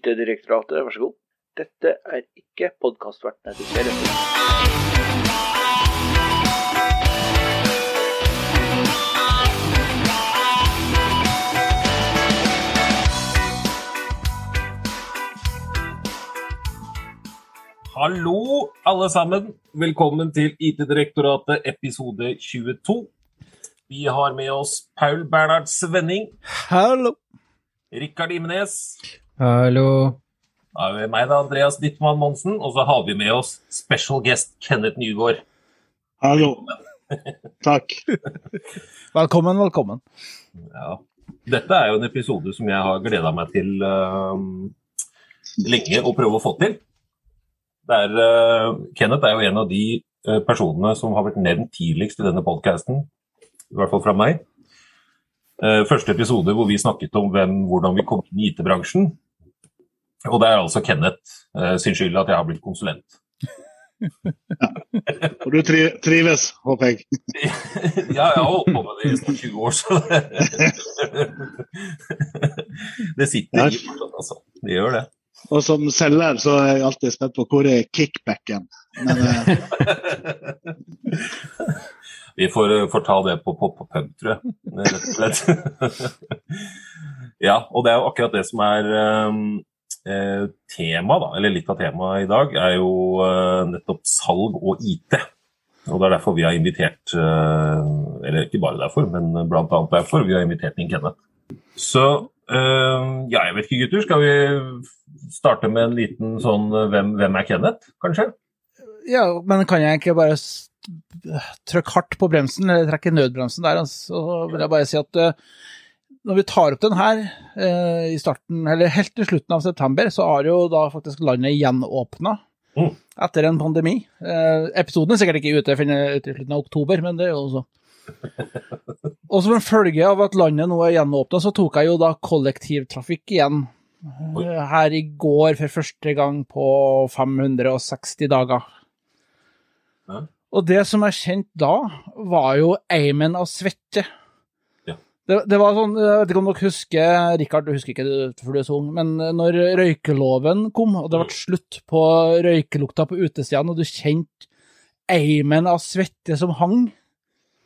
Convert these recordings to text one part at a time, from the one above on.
IT-direktoratet, vær så god. Dette er ikke podkastvertene til serien. Hallo, alle sammen. Velkommen til IT-direktoratet episode 22. Vi har med oss Paul Bernhard Svenning, Hallo. Rikard Imenes, Hallo. da er vi meg, da, Andreas Dittmann Monsen, og så har vi med oss special guest Kenneth Nygaard. Hallo. Takk. Velkommen, velkommen. Ja. Dette er jo en episode som jeg har gleda meg til uh, lenge å prøve å få til. Der, er, øh, Kenneth er jo en av de uh, personene som har vært nevnt tidligst i denne podkasten, i hvert fall fra meg. Eh, første episode hvor vi snakket om hvem, hvordan vi kom inn i IT-bransjen. Og det er altså Kenneth eh, sin skyld at jeg har blitt konsulent. Og du tri trives, håper jeg. ja, jeg har holdt på med det i snart 20 år, så det, sitter sitter i fortsatt, altså. Det gjør det. Og som selger så er jeg alltid spent på hvor er kickbacken. Men eh, Vi får, eh, får ta det på pop og pub, tror jeg. Rett og slett. ja, og det er jo akkurat det som er eh, tema, da, eller litt av temaet i dag, er jo eh, nettopp salg og IT. Og det er derfor vi har invitert eh, Eller ikke bare derfor, men annet derfor vi har invitert inn Kenneth. Så eh, ja, jeg vet ikke, gutter. Skal vi starte med en liten sånn eh, hvem, hvem er Kenneth, kanskje? Ja, men kan jeg ikke bare trykke hardt på bremsen, eller trekke nødbremsen der, altså, så vil jeg bare si at når vi tar opp den her eh, i starten, eller helt til slutten av september, så har jo da faktisk landet gjenåpna Mm. etter en pandemi. Eh, episoden er sikkert ikke ute i slutten av oktober, men det er jo så. Og som en følge av at landet nå er gjenåpna, så tok jeg jo da kollektivtrafikk igjen eh, her i går for første gang på 560 dager. Ja. Og det som jeg kjente da, var jo eimen av svette. Det, det var sånn, jeg vet ikke om dere husker, Rikard, du husker ikke det for du er så ung, men når røykeloven kom, og det ble slutt på røykelukta på utestedene, og du kjente eimen av svette som hang,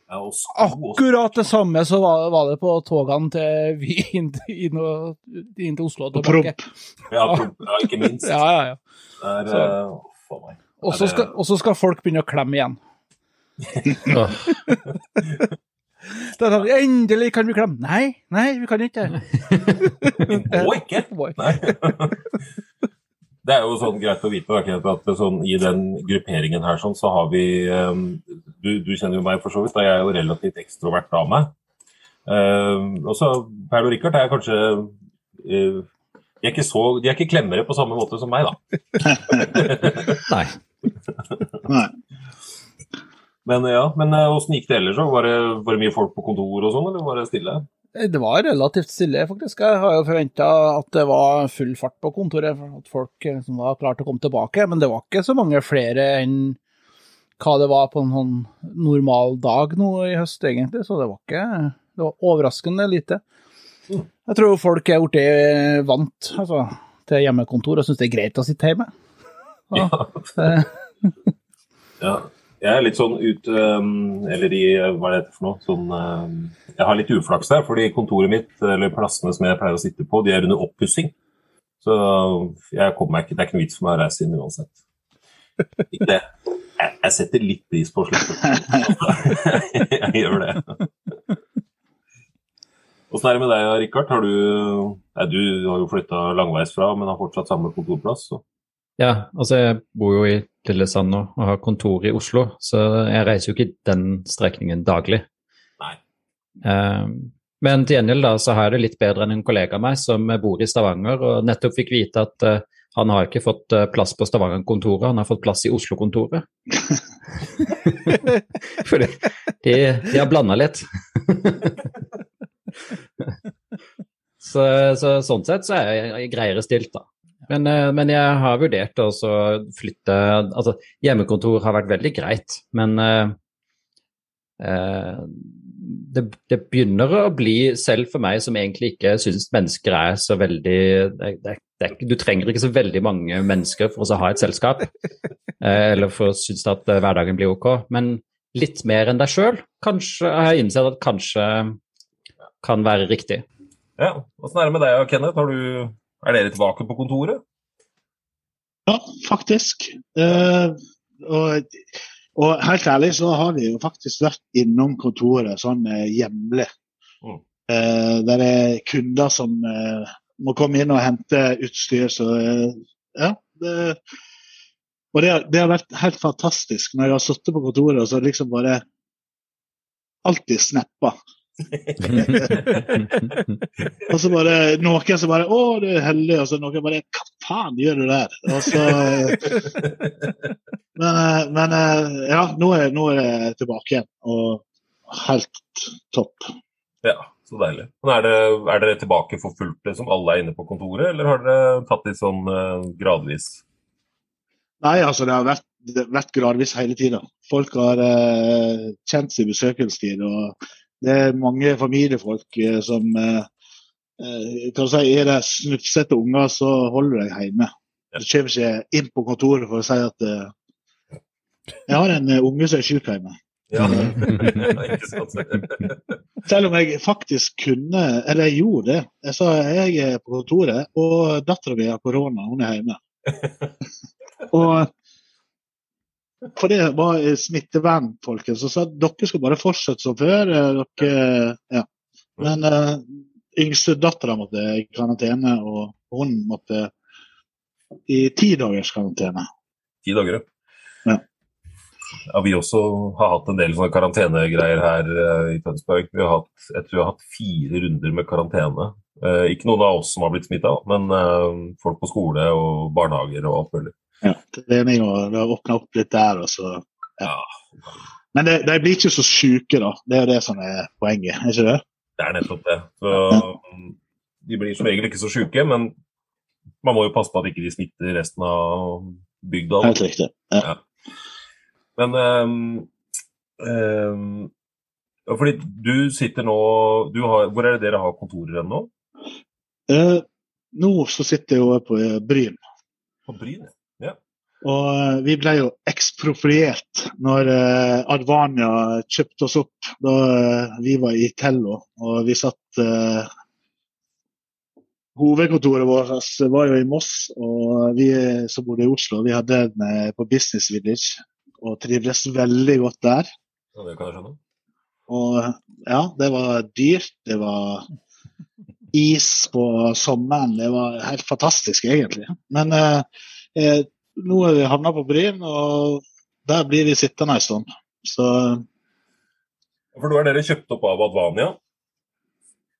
Ja, og sko også. akkurat det samme så var, var det på togene til vi inn, inn, til Oslo og tilbake. promp. Ja, promp- ja, ikke minst. Ja, ja, ja. Det er, Så- Uh, meg. Og så skal, skal folk begynne å klemme igjen. Da sa de endelig kan vi klemme. Nei, nei, vi kan ikke. Vi må ikke. Nei. Det er jo sånn greit å vite at sånn, i den grupperingen her sånn, så har vi eh, du, du kjenner jo meg for så vidt, da jeg er jo relativt ekstrovert av meg. Eh, og så Perl og Rikard er kanskje uh, de, er ikke så, de er ikke klemmere på samme måte som meg, da. nei. Nei. Men ja, men eh, åssen gikk det ellers? Var det, var det mye folk på kontor og sånn, eller var det stille? Det var relativt stille, faktisk. Jeg har jo forventa at det var full fart på kontoret, at folk liksom var klare til å komme tilbake. Men det var ikke så mange flere enn hva det var på en sånn normal dag nå i høst, egentlig. Så det var ikke Det var overraskende lite. Jeg tror folk er blitt vant altså, til hjemmekontor og syns det er greit å sitte hjemme. Ja. Ja, jeg er litt sånn ut um, Eller i Hva er det for noe? Sånn, um, jeg har litt uflaks her, fordi kontoret mitt, eller plassene som jeg pleier å sitte på, de er under oppussing. Så jeg kommer meg ikke, det er ikke noe vits for meg å reise inn uansett. Ikke det. Jeg, setter litt pris på slippe. jeg gjør det. Åssen er det med deg, Rikard? Har du, nei, du har jo flytta langveisfra, men har fortsatt samme kontorplass. Så. Ja, altså jeg bor jo i Lillesand nå og har kontor i Oslo, så jeg reiser jo ikke den strekningen daglig. Nei. Eh, men til gjengjeld da, så har jeg det litt bedre enn en kollega av meg som bor i Stavanger, og nettopp fikk vite at eh, han har ikke fått eh, plass på Stavanger-kontoret, han har fått plass i Oslo-kontoret. For de, de har blanda litt. så, så sånn sett så er jeg greiere stilt, da. Men, eh, men jeg har vurdert å flytte Altså, hjemmekontor har vært veldig greit, men eh, det, det begynner å bli, selv for meg som egentlig ikke syns mennesker er så veldig det, det, du trenger ikke så veldig mange mennesker for å ha et selskap, eller for å synes at hverdagen blir ok, men litt mer enn deg sjøl, kanskje har jeg innsett at kanskje kan være riktig. Ja, Åssen er det med deg og Kenneth? Har du, er dere tilbake på kontoret? Ja, faktisk. Eh, og, og helt ærlig så har vi jo faktisk vært innom kontoret sånn eh, hjemlig. Mm. Eh, der det er kunder som eh, må komme inn og hente utstyr. Så eh, ja. Det, og det, har- det har vært helt fantastisk når jeg har sittet på kontoret og så liksom bare alltid snappa. Og så bare noen som bare 'Å, du er heldig', og så noen bare 'Hva faen gjør du der?' Og så, men, eh, men eh, ja, nå er, nå er jeg tilbake igjen, og helt topp. Ja, så deilig. Men er, det, er dere tilbake for fullt, liksom? Alle er inne på kontoret, eller har dere tatt litt sånn eh, gradvis? Nei, altså det har vært, det har vært gradvis hele tida. Folk har eh, kjent sin besøkelsestid. og Det er mange familiefolk eh, som eh, eh, kan du si, Er det snufsete unger, så holder du deg hjemme. Du kommer ikke inn på kontoret for å si at eh, jeg har en unge som er syk hjemme. Ja? Selv om jeg faktisk kunne, eller jeg gjorde det. Jeg sa jeg er på kontoret, og dattera mi har korona, hun er hjemme. og for det var smittevern, folkens. Så sa at dere skal bare fortsette som før. eh, Dere, ja. Men uh, yngste dattera måtte i karantene, og hun måtte i ti dagers karantene. Ti dager, Ja. Ja, Vi også har hatt en del sånne karantenegreier her eh, i Tønsberg. Vi har hatt, jeg tror vi har hatt fire runder med karantene. Eh, ikke noen av oss som har blitt smitta, men eh, folk på skole og barnehager og alt mulig. Ja, trening og det har åpna opp litt der. Og så, ja. Men de blir ikke så syke, da. Det er jo det som er poenget, er ikke det? Det er nettopp det. Så, de blir som regel ikke så sjuke, men man må jo passe på at ikke de smitter resten av bygda. Helt riktig. Ja. Men um, um, fordi du sitter nå du har, Hvor er det dere har kontorer ennå? Eh, nå så sitter jeg jo på eh, Bryn. På Bryn? Og eh, vi ble jo ekspropriert når eh, Advania kjøpte oss opp da eh, vi var i Tello. Og vi satt eh, Hovedkontoret vårt var jo i Moss, og vi som bodde i Oslo, vi hadde den eh, på Business Village og trivdes veldig godt der. Ja, det kan jeg skjønne. Og ja, det var dyrt. Det var is på sommeren. Det var helt fantastisk, egentlig. Men eh, eh, nå er vi havna på Bryn, og der blir vi sittende en stund. Så For nå er dere kjøpt opp av Advania.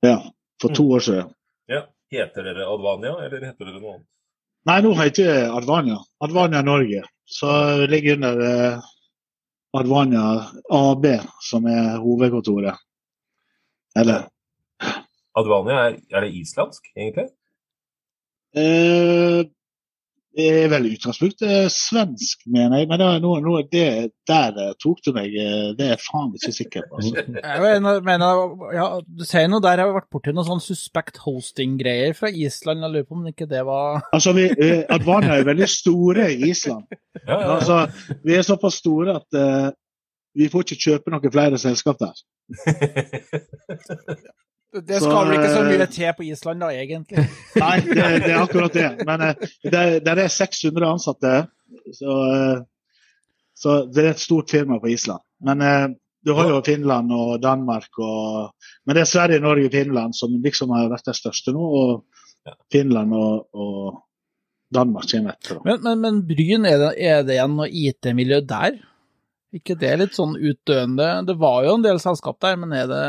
ja, for to år siden. Ja. Heter dere Advania, eller heter dere noe annet? Nei, nå heter vi Advania. Advania Norge. Så vi ligger under eh, Advania AB, som er hovedkontoret. Eller Advania, er, er det islandsk, egentlig? Eh, det er vel i utgangspunktet svensk, mener jeg. Men det, er noe, noe, det der eh, tok du meg. eh, Det er jeg faen ikke sikker på. Altså. Jeg mener, ja, Du sier noe der jeg har vært borti noe sånn suspect hosting-greier fra Island. Jeg lurer på om ikke det var Altså, vi, eh, Advania er veldig store i Island. Ja, ja, ja. Altså, vi er såpass store at eh, vi får ikke kjøpe noen flere selskap der. Det skal vel ikke så mye til på Island, da, egentlig. Nei, det, det er akkurat det. Men eh, det, der er 600 ansatte, så, eh, så det er et stort firma på Island. Men eh, du har jo Finland og Danmark og Men det er Sverige, Norge og Finland som liksom har vært det største nå. Og Finland og, og Danmark kommer etter. Men, men, men Bryn, er det, er det noe IT-miljø der? ikke det litt sånn utdøende? Det var jo en del selskap der, men er det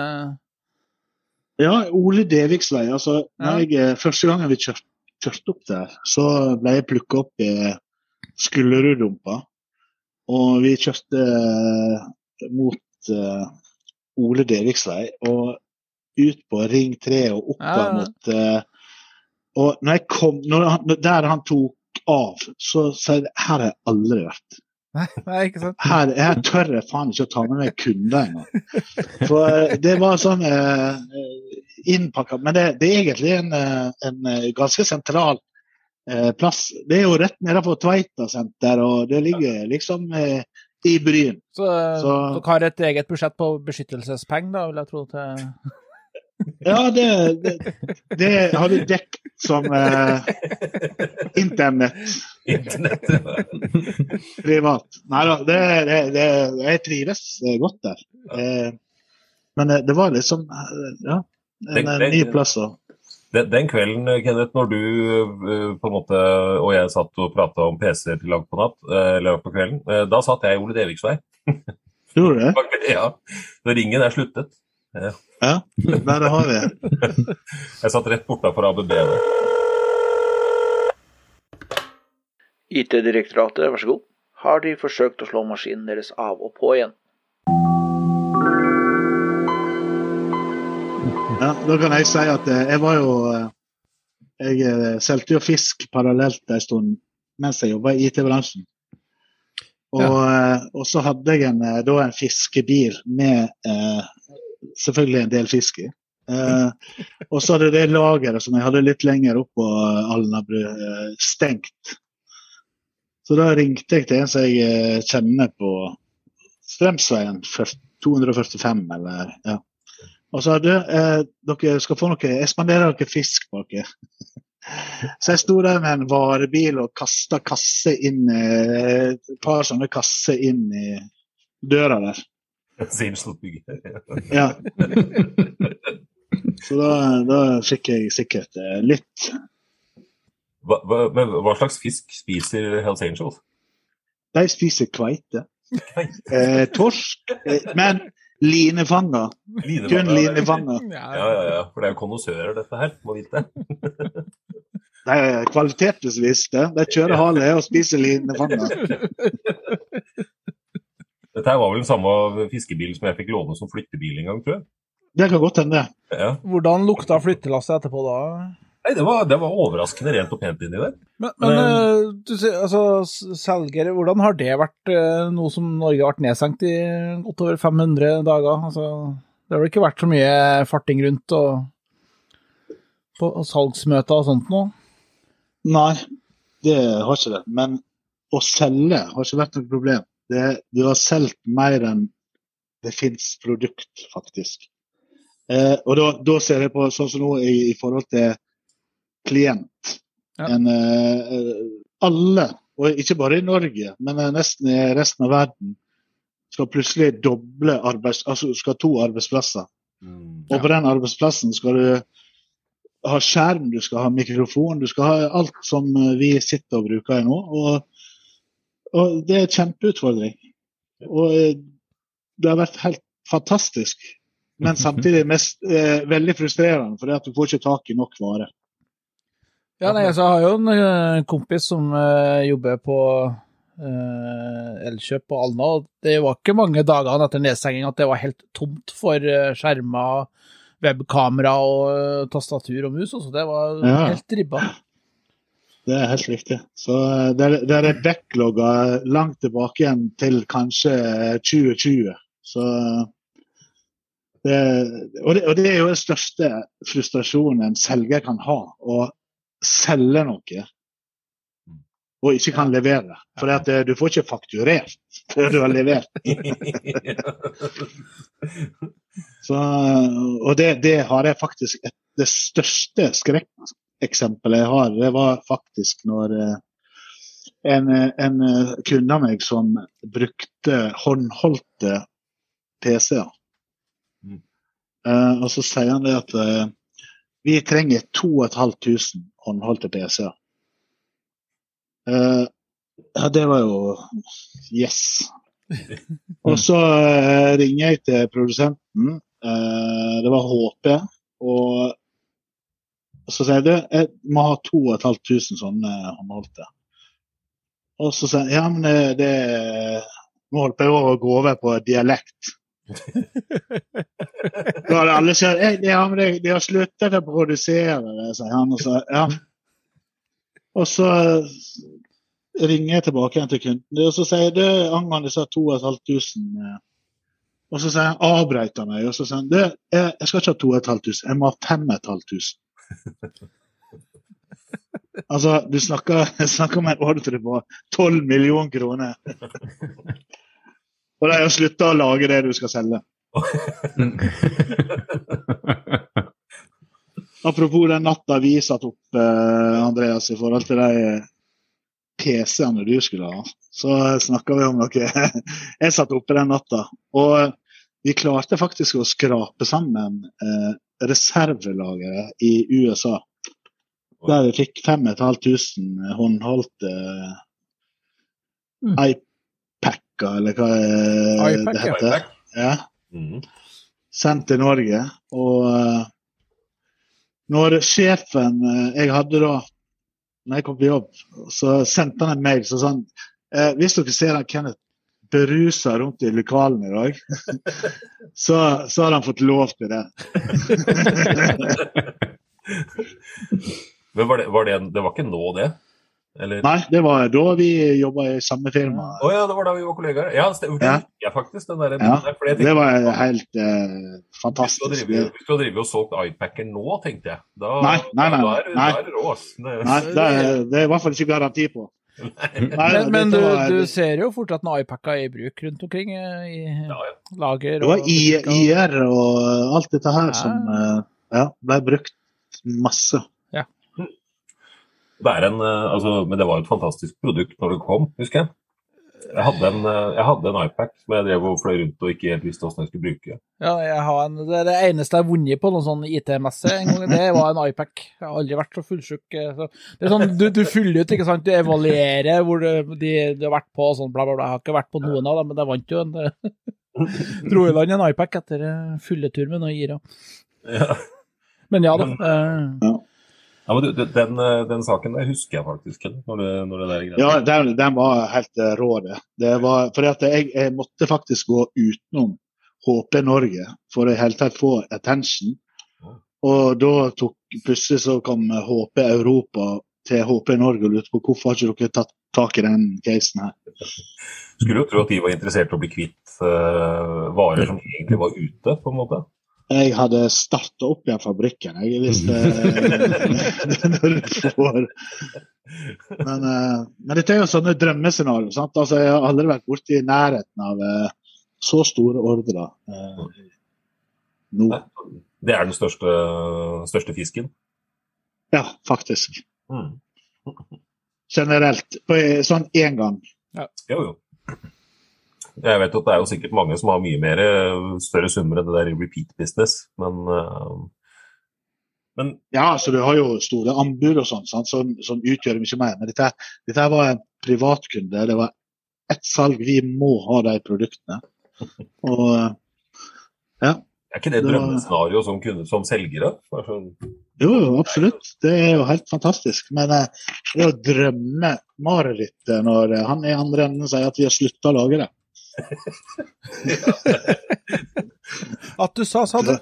Ja, Ole Deviks vei. Altså, jeg, eh, første gangen vi kjørte, kjørte opp der, så ble jeg plukka opp i Skulleruddumpa. Og vi kjørte eh, mot uh, Ole Deviks vei og ut på Ring 3 og opp ja. mot uh, Og når jeg kom, når han, der han tok av, så sa jeg her har jeg aldri vært. Nei, nei ikke sant? Her, her tør jeg faen ikke å ta med meg kunder engang. For eh, det var sånn eh, innpakka Men det, det er egentlig en, eh, en eh, ganske sentral eh, plass. Det er jo rett nedenfor Tveita senter, og det ligger liksom eh, i Bryn. Så, Så- dere har et eget budsjett på beskyttelsespenger, da, vil jeg tro. til... Ja, det, det, det har vi dekket som eh, internett Internett. privat. Nei da, det, det, det, jeg trives eh, godt der. Eh, men eh, det var liksom eh, ja, en, en ny plass. Og, Den, den kvelden, Kenneth, når du eh, på en måte, og jeg satt og prata om PC til langt på natt, eh, eller på kvelden, eh, da satt jeg i Ole Deviks vei. Gjorde du det? Ja, så ringen er sluttet. Ja, der har vi det. Jeg satt rett bortafor ABB. IT-direktoratet, vær så god. Har de forsøkt å slå maskinen deres av og på igjen? Ja, da kan jeg si at eh, jeg var jo eh, Jeg eh, solgte jo fisk parallelt en stund mens jeg jobba i IT-bransjen. Og, ja. og så hadde jeg en, da en fiskebil med eh, selvfølgelig en del fisk i. Eh, og så hadde det lageret som jeg hadde litt lenger opp på Alnabru, eh, stengt. Så da ringte jeg til en som jeg eh, kjenner på Strømsveien 245, eller ja. Og så hadde eh, dere skal få noe Jeg spanderer dere fisk på dere. Så jeg sto der med en varebil og kasta kasse inn eh, et par sånne kasser inn i døra der. Sinnsbygger. Ja. Så da, da fikk jeg sikkert eh, litt Hva, hva, men hva slags fisk spiser Hells Angels? De spiser kveite. Eh, torsk. Eh, men linefanga. Kun linefanga. Ja, ja, ja. For det er jo konnoissører, dette her. Må vite. De er kvalitetsviste. De kjører hale og spiser linefanga. Dette her var vel den samme fiskebilen som jeg fikk låne som flyttebil en gang, tror jeg. Det kan godt hende. Ja. Hvordan lukta flyttelasset etterpå da? Nei, det var, det var overraskende rent og pent inni der. Men, men Men- eh, du sier, altså, selger, hvordan har det vært noe nå som Norge har vært nedsenkt i godt over 500 dager? Altså, det har vel ikke vært så mye farting rundt og på salgsmøter og sånt nå? Nei, det har ikke det. Men å selge har ikke vært noe problem. Det, du har solgt mer enn det fins produkt, faktisk. Eh, og da, da ser jeg på sånn som nå i, i forhold til klient. Ja. En, eh, alle, og ikke bare i Norge, men eh, nesten i resten av verden, skal plutselig doble arbeids... Altså skal to arbeidsplasser. Og på den arbeidsplassen skal du ha skjerm, du skal ha mikrofon, du skal ha alt som eh, vi sitter og bruker nå. Og, og det er en kjempeutfordring. Og eh, det har vært helt fantastisk. Men samtidig mest, eh, veldig frustrerende, for du får ikke tak i nok vare. Ja, nei, altså, jeg har jo en eh, kompis som eh, jobber på eh, Elkjøp på Alna, og det var ikke mange dagene etter nedstenging at det var helt tomt for eh, skjermer, webkamera og tastatur og mus. Så det var Ja. helt ribba. Det er helt riktig. Så eh, det, det er backlogga langt tilbake igjen til kanskje eh, 2020. Så det, og, det, og det er jo den største frustrasjonen en selger kan ha. Å selge noe og ikke kan levere. For at eh, du får ikke fakturert før du har levert. Så, og det, det har jeg faktisk et, Det største skrekkeksempelet jeg har, det var faktisk når eh, en, en eh, kunde av meg som brukte håndholdte PC-er. Mm. Uh, og så sier han det at uh, vi trenger 2500 håndholdte PC-er. Uh, ja, det var jo yes. Og så ringer jeg til produsenten. det var HP. Og så sier jeg du, jeg må ha 2500 sånne håndholdte. Og så sier jeg ja, men det, det Nå holdt jeg over å gå over på dialekt. Da hadde alle sagt «Eh, ja, men de, de har sluttet å produsere det, sier han. Og så, ja. og så ringer jeg tilbake igjen til kunden og så sier jeg det angående disse 2500 eh, Og så sier han avbrøt han meg og så sier han, du, jeg, jeg skal ikke ha 2500, jeg må ha 5500. Altså, du snakker, snakker om en ordre på 12 millioner kroner. Og de har slutta å lage det du skal selge. Apropos den natta vi satt opp, eh, Andreas, i forhold til de PC-ene du skulle ha, så snakka vi om noe jeg satt oppe den natta. Og vi klarte faktisk å skrape sammen eh, reservelageret i USA. Der vi fikk 5500 håndholdte Mm. iPacker, eller hva iPack, det heter. Ja. Mhm. Sendt til Norge. Og eh, når sjefen eh, jeg hadde da når jeg kom på jobb, så sendte han en mail så sa han eh, hvis dere ser han Kenneth berusa rundt i lokalene i dag, så, så har han fått lov til det. Men var det, var det, det var ikke nå, det? Eller? Nei, det var da vi jobba i samme firma. Å ja, det var da vi var kollegaer. Ja, det. Ja. jeg faktisk. Den der, Ja, der, jeg tenkte- Det var helt uh, fantastisk. hvis du har drevet og solgt iPacker nå, tenkte jeg. Da, Nei, nei, nei, da er, nei. Da er. Det- Nei, det er, det er i hvert fall ikke garanti på. Nei, Men, men du, du ser jo fortsatt noen iPacker i bruk rundt omkring eh, i Ja, ja. lager. Det var I- IR og alt dette her som eh, ja, ble brukt masse. Det er en, eh, altså, men det var et fantastisk produkt når det kom, husker jeg. Jeg hadde en, eh, jeg hadde en iPad som jeg drev og fløy rundt og ikke helt visste hvordan jeg skulle bruke. Ja, jeg har en, det er det eneste jeg har vunnet på noen sånn IT-messe en gang, det var en iPad. Jeg har aldri vært så fullsjuk. eh, det er sånn, du, du fyller ut, ikke sant. Du evaluerer hvor du, de, du har vært på og sånn, bla, bla, bla. Jeg har ikke vært på noen av dem, men jeg vant jo en dro i land en iPad etter eh, fylletur med noen gira. Ja. Men ja da. eh, Ja, men du, den, den, eh, saken der husker jeg faktisk, når det, når det der. Ja, den, den var helt eh, rå, det. det var, at jeg, jeg måtte faktisk gå utenom HP Norge for å i hele tatt få attention. Og da tok plutselig så kom HP Europa til HP Norge og lurte på hvorfor har ikke dere tatt tak i den casen her. Skulle jo tro at de var interessert i å bli kvitt uh, varer som egentlig var ute, på en måte. Jeg hadde starta opp igjen fabrikken, jeg, hvis det når du får men, eh, men dette er jo sånne drømmescenarioer. Altså, jeg har aldri vært borti nærheten av eh, så store ordrer eh, nå. Det er den største, største fisken. Ja, faktisk. Mm. Generelt. På, sånn én gang. Jo, jo. Jeg vet at det er jo sikkert mange som har mye mer eh, større summer enn det der i repeat business, men, eh, men Ja, så du har jo store anbud og sånn, som, som utgjør mye mer. Men dette, dette var en privatkunde. Det var ett salg. Vi må ha de produktene. Og ja. er ikke det Det var- drømmescenario som, kunde, som selgere? Sånn, Jo, jo, absolutt. Det er jo helt fantastisk. Men eh, det å drømme marerittet når eh, han i andre enden sier at vi har slutta å lage det. At du sa, sa du.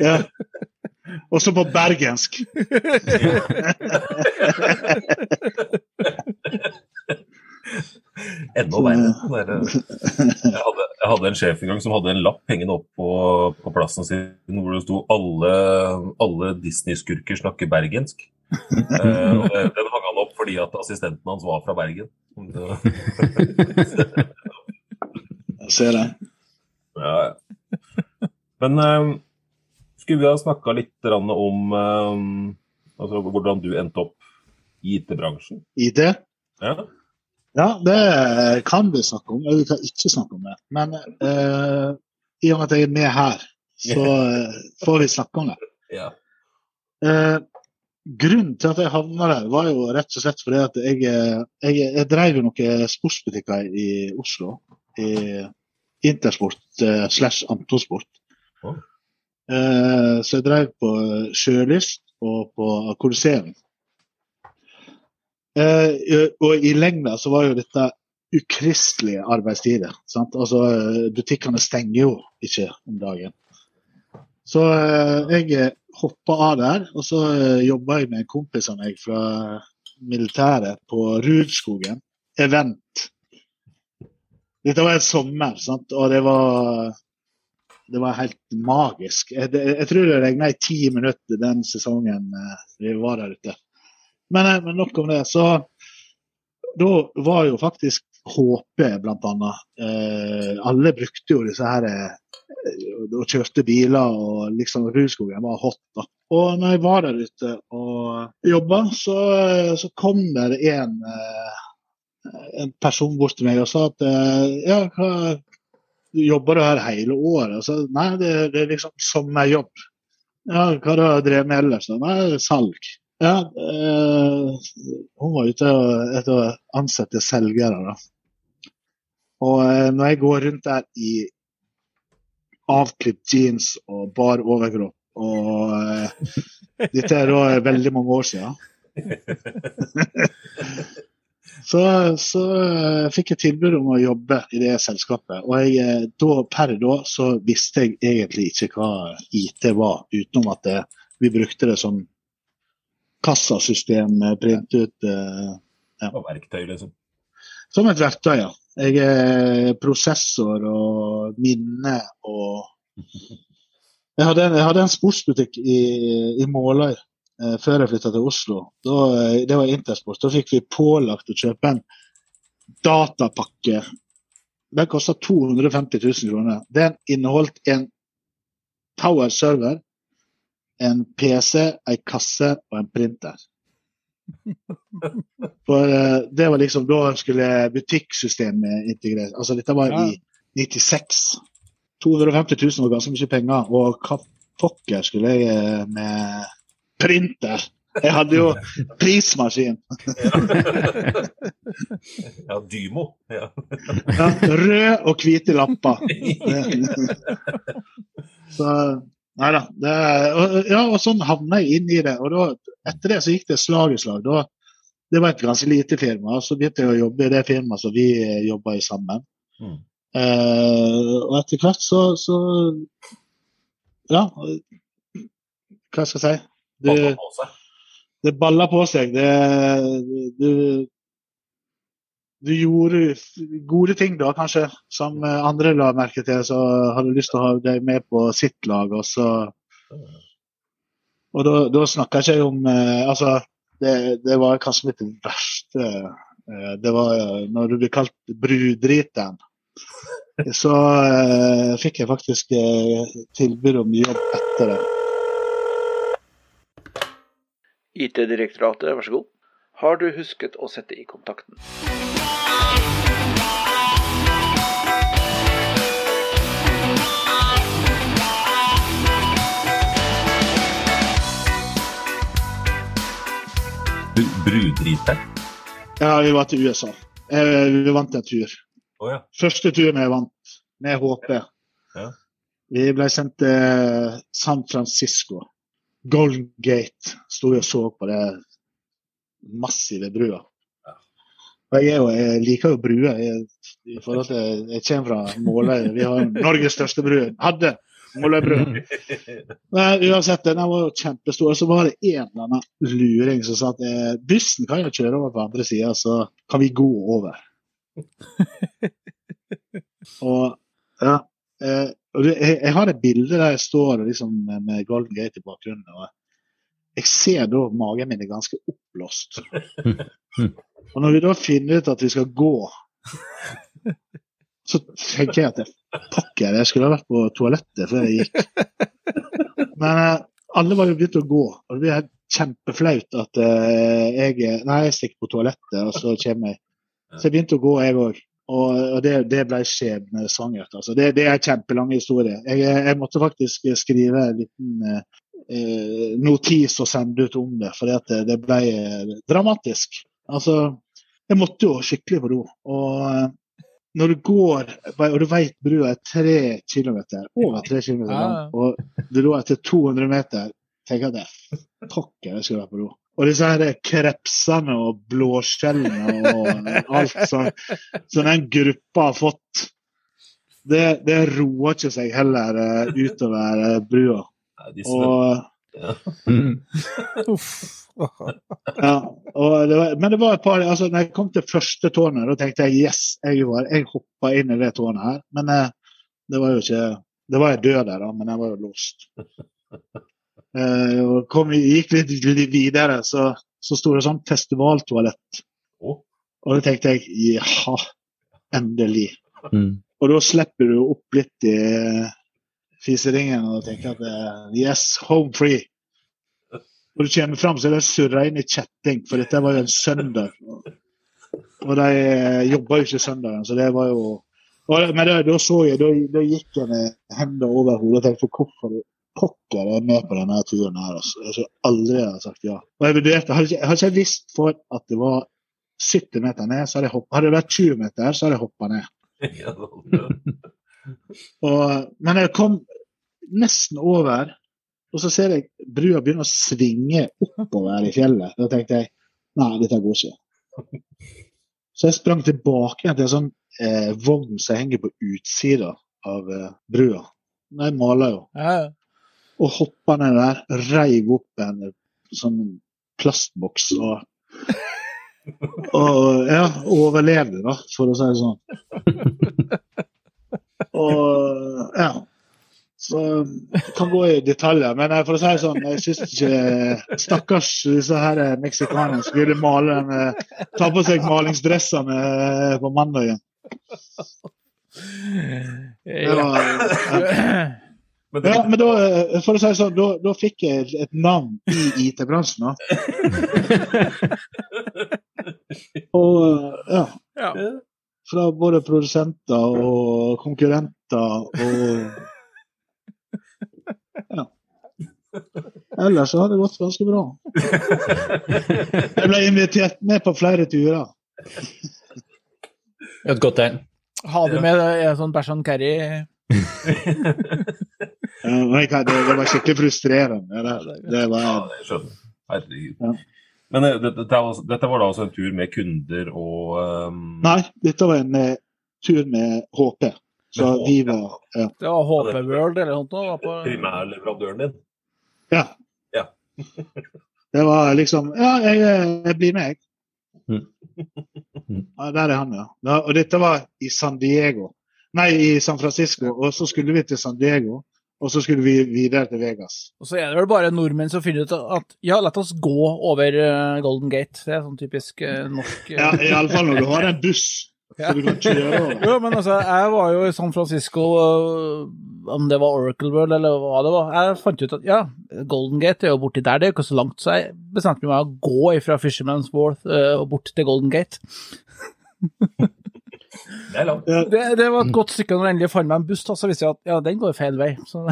Ja. Også på bergensk. Enda verre. Jeg hadde, jeg hadde en sjef en gang som hadde en lapp hengende opp på, på plassen sin hvor det sto 'Alle, alle Disney-skurker snakker bergensk'. Uh, den opp fordi at assistenten hans var fra Bergen. Jeg ser det. Ja, ja. Men eh, skulle vi ha snakka litt om eh, altså, hvordan du endte opp i IT-bransjen? IT? Ja. Ja, det kan vi snakke om. Eller vi kan ikke snakke om det. Men uh, i og med at jeg er med her, så uh, får vi snakke om det. ja. Eh, grunnen til at jeg havna der, var jo rett og slett fordi at jeg, jeg, jeg drev jo noen sportsbutikker i Oslo. I Intersport eh, slash Antonsport. Oh. Eh, så jeg drev på Sjølyst og på Colosseum. Eh, og i lengda så var jo dette ukristelige arbeidstider. Sant? Altså, eh, butikkene stenger jo ikke om dagen. Så eh, jeg hoppa av der, og så eh, jobba jeg med en kompis av meg fra militæret på Rudskogen. Event. Dette var en sommer, sant? og det var det var helt magisk. Jeg, jeg, tror det regna i ti minutter den sesongen eh, vi var der ute. Men, eh, men nok om det. Så da var jo faktisk HP annet eh, Alle brukte jo disse her og kjørte biler, og liksom Rudskogen var hot. da. Og når jeg var der ute og jobba, så, så kom det en, eh, en person bort til meg og sa at eh, ja, hva, jobber du her hele året? Så, nei, det, det er liksom sommerjobb. Ja, hva har du drevet med ellers? Nei, salg. Ja, eh, hun var ute etter å ansette selgere. da. Og eh, når jeg går rundt der i avklipt jeans og bar overkropp og eh, Dette er da veldig mange år siden. Så, så eh, fikk jeg tilbud om å jobbe i det selskapet. Og jeg, eh, da, per da så visste jeg egentlig ikke hva IT var, utenom at det, vi brukte det som kassasystem, eh, print ut eh, Og verktøy, liksom. som et verktøy, ja. Jeg er prosessor og minne og Jeg hadde en, jeg hadde en sportsbutikk i, i Måløy eh, før jeg flytta til Oslo. Da, eh, det var Intersport. Da fikk vi pålagt å kjøpe en datapakke. Den kosta 250 000 kroner. Den inneholdt en Power server, en PC, en kasse og en printer. For uh, det var liksom Da skulle butikksystemet integreres. Altså dette var Ja. i 96. 250 000 var ganske mye penger. Og hva pokker skulle jeg eh, med printer? Jeg hadde jo prismaskin. Ja, Dymo. Ja. Ja, rød og hvite lapper. Så Nei da. Og, ja, og sånn havna jeg inn i det. Og da, etter det så gikk det slag i slag. Da, det var et ganske lite firma. og Så begynte jeg å jobbe i det firmaet som vi eh, jobba i sammen. Mm. Eh, og etter hvert så, så Ja, hva skal jeg si? Du, det balla på seg. Det, du, du gjorde gode ting da, kanskje, som eh, andre la merke til. Så hadde lyst til å ha deg med på sitt lag. Og så Og da, da snakker jeg ikke om eh, Altså, det, det var kanskje mitt verste eh, Det var når du blir kalt brudriten. Så eh, fikk jeg faktisk tilbud om jobb etter det. IT-direktoratet, vær så god. Har du husket å sette i kontakten? Br- Brudriter? Ja, vi var til USA. Eh, vi vant en tur. Oh, ja. Første turen jeg vant, med HP. Ja. Vi ble sendt til San Francisco. Golden Gate. Sto og så på det massive brua. Og jeg, jo, jeg liker jo bruer. Jeg, i jeg kommer fra Måløy. Vi har Norges største bru. Hadde Måløybrua. Men uansett, den var jo kjempestor. Så var det en eller annen luring som sa at eh, bussen kan jo kjøre over på andre sida, så kan vi gå over. og ja, eh, og det, jeg, jeg har et bilde der jeg står liksom, med Golden Gate i bakgrunnen. og Jeg ser da magen min er ganske oppblåst. og når vi da finner ut at vi skal gå, så tenker jeg at det, pokker, jeg skulle ha vært på toalettet før jeg gikk. Men eh, alle var jo begynt å gå, og det blir helt kjempeflaut at eh, jeg Nei, jeg stikker på toalettet, og så kommer jeg. Så jeg begynte å gå, jeg òg. Og, det, det ble skjebnesvangert. Altså. Det, det er en kjempelang historie. Jeg, jeg måtte faktisk skrive en liten eh, notis og sende ut om det, for det, det ble eh, dramatisk. Altså, jeg måtte jo skikkelig på do. Og eh, når du går, og du vet brua er tre kilometer, over tre kilometer lang, Ja. og du da etter 200 meter tenker at det pokker, jeg skal være på do. Og disse her krepsene og blåskjellene og alt som som den gruppa har fått, det, det roer ikke seg heller eh, utover eh, brua. Og Uff. Ja, og det var, men det var et par altså når jeg kom til første tårnet, da tenkte jeg yes, jeg, var, jeg hoppa inn i det tårnet her. Men eh, det var jo ikke Det var jeg død der, da, men jeg var jo låst. Eh, og kom, gikk litt, litt videre, så så sto det sånn festivaltoalett. Oh. Og da tenkte jeg jaha, endelig. Mm. Og da slipper du opp litt i fiseringen og tenker at uh, yes, home free. Når du kommer fram, så er det surra inn i kjetting, for dette var jo en søndag. Og de eh, jobba jo ikke søndagen, så det var jo og, Men da, så jeg, da, da gikk med hendene over hodet og tenkte hvorfor pokker er med på denne turen her. Altså. Jeg skulle aldri ha sagt ja. Og jeg vurderte, hadde jeg ikke visst for at det var 70 meter ned, så hadde jeg hoppa. Hadde det vært 20 meter, så hadde jeg hoppa ned. Og, men jeg kom nesten over, og så ser jeg brua begynner å svinge oppover i fjellet. Da tenkte jeg nei, dette går ikke. Så jeg sprang tilbake til en sånn eh, vogn som henger på utsida av eh, brua. Jeg maler jo. Ja, ja. Og hoppa ned der, reiv opp en eh, sånn plastboks og og ja, overlevde, da, for å si det sånn. Og ja. Så jeg kan gå i detaljer, men eh, for å si det sånn, jeg syns ikke Stakkars disse her eh, meksikanerne skulle male den eh, Ta på seg malingsdressene eh, på mandagen. Ja. ja. Men Ja, men da, eh, for å si det sånn, da, da fikk jeg et- navn i IT-bransjen. da. Og eh, ja, Ja. fra både produsenter og konkurrenter og Ja. Ellers så har det gått ganske bra. Jeg ble invitert med på flere turer. Et godt tegn. Ha du med en sånn Bersan Kerry Det, det var skikkelig frustrerende. Det, det ja, var, jeg skjønner. Herregud. Ja. Men eh, dette, dette, var- da altså en tur med kunder og um... nei, dette var en uh, tur med HP. Så Med HP, vi var ja. Det var HP World eller noe sånt. primærleverandøren din. Ja. Ja. Det var liksom Ja, jeg, jeg blir med, jeg. Mm. Mm. Ja, der er han, ja. Da, Og dette var i San Diego. Nei, i San Francisco. Og så skulle vi til San Diego. Og så skulle vi videre til Vegas. Og så er det vel bare nordmenn som finner ut at ja, la oss gå over eh, Golden Gate. Det er sånn typisk eh, norsk Ja, Iallfall når du har en buss så du kan kjøre over. Jo, men altså, jeg var jo i San Francisco, om det var Oracle World eller hva det var. Jeg fant ut at ja, Golden Gate er jo borti der, det er jo ikke så langt, så jeg bestemte meg å gå fra Fisherman's Worth øh, og bort til Golden Gate. Det er langt. Det, det var et godt stykke når jeg endelig fant meg en buss, da, så visste jeg at ja, den går feil vei. Så,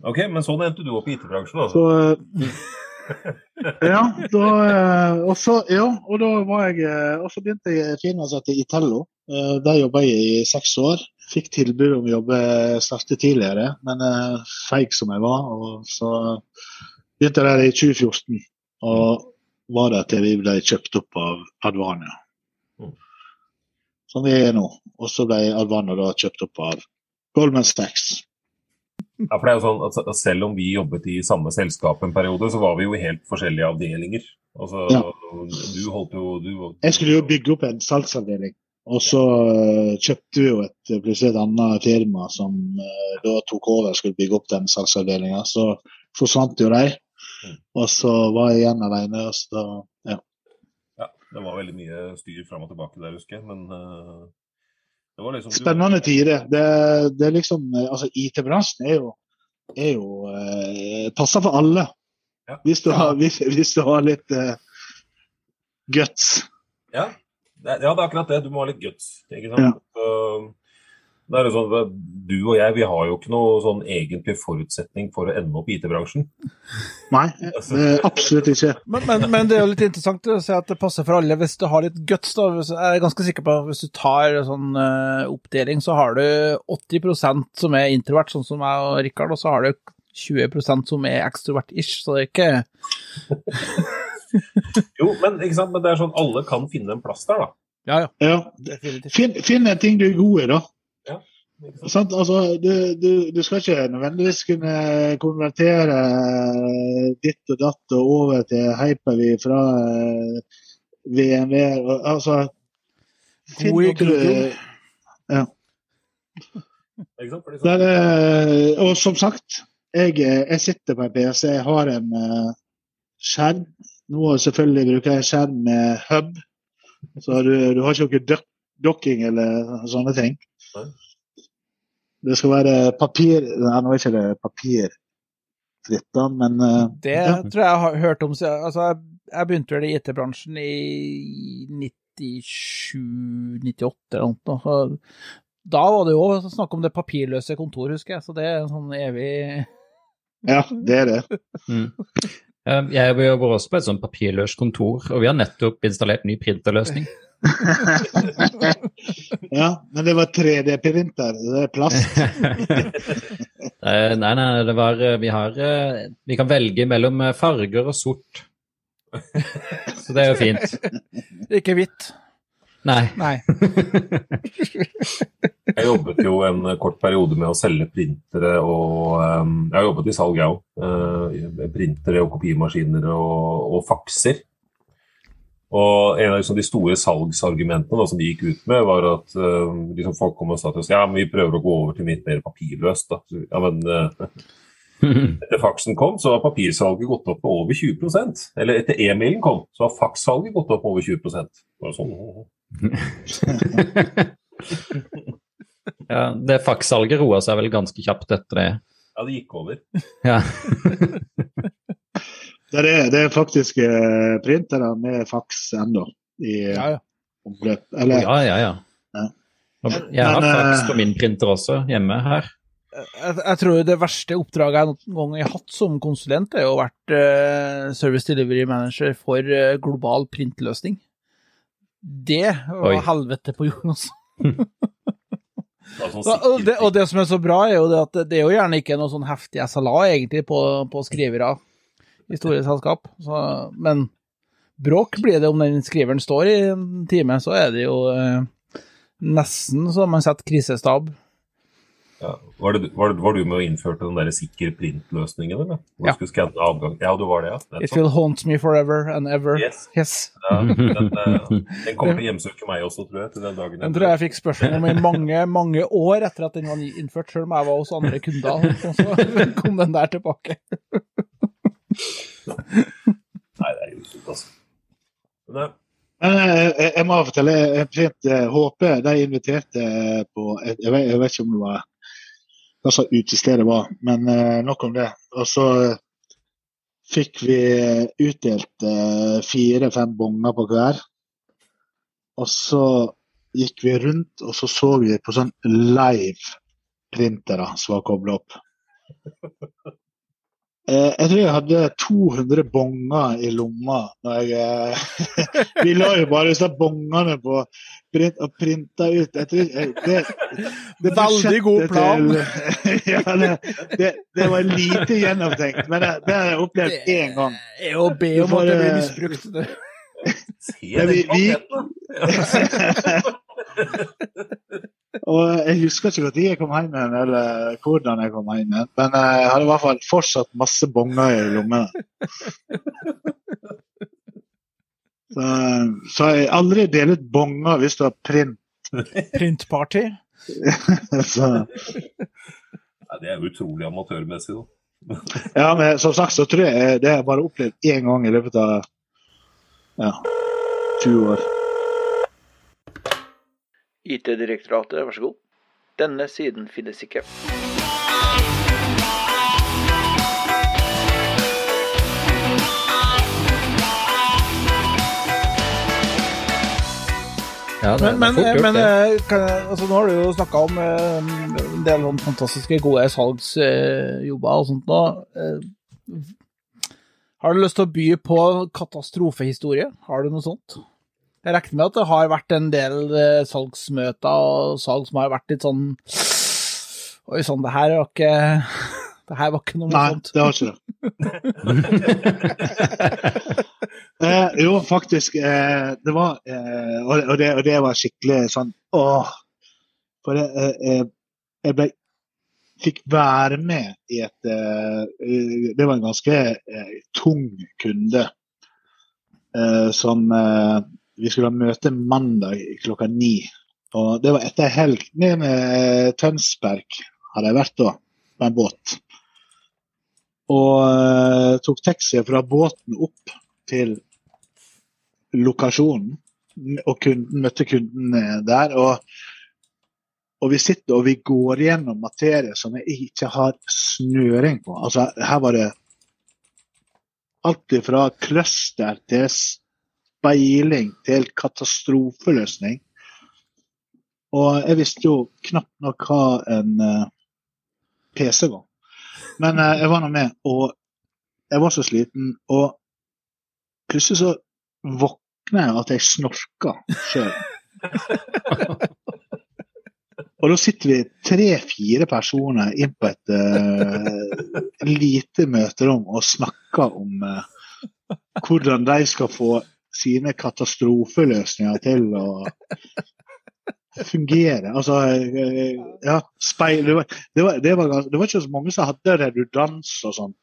Ok, men sånn endte du opp i IT-bransjen, altså. så eh, Ja, da eh, Og så ja, og da var jeg eh, Og så begynte jeg i firmaet til Itello. Eh, Der jobba jeg i seks år. Fikk tilbud om å jobbe starte tidligere, men feig som jeg var. Og så begynte jeg der i 2014, og var der til vi ble kjøpt opp av Advania. Mm. Som vi er nå. Og så ble Advania da kjøpt opp av Goldman Sachs. Ja, for det er jo sånn at Selv om vi jobbet i samme selskap en periode, så var vi jo i helt forskjellige avdelinger. Altså, Ja. Du holdt jo du, Jeg skulle jo bygge opp en salgsavdeling. Og så eh, kjøpte vi jo et, plutselig et annet firma som eh, da tok over og skulle bygge opp den salgsavdelinga. Så forsvant jo de. Mm. Og så var jeg igjen alene. Og så, ja. Ja, det var veldig mye styr fram og tilbake der, husker jeg. Men eh, liksom Spennende tider. Det, det er liksom Altså, IT-bransjen er jo, er jo eh, passer for alle. Ja. Hvis, du har, hvis, hvis du har litt eh, guts. Ja, det, ja, det er akkurat det. Du må ha litt guts. ikke sant? Ja. Så, det er jo sånn, Du og jeg vi har jo ikke noe sånn egentlig forutsetning for å ende opp i IT-bransjen. Nei, eh, absolutt ikke. men, men, men det er jo litt interessant å se at det passer for alle hvis du har litt guts. da. Jeg er ganske sikker på at hvis du tar sånn øh, oppdeling, så har du 80% som er introvert, sånn som meg og Rikard, og så har du 20% som er ekstrovert-ish. Så det er ikke Jo, men, ikke sant? men det er sånn alle kan finne en plass der, da. Ja, ja. Ja, Finn, finn en ting du er god i, da. Sant? Altså, du, du, du skal ikke nødvendigvis kunne konvertere ditt og datt og over til Hyper-V fra eh, VMV. og- Altså, finn God i noe du- Google. Ikke sant? Fordi Der, sånn, eh, og som sagt, jeg, eh, jeg sitter på en PC, jeg har en eh, skjerm. Nå selvfølgelig bruker jeg en skjerm med hub, så du, du har ikke noe dokking docking eller sånne ting. Nei. Det skal være papir Nei, nå er ikke det papirfritt, da, men eh, Det ja. tror jeg jeg har hørt om siden Altså, jeg, begynte vel i IT-bransjen i 97-98 eller noe. Da var det jo snakk om det papirløse kontor, husker jeg. Så det er en sånn evig ja, det er det. Mm. Eh, Jeg jobber også på et sånt papirløst kontor, og vi har nettopp installert ny printerløsning. ja, men det var 3D-printer. Det er plast. Eh, nei, nei, det var eh, Vi har eh, Vi kan velge mellom farger og sort. Så det er jo fint. Ikke hvitt. Nei. Nei. Jeg jobbet jo en kort periode med å selge printere og um, Jeg har jobbet i salg, jeg òg. printere og kopimaskiner og, og fakser. Og en av liksom, de store salgsargumentene da, som de gikk ut med, var at uh, liksom, folk kom og sa til oss ja, men vi prøver å gå over til litt mer papirløst. Da. Så, Ja, men uh, etter faksen kom, så har papirsalget gått opp med over 20% Eller etter e-mailen kom, så har fakssalget gått opp med over 20 Bare sånn. Ja, det fakssalget roa seg vel ganske kjapt etter det. Ja, det gikk over. Ja. Det er, det er faktisk eh, printere med faks ennå i Ja, ja. omløp. Eller ja, ja, ja. Ja. Jeg har Men, eh, faks på min printer også, hjemme her. Jeg, jeg tror det verste oppdraget jeg noen gang har hatt som konsulent, er jo vært uh, service delivery manager for uh, global printløsning. Det var Oi. helvete på jorden, altså. Sånn og, det, og det som er så bra, er jo det at det er jo gjerne ikke noe sånn heftig SLA egentlig på, på skrivere i store selskap. Så, men bråk blir det om den skriveren står i en time, så er det jo eh, nesten så man setter krisestab. Ja. Var, det, var, var du med og innførte den der sikker print-løsningen, eller? Hvor Ja. skulle skanne avgang? Ja, du var det, ja. It will haunt me forever and ever. Yes. Yes. Ja, den, eh, den kommer til å hjemsøke meg også, tror jeg, til den dagen. Den tror jeg jeg fikk spørsmål om i mange mange år etter at den var innført, selv om jeg var hos andre kunder. Så kom den der tilbake. Nei, det er jo sunt, altså. Men, eh, eh, jeg, jeg må fortelle, jeg print eh, HP de inviterte på Jeg, jeg, jeg vet ikke om det var hva slags utested det var, men eh, nok om det. Og så eh, fikk vi utdelt eh, fire-fem bonger på hver. Og så gikk vi rundt, og så så vi på sånn live printere som var kobla opp. Eh, jeg tror jeg hadde 200 bonger i lomma. Når jeg, eh, vi la jo bare disse bongene på print og printa ut. Jeg tror, jeg, det, det Veldig god plan. Til, ja, det, det, det var lite gjennomtenkt, men det, det har jeg opplevd én gang. Det er å be om at det blir misbrukt. Ja, den vi- vi- Og jeg husker ikke når jeg kom hjem igjen, eller hvordan jeg kom hjem igjen, men jeg hadde i hvert fall fortsatt masse bonger i lommene. Så, så jeg har aldri delt ut bonger hvis du har print. Printparty. Nei, det er utrolig amatørmessig, da. ja, men som sagt så tror jeg det har jeg bare opplevd én gang i løpet av ja, 20 år. IT-direktoratet, vær så god. Denne siden finnes ikke. Ja, det, Men, men, det fort gjort, men eh, kan, jeg- altså, nå har du jo snakka om eh, en del sånn fantastiske gode salgsjobber og sånt nå. Eh, har du lyst til å by på katastrofehistorie? Har du noe sånt? Jeg regner med at det har vært en del eh, salgsmøter og salg som har vært litt sånn Oi sann, det her var ikke Det her var ikke noe Nei, morsomt. det har ikke det. Eh, jo, faktisk. Eh, det var eh, og, og, det, og det var skikkelig sånn åh. For det, eh, eh, jeg ble Fikk være med i et Det var en ganske tung kunde eh, som vi skulle ha møte mandag klokka ni. Og det var etter helg ned med Tønsberg, hadde jeg vært da, på en båt. Og eh, tok taxi fra båten opp til lokasjonen. Og kunden, møtte kunden eh, der. Og, og vi sitter og vi går gjennom materie som jeg ikke har snøring på. Altså, her var det alt fra cluster til speiling til katastrofeløsning. Og jeg visste jo knapt nok hva en uh, PC var. Men uh, jeg var nå med, og jeg var så sliten. Og plutselig så våkner jeg at jeg snorker sjøl. Og da sitter vi tre-fire personer inn på et uh, lite møterom og snakker om hvordan de skal få sine katastrofeløsninger til å fungere. Altså, uh, ja, speil det var, det, var, det, var, det var, ikke så mange som hadde redundans og sånn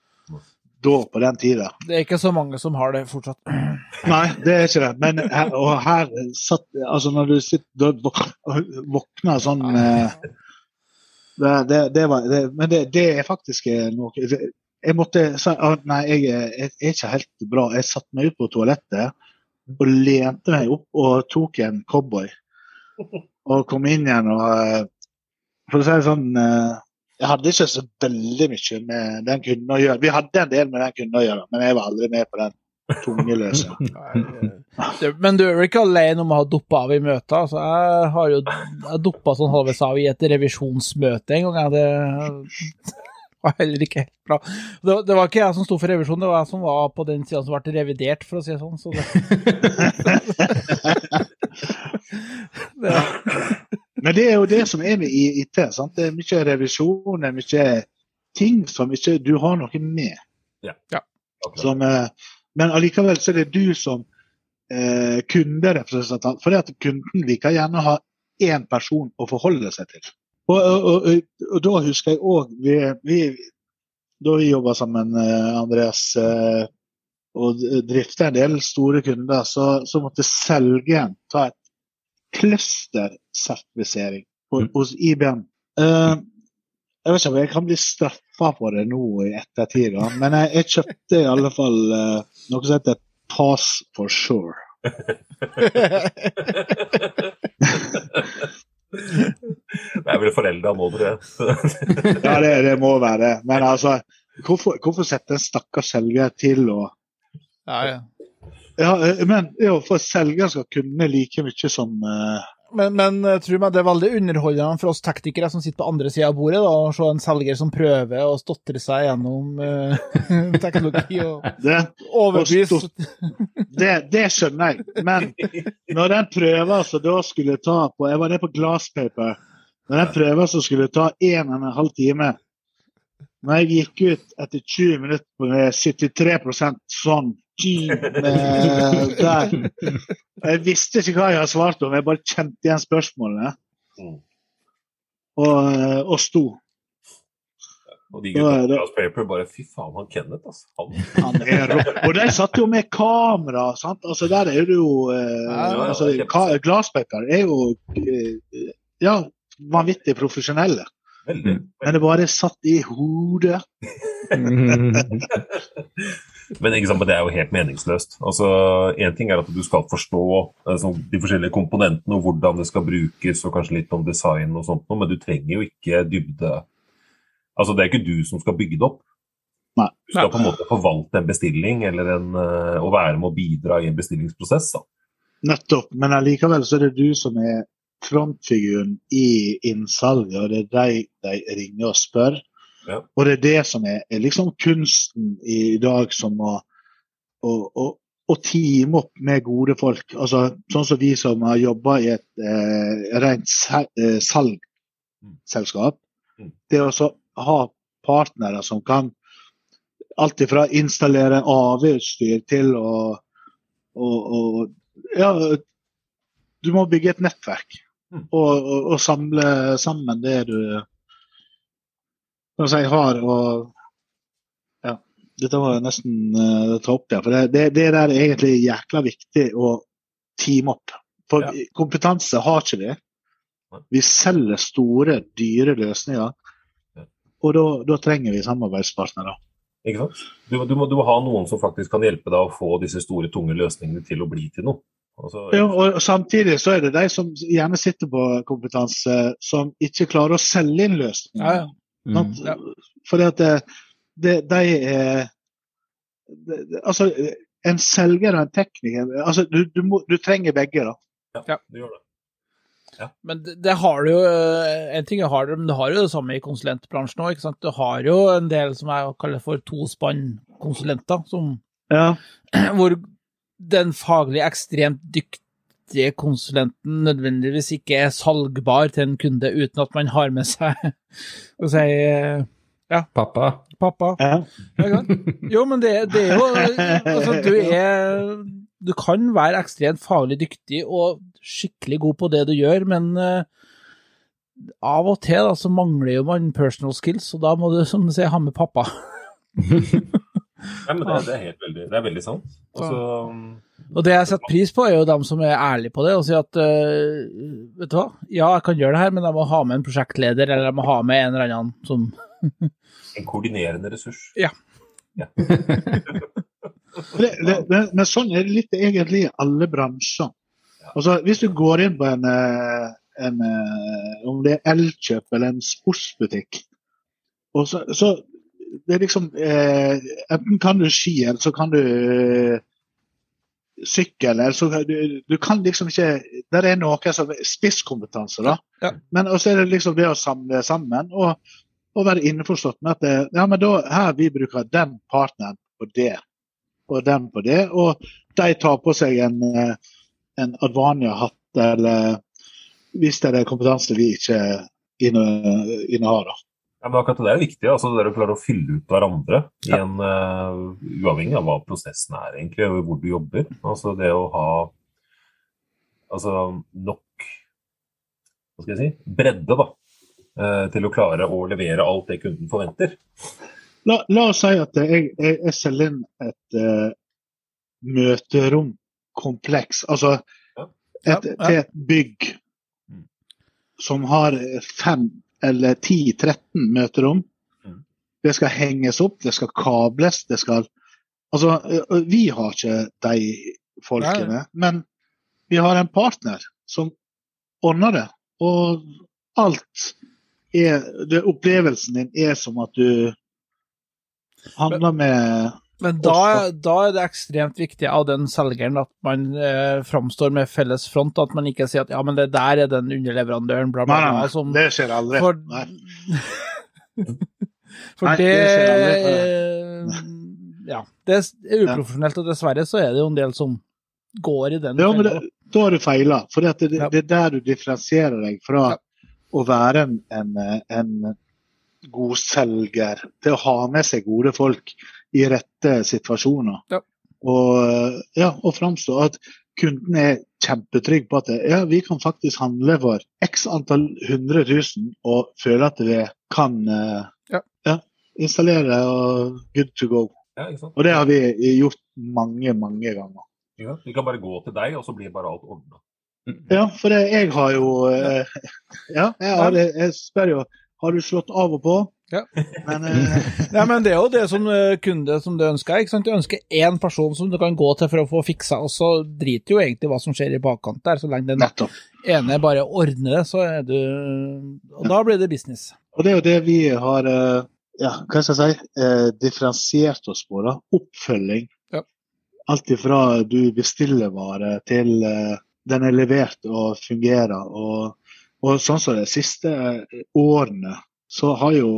da på den tida. Det er ikke så mange som har det fortsatt. Nei, det er ikke det. Men her, og her satt Altså, når du sitter og våkner sånn eh, det, det, var, Men det, det, er faktisk noe Jeg måtte si Nei, jeg, jeg, er ikke helt bra. Jeg satte meg ut på toalettet og lente meg opp og tok en cowboy. Og kom inn igjen og eh, For å si det sånn eh, jeg hadde ikke så veldig mye med den kunden å gjøre. Vi hadde en del med den kunden å gjøre, men jeg var aldri med på den tunge løsninga. men du er vel ikke alene om å ha duppa av i møter? Altså, jeg har jo jeg duppa sånn halvveis av i et revisjonsmøte en gang. Det var heller ikke helt bra. Det, det, var ikke jeg som sto for revisjonen, det var jeg som var på den sida som ble revidert, for å si det sånn. Så det, det men det er jo det som er med IT. Sant? Det er mye revisjon, det er mye ting som ikke du har noe med. Ja. ja. Som, eh, men allikevel så er det du som eh, kunderepresentant. For det at kunden liker gjerne å ha én person å forholde seg til. Og, og, og, og da husker jeg òg vi, vi, Da vi jobba sammen, eh, Andreas, eh, og drifta en del store kunder, så, så måtte selgeren ta et clustersertifisering Mm. hos IBM. Uh, jeg vet ikke om jeg kan bli straffa for det nå i ettertid, da. men jeg, jeg, kjøpte i alle fall uh, noe som heter Pass for sure. det er vel forelda nå, tror jeg. ja, det, det, må være det. Men altså, hvorfor, hvorfor sette en stakkars selger til å ja, ja. ja, men jo, for selger skal kunne like mye som uh, men, men tror meg det er veldig underholdende for oss teknikere som sitter på andre sida av bordet, da, å se en selger som prøver å stotre seg gjennom uh, teknologi og det, overbevise. Det, det, skjønner jeg, men når den prøver som da skulle ta på Jeg var det på Glasspaper. Når den prøver som skulle ta en og en halv time Når jeg gikk ut etter 20 minutter med 73 sånn der. Jeg visste ikke hva jeg hadde svart om, jeg bare kjente igjen spørsmålene. Og, og sto. Og de gutta på Paper bare Fy faen, han Kenneth, altså. Han. han er rå. Og de satt jo med kamera, sant. Altså, der er det jo eh, ja, altså, Glasspaper er jo eh, ja, vanvittig profesjonelle. Veldig. Men det bare satt i hodet. Men det er jo helt meningsløst. Altså, Én ting er at du skal forstå altså, de forskjellige komponentene og hvordan det skal brukes, og kanskje litt om design og sånt, men du trenger jo ikke dybde Altså, Det er ikke du som skal bygge det opp. Nei. Du skal på en måte forvalte en bestilling eller en, å være med å bidra i en bestillingsprosess. Da. Nettopp, men allikevel så er det du som er frontfiguren i innsalget, og det er deg de ringer og spør. Ja. Og det er det som er, er liksom kunsten i dag, som å, å, å, å teame opp med gode folk. Altså, sånn som vi som har jobba i et eh, rent salgsselskap. Mm. Det å ha partnere som kan alt ifra installere AV-utstyr til å, å, å Ja, du må bygge et nettverk. Mm. Og, og, og samle sammen det du si, har. Og ja, dette var nesten uh, ta opp der. For det, det, det der er egentlig jækla viktig å teame opp. For Ja. kompetanse har ikke vi. Vi selger store, dyre løsninger. Ja. Og da, da trenger vi samarbeidspartnere. Ikke sant? Du, du, må, du må ha noen som faktisk kan hjelpe deg å få disse store, tunge løsningene til å bli til noe. Altså, Ja, og samtidig så er det de som gjerne sitter på kompetanse, som ikke klarer å selge inn løsninger. Ja, ja. Mm. Fordi at det, det, de er det, det, Altså, en selger og en tekniker altså, du, du, må, du trenger begge, da. ja, du gjør det. Men det, det har du jo eh, En ting er har det, men du har jo det samme i konsulentbransjen òg. Du har jo en del som jeg kaller for tospann-konsulenter, som Ja. hvor den faglig ekstremt dyktige konsulenten nødvendigvis ikke er salgbar til en kunde uten at man har med seg å si, ja. Pappa. pappa. ja. Ja. Jo, men det, det er jo Altså, du er Du kan være ekstremt faglig dyktig og skikkelig god på det du gjør, men eh, av og til da, så mangler jo man personal skills, og da må du, som du sier, ha med pappa. Nei, men det, det, er helt veldig, det er veldig sant. Altså, Og det jeg setter pris på, er jo dem som er ærlige på det og sier at uh, vet du hva, ja, jeg kan gjøre det her, men jeg må ha med en prosjektleder, eller jeg må ha med en eller annen som en koordinerende ressurs. Ja. Ja. Det, det, det, men sånn er det litt egentlig i alle bransjer. Altså, hvis du går inn på en, eh, en eh, om det er Elkjøp eller en sportsbutikk, og så, så det er liksom eh, Enten kan du ski, eller så kan du eh, sykkel, eller så du, du kan liksom ikke Der er noe som spisskompetanse, da. Ja. Men også er det liksom det å samle sammen og, og være innforstått med at det, ja, men da, her vi bruker den partneren på det og den på det, og de tar på seg en, eh, en Advania-hatt eller hvis det er kompetanse vi ikke inne- innehar. Ja, men akkurat det er jo viktig, altså det der å klare å fylle ut hverandre i en, uh, uavhengig av hva prosessen er egentlig, og hvor du jobber. Altså det å ha altså, nok hva skal jeg si, bredde da, uh, til å klare å levere alt det kunden forventer. La, la oss si at jeg, jeg, jeg selger inn et uh, møteromkompleks, altså et, Ja, ja. til et bygg Mm. som har fem eller 10-13 møterom. Det skal henges opp, det skal kables, det skal Altså, vi har ikke de folkene, men vi har en partner som ordner det. Og alt er det, Opplevelsen din er som at du handler med Men da, da er det ekstremt viktig av den selgeren at man eh, framstår med felles front, at man ikke sier at ja, men det der er den underleverandøren, bla, bla, Nei, nei, bla. nei, Som, det skjer aldri. for for Nei, det, det eh, Ja, det er uprofesjonelt, og dessverre så er det jo en del som går i den Ja, men det, da har du feila. For det, det, det er der du differensierer deg fra Ja. å være en, en, en god selger til å ha med seg gode folk i rette situasjoner. Ja. Og, ja, og framstå at kunden er kjempetrygg på at ja, vi kan faktisk handle for x antall hundre tusen og føle at vi kan ja. Ja. installere og good to go. Ja. Og det har vi gjort mange, mange ganger. Ja, vi kan bare gå til deg, og så blir bare alt ordna. Ja, for det, jeg har jo eh, Ja, jeg, har, jeg spør jo har du slått av og på. Ja. Men eh, Nei, men det er jo det som eh, kunde som du ønsker. ikke sant? Du ønsker én person som du kan gå til for å få fiksa, og så driter jo egentlig hva som skjer i bakkant der. Så lenge den nettopp. ene bare ordner det, så er du Og da blir det business. Og det er jo det vi har eh, ja, hva skal jeg si, eh, differensiert oss på. da, Oppfølging. Ja. Alt ifra du bestiller vare til eh, den er levert og fungerer. Og, og sånn som de siste årene, så har jo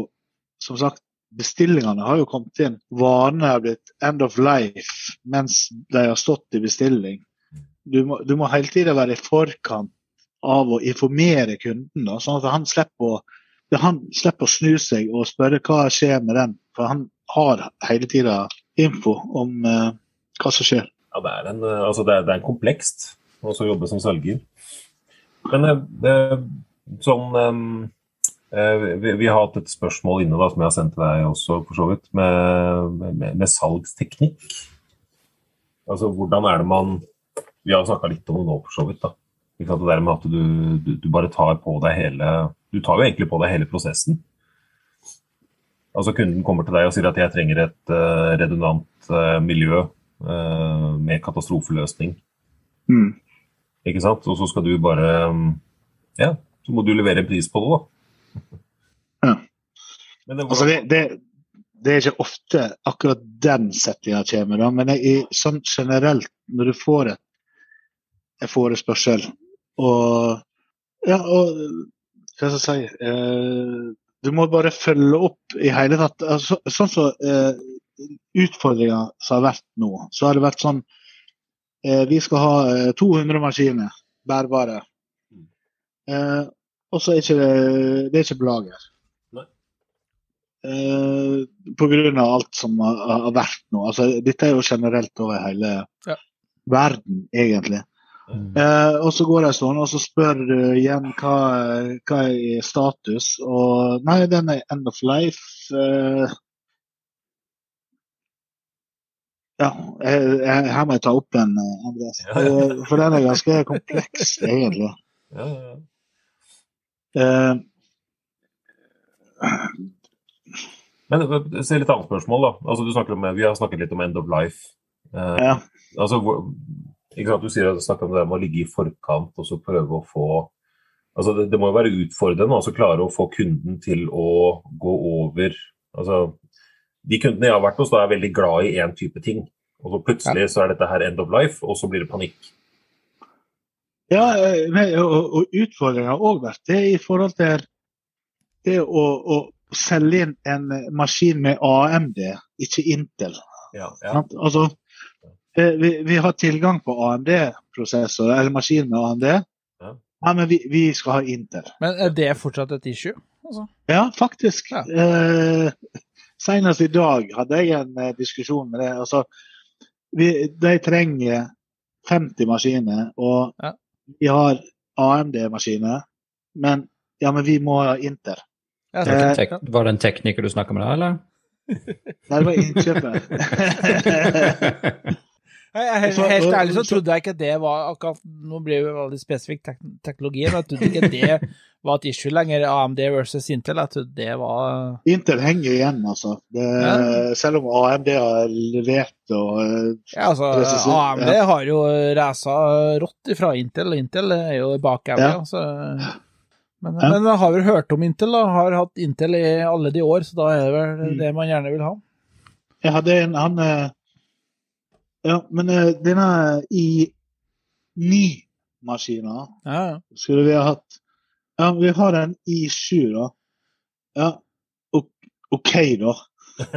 som sagt bestillingene har jo kommet inn. Varene har blitt end of life mens de har stått i bestilling. Du må, du må hele tiden være i forkant av å informere kunden, da, sånn at han slipper å han slipper å snu seg og spørre hva skjer med den. For han har hele tida info om uh, hva som skjer. Ja, det er en, eh, altså det er, det er komplekst å jobbe som selger. Men eh, det, sånn eh, vi, vi har hatt et spørsmål inne da, som jeg har sendt til deg også, for så vidt, med, med, med salgsteknikk. Altså hvordan er det man Vi har snakka litt om det nå, for så vidt. da. Ikke sant? Det der med at du, du, du bare tar på deg hele Du tar jo egentlig på deg hele prosessen. Altså kunden kommer til deg og sier at jeg trenger et uh, redundant uh, miljø uh, med katastrofeløsning. Mm. Ikke sant? Og så skal du bare um, Ja, så må du levere en pris på det, da. Ja. Men det, Altså, det, det, det er ikke ofte akkurat den settinga kommer, da, men jeg, sånn generelt, når du får et, en forespørsel og Ja, og hva skal jeg si eh, Du må bare følge opp i hele tatt. Altså, sånn som så, eh, utfordringa som har vært nå, så har det vært sånn eh, Vi skal ha eh, 200 maskiner bærbare. Eh, og så er ikke det, det er ikke på lager. Eh, av alt som har, har vært nå. Altså, dette er jo generelt over hele Ja. verden, egentlig. Eh, og så går jeg sånn, og så spør du igjen hva, hva er status. Og nei, den er end of life. Eh, ja, jeg, jeg, her må jeg ta opp en, eh, Andreas. Ja, ja. Eh, For den er ganske kompleks, egentlig. Ja, ja, ja. Eh, Men se litt annet spørsmål, da. Altså, du om, vi har snakket litt om end of life. Eh, ja. altså, ikke sant? Du sier at du snakker om det med å ligge i forkant og så prøve å få altså det, det må jo være utfordrende å klare å få kunden til å gå over altså De kundene jeg har vært hos, da er veldig glad i én type ting. Og så plutselig så er dette her end of life, og så blir det panikk. Ja, eh, og, og utfordringa har òg vært det i forhold til det å, å selge inn en maskin med AMD, ikke Intel. Ja, ja. Altså, eh, vi, vi har tilgang på AMD-prosessor, eller maskin med AMD. Ja. Nei, men vi, vi skal ha Intel. Men er det fortsatt et issue? Altså. Ja, faktisk. Ja. Eh, senest i dag hadde jeg en eh, diskusjon med det. Altså, vi, de trenger 50 maskiner, og Ja. Vi har AMD-maskiner. Men, ja, men vi må ha Inter. Ja, det så- var det en tekniker du snakka med da, eller? Nei, det var innkjøpet. Er helt, helt ærlig så trodde jeg ikke det var akkurat Nå blir det jo veldig spesifikk tek teknologi, men jeg trodde ikke det var et issue lenger, AMD versus Intel. Jeg trodde det var Intel henger igjen, altså. Det, Ja. Selv om AMD har levert og eh, Ja, altså, Presis- AMD ja. har jo rasa rått fra Intel, og Intel er jo bak AMD. Ja. Så. Men, Ja. men har vel hørt om Intel, da. Har hatt Intel i alle de år, så da er det vel Mm. det man gjerne vil ha. Jeg hadde en han eh, Ja, men eh, denne i9-maskina Ja, ja. skulle vi ha hatt Ja, vi har en i7, da. Ja, OK, da.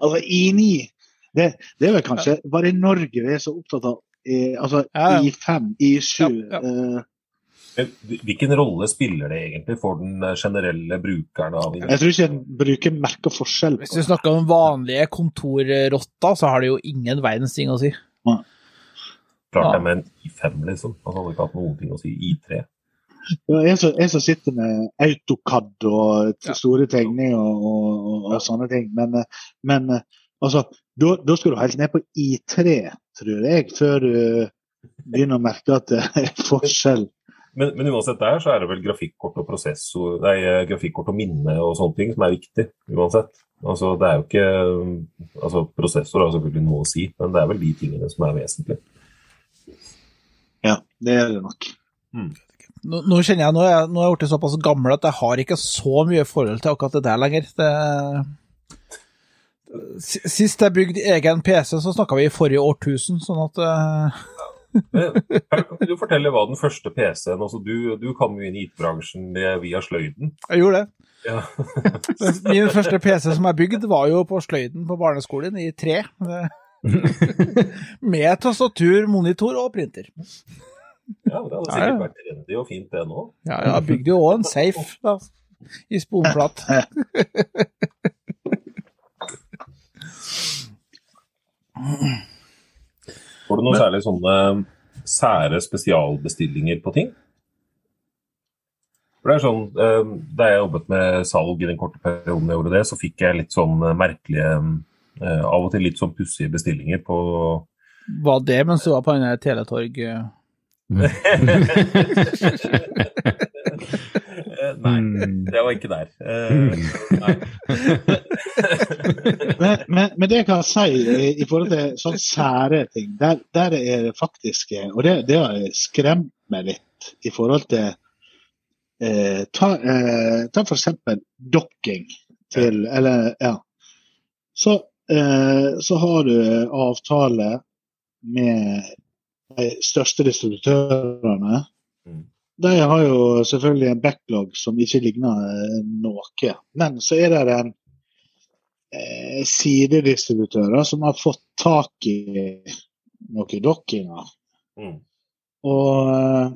altså, i9 det, det er vel kanskje bare i Norge vi er så opptatt av eh, altså Ja, ja. i5, i7 Ja, ja. eh, Hvilken rolle spiller det egentlig for den generelle brukeren av Jeg tror ikke en bruker merker forskjell Hvis du snakker om vanlige kontorrotter, så har det jo ingen verdens ting å si. Klart Ja. det med en I5, liksom. Altså, hadde ikke hatt noen ting å si. I3. Ja, Jeg som, jeg som sitter med AutoCAD og Ja. store tegninger og, og, og, og sånne ting. Men, men altså, da skal du helt ned på I3, tror jeg, før du begynner å merke at det er forskjell. Men, men uansett der så er det vel grafikkort og prosessor, nei, grafikkort og minne og sånne ting som er viktig. uansett. Altså, det er jo ikke, altså Prosessor har selvfølgelig noe å si, men det er vel de tingene som er vesentlige. Det er det nok. Nå, nå kjenner jeg, nå er, jeg- nå er jeg blitt såpass gammel at jeg har ikke så mye forhold til akkurat det der lenger. Det, Sist jeg bygde egen PC, så snakka vi i forrige årtusen, sånn at uh... Kan du fortelle hva den første PC-en altså du, du kom jo inn i IT-bransjen via sløyden. jeg gjorde det. Ja. Min første PC som jeg bygde, var jo på sløyden på barneskolen i tre. Med tastatur, monitor og printer. Ja, det hadde Ja, ja. sikkert vært trendy og fint, det nå. Ja, jeg bygde jo òg en safe da, i sponplatt. Får du noen særlig sånne sære spesialbestillinger på ting? For det er sånn, eh, Da jeg jobbet med salg i den korte perioden jeg gjorde det, så fikk jeg litt sånn eh, merkelige eh, Av og til litt sånn pussige bestillinger på Var det mens du var på en Teletorg? Eh, Nei, Mm. det var ikke der. Eh. Men, men, men det jeg kan si i, forhold til sånne sære ting, der, der er det faktisk eh, Og det, det har skremt meg litt i forhold til eh, Ta, eh, ta for eksempel dokking til Eller, ja. Så, eh, så har du avtale med de største distributørene. Mm. De har jo selvfølgelig en backlog som ikke ligner eh, noe. Men så er det en eh, sidedistributører som har fått tak i noen dokkinger. Mm. Og eh,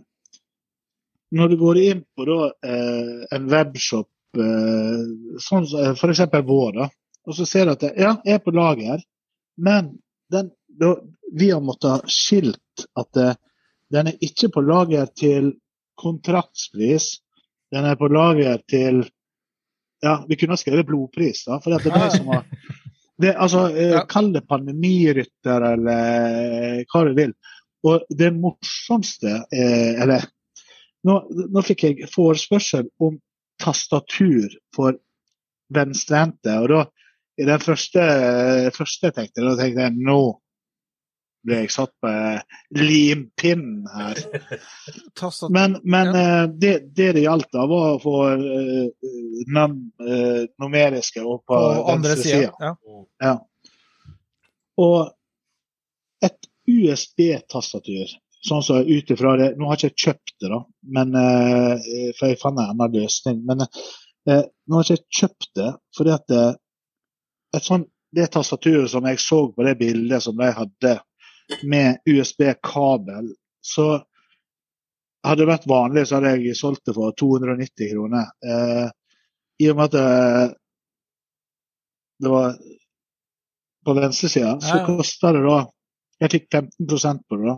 når du går inn på da, eh, en webshop, eh, sånn f.eks. vår, da, og så ser du at det, ja, er på lager, men den, da, vi har måttet ha skilt at det, den er ikke på lager til kontraktspris, den er på lager til ja, Vi kunne ha skrevet blodpris, da, for det er de som har det, altså, eh, Ja. Kall det pandemirytter eller eh, hva du vil. Og det morsomste eh, Eller nå, nå fikk jeg forespørsel om tastatur for venstrehendte. Og da, i den første, første jeg tenkte, da tenkte jeg nå ble jeg satt på eh, limpinnen her. Men, men ja. det, det det gjaldt, da, var å få den eh, numeriske opp på, på andre sida. Ja. Ja. Og et USB-tastatur, sånn som ut ifra det Nå har jeg ikke kjøpt det, da, men, eh, for jeg fant en annen løsning. Men eh, nå har jeg ikke kjøpt det fordi at det, et sånt, det tastaturet som jeg så på det bildet som de hadde med USB-kabel, så hadde det vært vanlig, så hadde jeg solgt det for 290 kroner. Eh, I og med at det, det var på venstresida, så Ja, ja. kosta det da Jeg fikk 15% på det, da.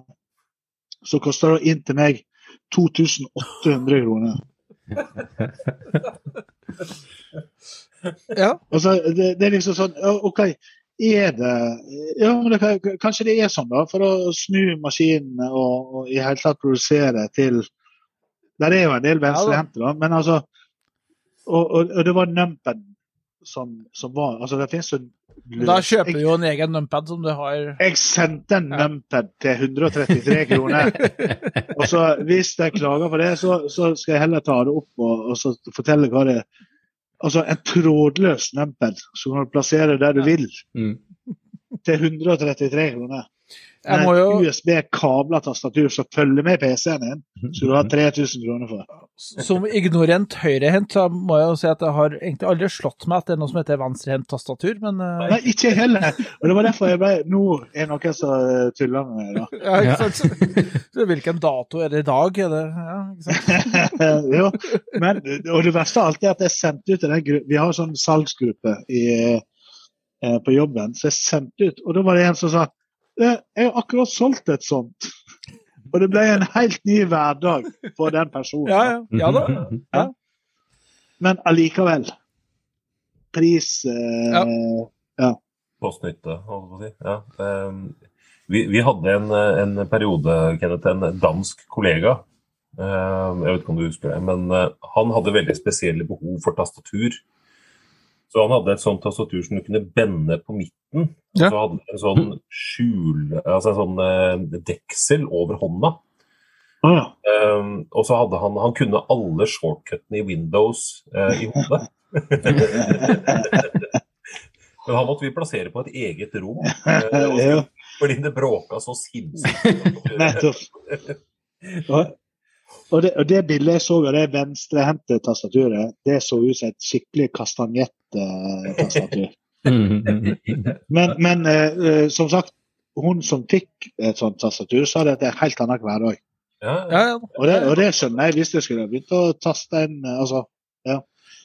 Så kosta det inn til meg 2800 kroner. ja. Altså, det, det er liksom sånn OK, er det Ja, men det, kanskje det er sånn, da. For å snu maskinene og, og i hele tatt produsere til Der er jo en del venstrehendte, da. Men altså og, og, og det var numpen som, som var Altså, det finnes jo Da kjøper du jo en egen numpad som du har jeg sendte en numpad til 133 kroner. Og så hvis jeg klager på det, så, så skal jeg heller ta det opp og, og så fortelle hva det er. Altså en trådløs numpad som kan du plassere der du vil, Mm. til 133 kroner. Jeg jo USB-kabla tastatur som følger med PC-en din, skal du ha 3000 kroner for. Som ignorant høyrehendt så må jeg jo si at jeg har egentlig aldri slått meg at det er noe som heter venstrehendt tastatur, men eh, Nei, ikke heller. Og det var derfor jeg ble Nå er noen som eh, tuller med meg, da. ja, ikke sant? Så Hvilken dato er det i dag? Er det, ja, ikke sant? jo, men, og det verste av alt er at jeg sendte ut til den Vi har sånn salgsgruppe i, eh, på jobben, så jeg sendte ut. Og da var det en som sa «Eh, jeg har akkurat solgt et sånt. Og det ble en helt ny hverdag for den personen. Ja, ja, ja da. Ja. Men allikevel. Pris eh, Postnytte, holdt jeg på å si. Ja. Um, vi, vi hadde en, en periode, Kenneth, en dansk kollega. Uh, jeg vet ikke om du husker det, men uh, han hadde veldig spesielle behov for tastatur. Så han hadde et sånt tastatur som du kunne bende på midten. Og Ja. så hadde han en sånn skjul, altså en sånn eh, deksel over hånda. Ah, ja. um, og så hadde han Han kunne alle shortcutene i Windows uh, i hodet. Men han måtte vi plassere på et eget rom. uh, fordi det bråka så sinnssykt. Og, det, og det bildet jeg så av det venstrehendte tastaturet, det så ut som et skikkelig kastanjett-tastatur. Men, men eh, eh, som sagt, hun som fikk et sånt tastatur, sa det at det er en helt annen hverdag. Ja, Ja, ja. Og det, og det skjønner jeg hvis jeg skulle begynt å taste inn eh, altså,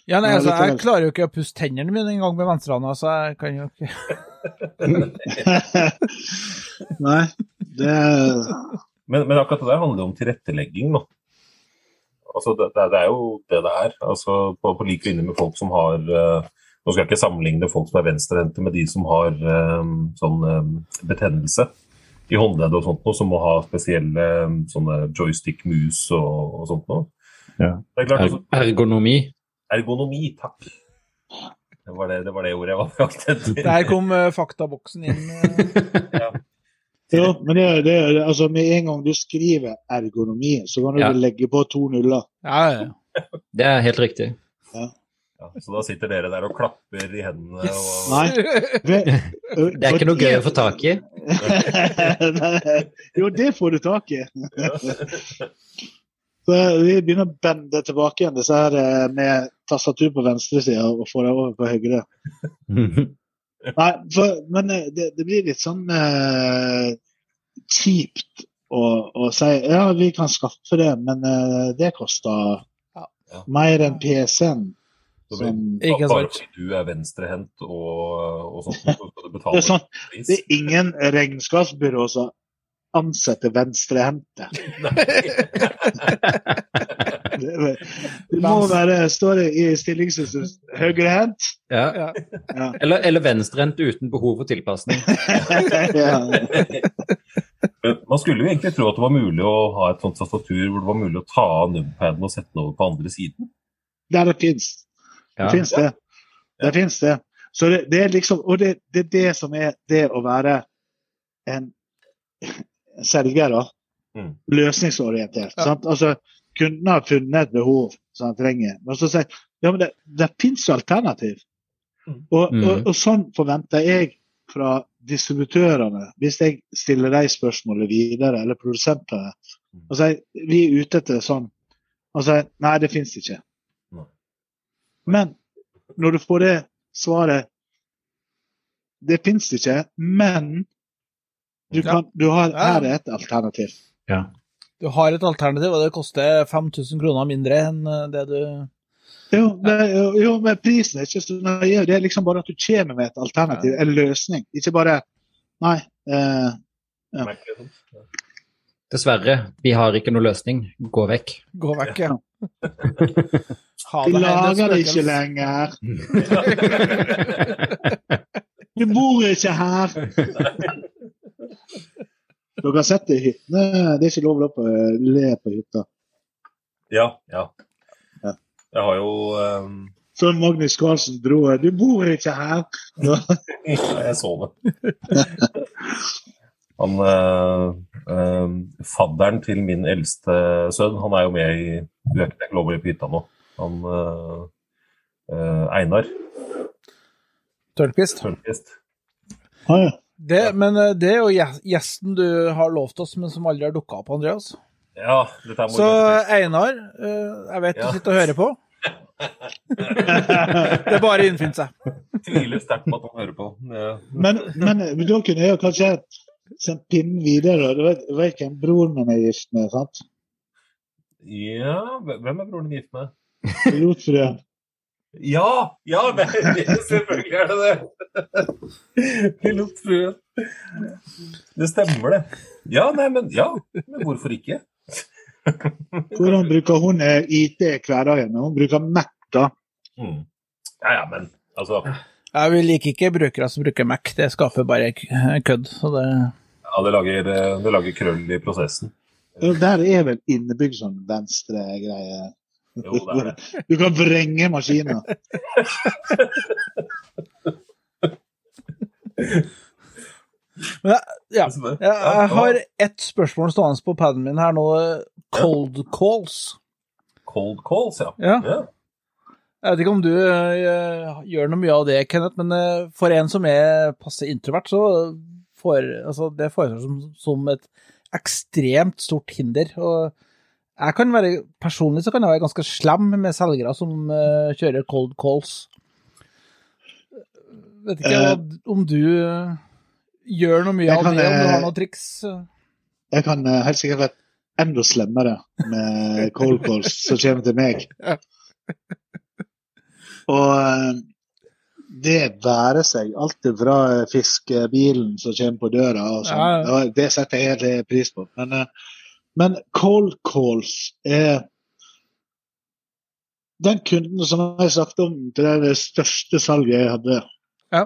ja nei, altså, jeg klarer jo ikke å pusse tennene mine engang med venstrehånda, så jeg kan jo ikke Nei, det Men, men akkurat det der handler jo om tilrettelegging, da. Altså, det, det, er jo det det er. Altså, på, på lik linje med folk som har eh, Nå skal jeg ikke sammenligne folk som er venstrehendte med de som har eh, sånn eh, betennelse i håndleddet og sånt noe, som må ha spesielle sånne joystick-mus og, og sånt noe. Ja. Det er klart, altså, Ergonomi. ergonomi, takk. Det var det, det var det ordet jeg var på jakt etter. Der kom uh, faktaboksen inn. eh. Jo, men det, det, altså, med en gang du skriver ergonomi, så kan du Ja. legge på to nuller. Ja, ja. Det er helt riktig. Ja, så da sitter dere der og klapper i hendene og Nei. Det Det er ikke noe gøy å få tak i. jo, det får du tak i. Så vi begynner å bende tilbake igjen disse her eh, med tastatur på venstre side og få det over på høyre. Nei, for, men eh, det, det blir litt sånn eh, kjipt å, å si ja, vi kan skaffe det, men eh, det koster Ja. Mer enn PC-en. Bare fordi du er venstrehendt og, og sånt, så skal du det, betale er sånn, pris. det er ingen regnskapsbyrå som ansetter venstrehendte. Det, det må være Står i stillingshuset høyrehendt? Ja. Ja. Ja. Eller, eller venstrehendt uten behov for tilpasning. ja. Men Man skulle jo egentlig tro at det var mulig å ha et sånt tastatur hvor det var mulig å ta av numpaden og sette den over på andre siden. Der det fins. Det Ja. fins det. Det fins det. Så det, det er liksom Og det, det er det som er det å være en selger, da. Mm. Løsningsorientert. Ja. Sant? Altså, kunden har funnet et behov som han trenger. Men så sier ja, men det, det fins jo alternativ. Mm. Og, Mm. og, og sånn forventer jeg fra distributørene, hvis jeg stiller de spørsmålet videre, eller produsentene. Mm. Og sier vi er ute etter sånn. Og sier nei, det fins ikke. Men når du får det svaret Det fins ikke, men du, Ja. kan, du har, Ja. her er et alternativ. Du har et alternativ, og det koster 5000 kroner mindre enn eh, det du Jo, det, jo, men prisen er ikke så nøye. Det er liksom bare at du kommer med et alternativ, en løsning. Ikke bare Nei. Eh, Ja. Sånn. Dessverre, vi har ikke noe løsning. Gå vekk. Gå vekk, ja. Ha vi lager det ikke lenger. Du bor ikke her. Dere har sett det i hyttene. Det er ikke lov å le på hytta. Ja, ja. Ja. Jeg har jo um... Før Magnus Carlsen dro Du bor ikke her. Ja. Jeg så det. Han eh, eh, Fadderen til min eldste sønn, han er jo med i Løkene lover på hytta nå. Han eh, eh, Einar Tørnquist. Tørnquist. Ah, ja. Det, men eh, det er jo gjesten du har lovt oss, men som aldri har dukka opp, Andreas. Ja, dette må Så Einar, eh, jeg vet du Ja. sitter og hører på. Det er bare å innfinne seg. tviler sterkt på at han hører på. Ja. Men, men da kunne jeg jo kanskje sendt pinnen videre. Du vet, du vet hvem broren min er gift med? sant? ja, hvem er broren din gift med? Pilotfrue. Ja! Ja, det, selvfølgelig er det det! Pilotfrue. Det stemmer, det. Ja, nei, men ja. Men hvorfor ikke? Hvordan bruker hun IT i hverdagen? Hun bruker Mac, da. Mm. Ja, ja, men altså Ja, vi liker ikke brukere som bruker Mac, det skaper bare kødd. Så det Ja, det lager, det lager krøll i prosessen. Der er vel innebygd sånn venstre-greie. Jo, det er det. Du kan vrenge maskiner. Men jeg- ja. Jeg, har ett spørsmål stående på paden min her nå. Cold calls. Cold calls, ja. Ja. Jeg vet ikke om du eh, gjør noe mye av det, Kenneth, men eh, for en som er passe introvert, så får altså, det foreslås som, som et ekstremt stort hinder. Og jeg kan være, personlig så kan jeg være ganske slem med selgere som uh, kjører cold calls. Vet ikke uh, om du uh, gjør noe mye av kan, det, om du har noen triks. Jeg kan helt sikkert være enda slemmere med cold calls som kommer til meg. Og det være seg alt fra fiskebilen som kommer på døra, og sånn, Ja, det setter jeg helt pris på. Men, men cold calls er Den kunden som jeg snakket om til det, det største salget jeg hadde, Ja.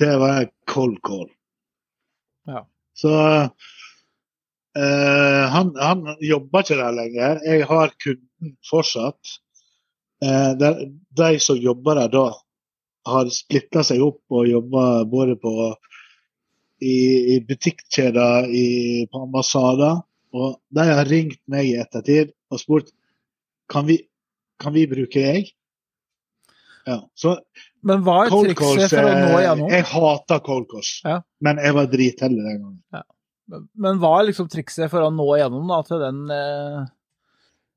det var cold call. Ja. Så Eh, han, han jobber ikke der lenger. Jeg har kunden fortsatt. Eh, der, de som jobber der da, har splitta seg opp og jobber både på i, i butikkjeder, på ambassader. Og de har ringt meg i ettertid og spurt kan vi, kan vi bruke deg. Ja, så Men hva er trikset course, for å nå igjennom? Jeg hater cold course, Ja. men jeg var dritheldig den gangen. Men- Men hva er liksom trikset for å nå igjennom da, til den eh,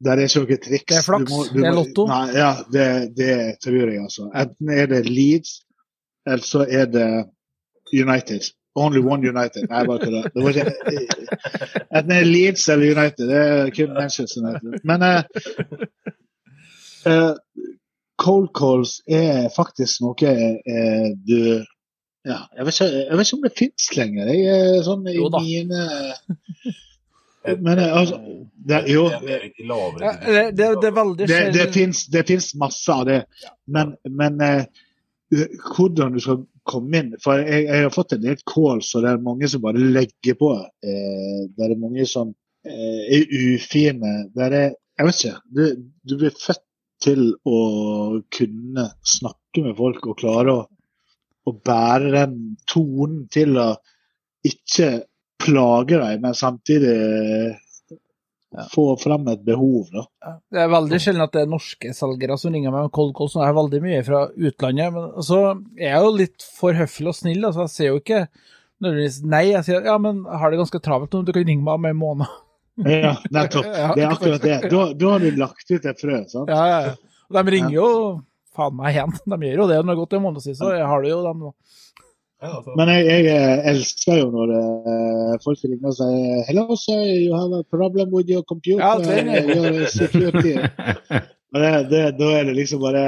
Det er ikke noe triks. Det er flaks, Du må- du det er må- lotto. Nei, ja, det, det tror jeg, altså. Enten er det Leeds, eller så er det United. Only one United. Nei, bare kødda. Det var ikke Enten er Leeds eller United. Det er kun Manchester United. Men uh, uh, cold calls er faktisk noe uh, du ja, jeg, vet ikke, jeg vet ikke om det fins lenger. Jeg er sånn i mine Men altså det, Jo. Det det, det, det er veldig Det, det fins masse av det, men, men hvordan du skal komme inn For jeg, jeg har fått en del kål, så det er mange som bare legger på. Eh, det er mange som eh, er ufine. Det er, jeg vet ikke. Du, du blir født til å kunne snakke med folk og klare å, å bære den tonen til å ikke plage dem, men samtidig få fram et behov. da. Det er veldig sjelden at det er norske selgere som ringer meg med cold calls. Jeg er veldig mye fra utlandet. Men så er jeg jo litt for høflig og snill. Altså, jeg ser jo ikke nødvendigvis nei. Jeg sier ja, men har det ganske travelt nå, du kan ringe meg om en måned. Ja, nettopp. Det er akkurat det. Da, da har du lagt ut et frø. sant? Ja, ja, ja. Og de ringer jo faen meg igjen. De gjør jo det når det har gått en måned siden, så har du jo dem nå. Ja, altså, Men jeg, jeg eh, elsker jo når eh, folk ringer og sier Hello, sir, you have a problem with your computer. Ja, det. your security. Det, det, da er det liksom bare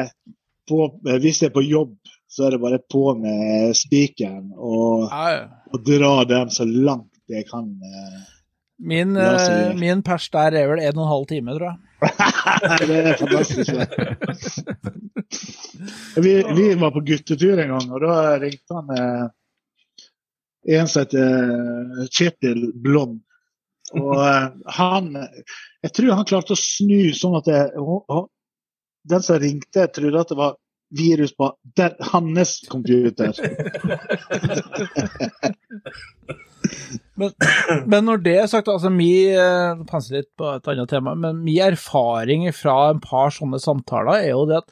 på, eh, Hvis det er på jobb, så er det bare på med spikeren og, Ja, og dra den så langt jeg kan. eh. Min, eh, min pers der er vel en og en halv time, tror jeg. Det er fantastisk. Vi, vi var på guttetur en gang, og da ringte han eh, en som heter eh, Kjetil Blond. Og eh, han Jeg tror han klarte å snu sånn at jeg, og, og, den som ringte, trodde at det var virus på der, hans computer. Men, men når det er sagt, altså mi eh, Panser litt på et annet tema, men min erfaring fra en par sånne samtaler er jo det at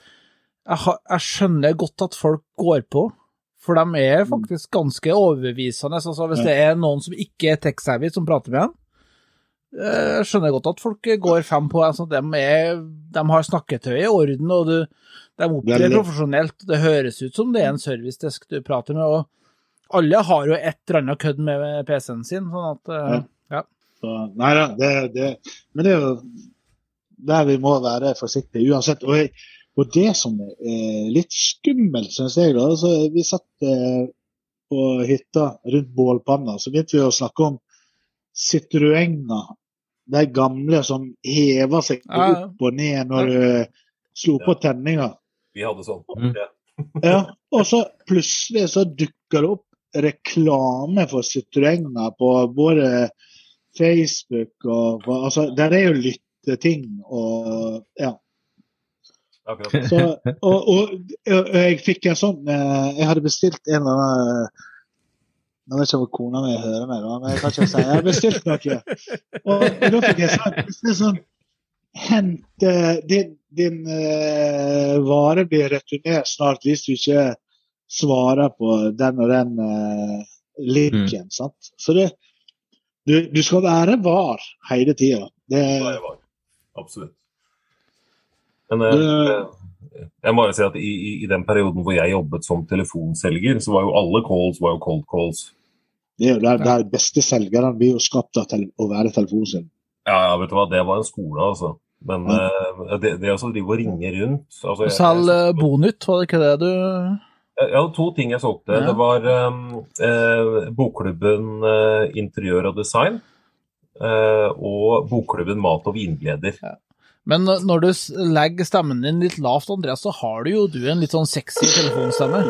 jeg, har, jeg skjønner godt at folk går på, for de er faktisk ganske overbevisende. Altså, hvis det er noen som ikke er tech-savvy som prater med en, eh, jeg skjønner godt at folk går fem på. Altså, de, er, de har snakketøyet i orden, og du, de opptrer profesjonelt. Det høres ut som det er en servicedesk du prater med. og alle har jo et eller annet kødd med PC-en sin, sånn at ja. ja. Så, nei da, det, det, men det er jo der vi må være forsiktige uansett. Og, jeg, og det som er litt skummelt, syns jeg, da altså, Vi satt eh, på hytta rundt bålpanna, så begynte vi å snakke om Citroenger. De gamle som hever seg opp og ned når du slo på tenninga. Vi hadde sånn. Mm. Ja. Og så plutselig så dukker det opp reklame for Citroenger på både Facebook og på, altså, Der er jo lytteting og ja. Så, og, og, og jeg fikk en sånn eh, Jeg hadde bestilt en eller annen Nå vet ikke om kona mi hører meg, da, men jeg kan ikke si jeg har bestilt noe. Og da fikk jeg sånn, sånn Hent eh, din, eh, vare blir returnert snart hvis du ikke svarer på den og den eh, linken. Sant? Så det, du, du skal være var hele tida. Det, Ja, jeg var. Absolutt. Men eh, jeg må bare si at i, i, i den perioden hvor jeg jobbet som telefonselger, så var jo alle calls var jo cold calls. det er jo der, der beste selgerne blir jo skapt av å være telefonselger. Ja, ja, vet du hva, det var en skole, altså. Men eh, det, det å drive og ringe rundt altså, Selg Bonytt, var det ikke det du ja, to ting jeg solgte. Ja. Det var um, eh, bokklubben eh, Interiør og design eh, og bokklubben Mat og vingleder. Men når- når du legger stemmen din litt lavt, Andreas, så har du jo du en litt sånn sexy telefonstemme.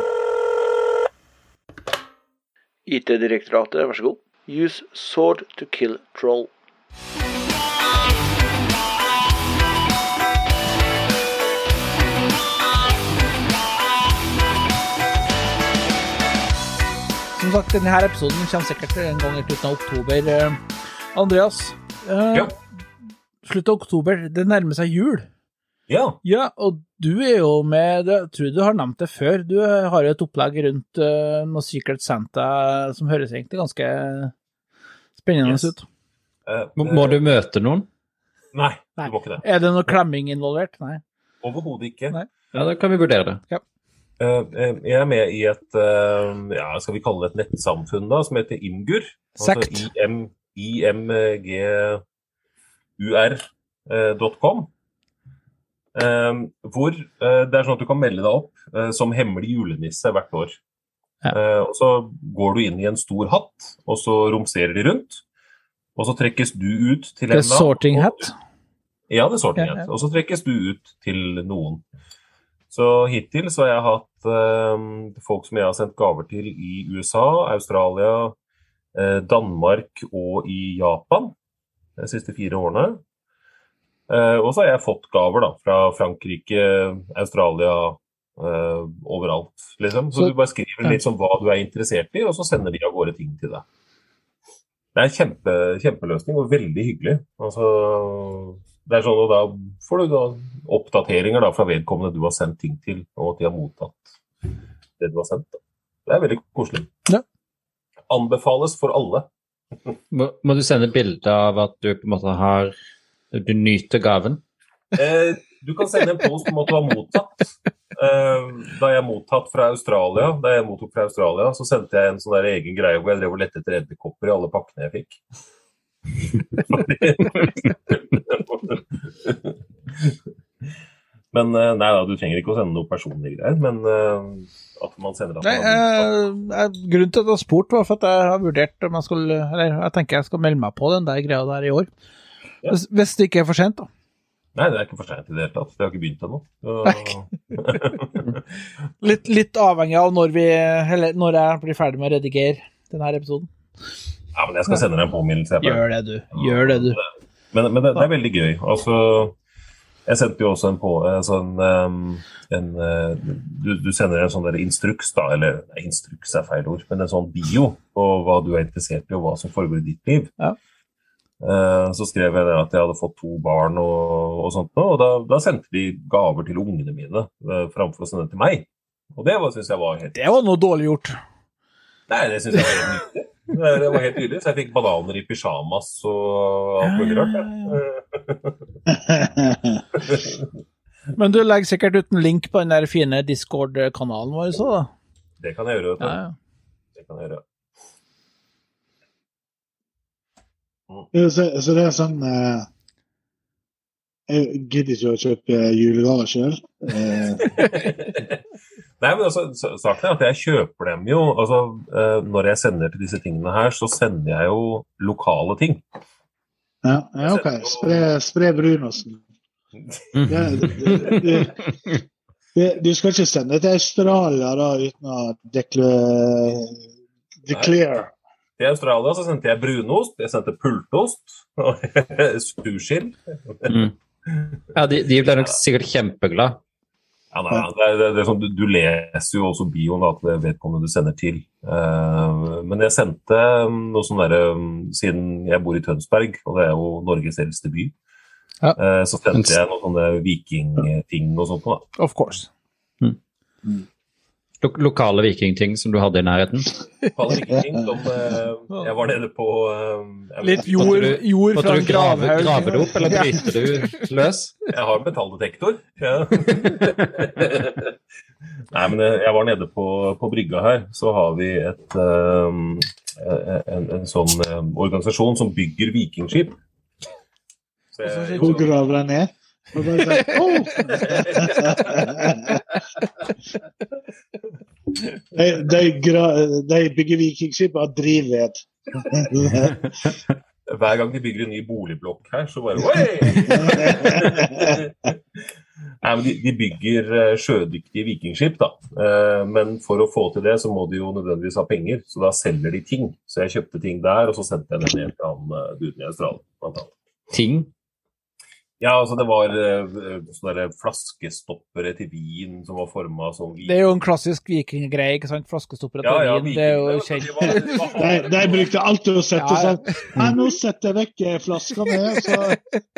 IT-direktoratet, vær så god. Use sword to kill troll. Som sagt, denne episoden kommer sikkert en gang i slutten av oktober. Eh, Andreas, eh, Ja. slutt av oktober, det nærmer seg jul. Ja. Ja, og du er jo med, jeg tror du har nevnt det før, du har jo et opplegg rundt uh, noe Secret Santa som høres egentlig ganske spennende Yes. ut. Uh, Må, må du møte noen? Nei, Nei. du må ikke det. Er det noe klemming involvert? Nei. Overhodet ikke. Nei. Ja, da kan vi vurdere det. Eh, eh, Jeg er med i et eh, ja, skal vi kalle det et nettsamfunn da, som heter Imgur. Sekt. Altså IM, imgur.com. Eh, hvor eh, det er sånn at du kan melde deg opp eh, som hemmelig julenisse hvert år. Ja. Eh, og Så går du inn i en stor hatt, og så romserer de rundt. Og så trekkes du ut til Det er en sorting hat. ja, det er sorting hat. Og så trekkes du ut til noen. Så hittil så har jeg hatt eh, folk som jeg har sendt gaver til i USA, Australia, eh, Danmark og i Japan de siste fire årene. Eh, og så har jeg fått gaver da, fra Frankrike, Australia, eh, overalt. Liksom. Så, Så- du bare skriver litt om hva du er interessert i, og så sender de av gårde ting til deg. Det er en kjempe, kjempeløsning og veldig hyggelig. Altså, det er sånn, og Da får du da oppdateringer da, fra vedkommende du har sendt ting til, og at de har mottatt det du har sendt. Da. Det er veldig koselig. Ja. Anbefales for alle. Må, må du sende bilde av at du på en måte har Du nyter gaven? Eh, du kan sende en post om at du har mottatt. Eh, da jeg mottatt fra Australia, da jeg mottok fra Australia, så sendte jeg en sånn der egen greie hvor jeg drev og lette etter edderkopper i alle pakkene jeg fikk. Men eh, nei da, du trenger ikke å sende noe personlige greier, men eh, at man sender at Nei, man mottatt. eh, grunnen til at jeg har spurt, var for at jeg har vurdert om jeg skulle Eller jeg tenker jeg skal melde meg på den der greia der i år. Ja. Hvis, hvis det ikke er for sent, da. Nei, det er ikke for seint i det hele tatt. Det har ikke begynt ennå. Så- Litt, litt avhengig av når, vi, eller når jeg blir ferdig med å redigere denne episoden. Ja, men jeg skal sende deg en påminnelse. Gjør det, du. Gjør det, du. Men, men det, det er veldig gøy. Altså, jeg sendte jo også en på en sånn um, en, uh, du, du sender en sånn instruks, da, eller nei, instruks er feil ord, men en sånn bio på hva du er interessert i, og hva som foregår i ditt liv. Ja. Så skrev jeg at jeg hadde fått to barn og, og sånt, og da, da sendte de gaver til ungene mine framfor å sende til meg. Og det syns jeg var helt Det var noe dårlig gjort. Nei, det syns jeg var helt nydelig. Det det var helt nydelig, så jeg fikk bananer i pysjamas og alt mulig rart. Men du legger sikkert ut en link på den der fine Discord-kanalen vår, så da. Det kan jeg gjøre. vet du. Ja, ja. Det kan jeg gjøre. Så, så det er sånn eh, Jeg gidder ikke å kjøpe julegaver sjøl. Eh, Nei, men altså, saken er at jeg kjøper dem jo altså, eh, Når jeg sender til disse tingene her, så sender jeg jo lokale ting. ja, ja, OK. Spre, spre brunosten. Du skal ikke sende til Australia da uten å declare, Nei. Til Australia så sendte jeg brunost, jeg sendte pultost, sursild. Mm. Ja, de, de blir nok sikkert kjempeglad. Ja, nei, det er, det er sånn, du, du leser jo også bioen da, til det vedkommende du sender til. Uh, men jeg sendte um, noe sånn derre um, Siden jeg bor i Tønsberg, og det er jo Norges eldste by, Ja. uh, så sendte jeg noen sånne vikingting og sånt. Da. Of course. Lo lokale vikingting som du hadde i nærheten. Lokale vikingting som eh, Jeg var nede på eh, Litt jord, du- jord fra en gravhaug. grave det opp, eller bryter du løs? jeg har metalldetektor. Ja. Nei, men eh, jeg var nede på, på brygga her, så har vi et eh, en, en sånn eh, organisasjon som bygger vikingskip. Så jeg, Hvor graver den ned? Og bare si, oh! de, de, gra, de bygger vikingskip av drivved. hver gang de bygger en ny boligblokk her, så bare Oi! Nei, men de, de bygger eh, sjødyktige vikingskip, da. Eh, Men for å få til det, så må de jo nødvendigvis ha penger, så da selger de ting. Så jeg kjøpte ting der, og så sendte jeg det ned til han eh, duden i Australia. blant annet. ting. Ja, altså det var uh, sånne flaskestoppere til vin som var forma som vin. Det er jo en klassisk vikinggreie, ikke sant? Flaskestoppere til Ja, ja, vin. Det er jo kjent. de de brukte alltid å sette Ja, ja. sånn Nei, nå setter jeg vekk eh, flaska mi, så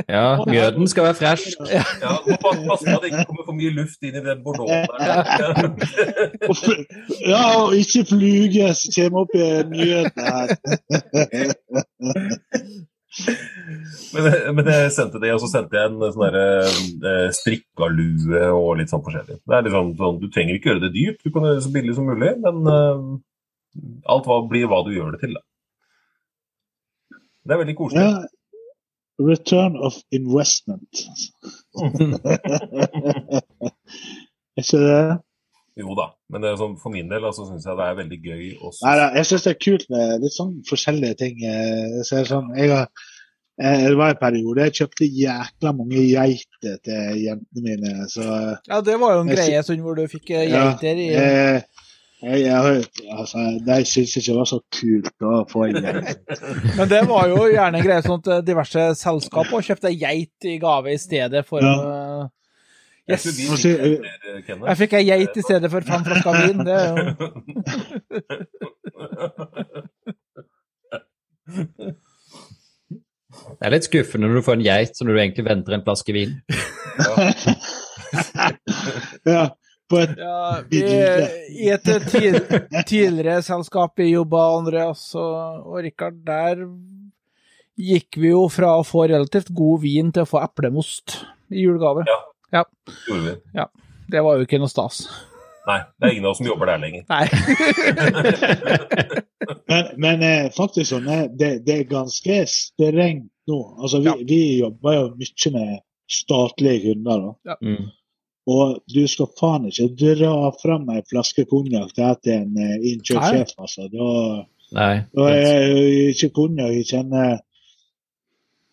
Ja, mjøden skal være fresh. Ja, nå passe det at det ikke kommer for mye luft inn i den bordeauxen der. Ja, og ikke fluge som kommer opp i mjøden her. Men, men jeg sendte det, og så sendte jeg en sånn derre eh, strikkalue og litt sånn forskjellig. Det er litt sånn, Du trenger ikke gjøre det dyrt, du kan gjøre det så billig som mulig, men eh, alt hva, blir hva du gjør det til. Da. Det er veldig koselig. Ja. Return of investment. Er ikke det? Jo da, men det er sånn, for min del altså, syns jeg det er veldig gøy også. Nei, da, jeg syns det er kult med litt sånn forskjellige ting. Så Jeg ser sånn, jeg har, eh, det var en periode jeg kjøpte jækla mange geiter til jentene mine. Så Ja, det var jo en Jeg greie sånn hvor du fikk eh, ja, geiter i eh, jeg, jeg, altså, De syntes ikke det var så kult å få en geit. Men det var jo gjerne en greie sånn at eh, diverse selskaper kjøpte geit i gave i stedet for Ja. Eh, Jeg Yes. tror vi Må fikk si- geiter, Jeg fikk ei geit i stedet for fem flasker vin. Det er jo Det er litt skuffende når du får en geit som du egentlig venter en flaske vin. Ja, på et, ja, vi, I et eh, tid, tidligere selskap vi jobba, Andreas og, og Rikard, der gikk vi jo fra å få relativt god vin til å få eplemost i julegave. Gjorde vi. Det var jo ikke noe stas. Nei, det er ingen av oss som jobber der lenger. Nei. men men eh, faktisk sånn, eh, det, det er ganske strengt nå. Altså, vi, Ja. vi jobber jo mye med statlige kunder. da. Mm. Og du skal faen ikke dra fram ei flaske konjakk til en eh, innkjøpssjef, altså. Da, Nei. da er ikke konjakk, jeg kjenner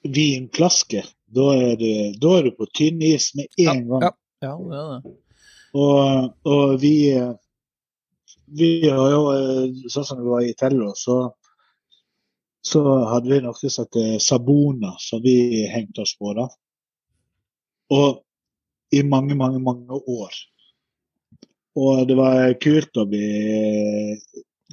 vinflaske. Da er, du, da er du på tynn is med en gang. Ja, ja, det er det. Og, og vi eh, Vi har jo, eh, sånn som vi var i Tello, så, så hadde vi noe som heter Sabona, som vi hengte oss på. da. Og i mange, mange, mange år. Og det var kult å bli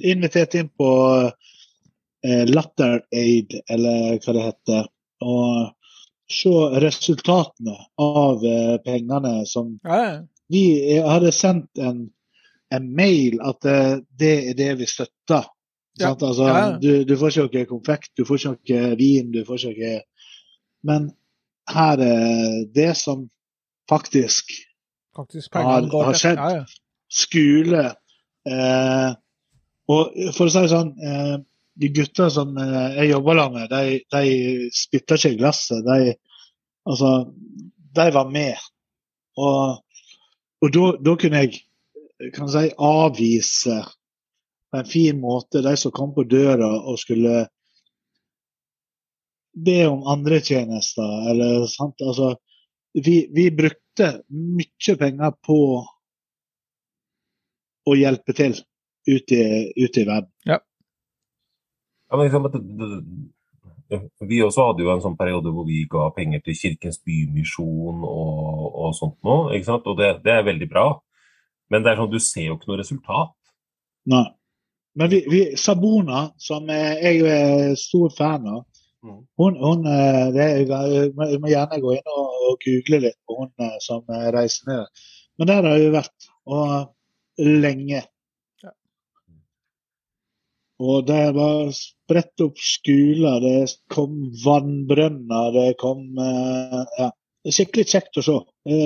invitert inn på eh, Latter Aid, eller hva det heter. Og se resultatene av eh, pengene som Ja, vi hadde sendt en, en mail at eh, det er det vi støtter. Ja. Altså, du, du får ikke noe konfekt, du får ikke noe vin, du får ikke noe Men her er det som faktisk Faktisk Har- har skjedd. Skule eh, Og for å si det sånn eh, De gutta som eh, jeg jobber sammen med, de, de spytta ikke i glasset. De, altså, de var med. Og, og da kunne jeg kan si, avvise på en fin måte de som kom på døra og skulle be om andre tjenester. Eller, sant? Altså, vi, vi brukte mye penger på å hjelpe til ute i, ut i verden. Ja, men liksom, det, vi også hadde jo en sånn periode hvor vi ga penger til Kirkens Bymisjon og, og sånt noe, ikke sant? og det, det er veldig bra. Men det er sånn, du ser jo ikke noe resultat. Nei. Men vi, vi, Sabona, som jeg er stor fan av, Mm. hun, hun eh, det, Jeg må gjerne gå inn og, og google litt på hun eh, som reiser ned. Men der har vi vært, og lenge. Og det var spredt opp skoler, det kom vannbrønner, det kom eh, ja, det Skikkelig kjekt å se.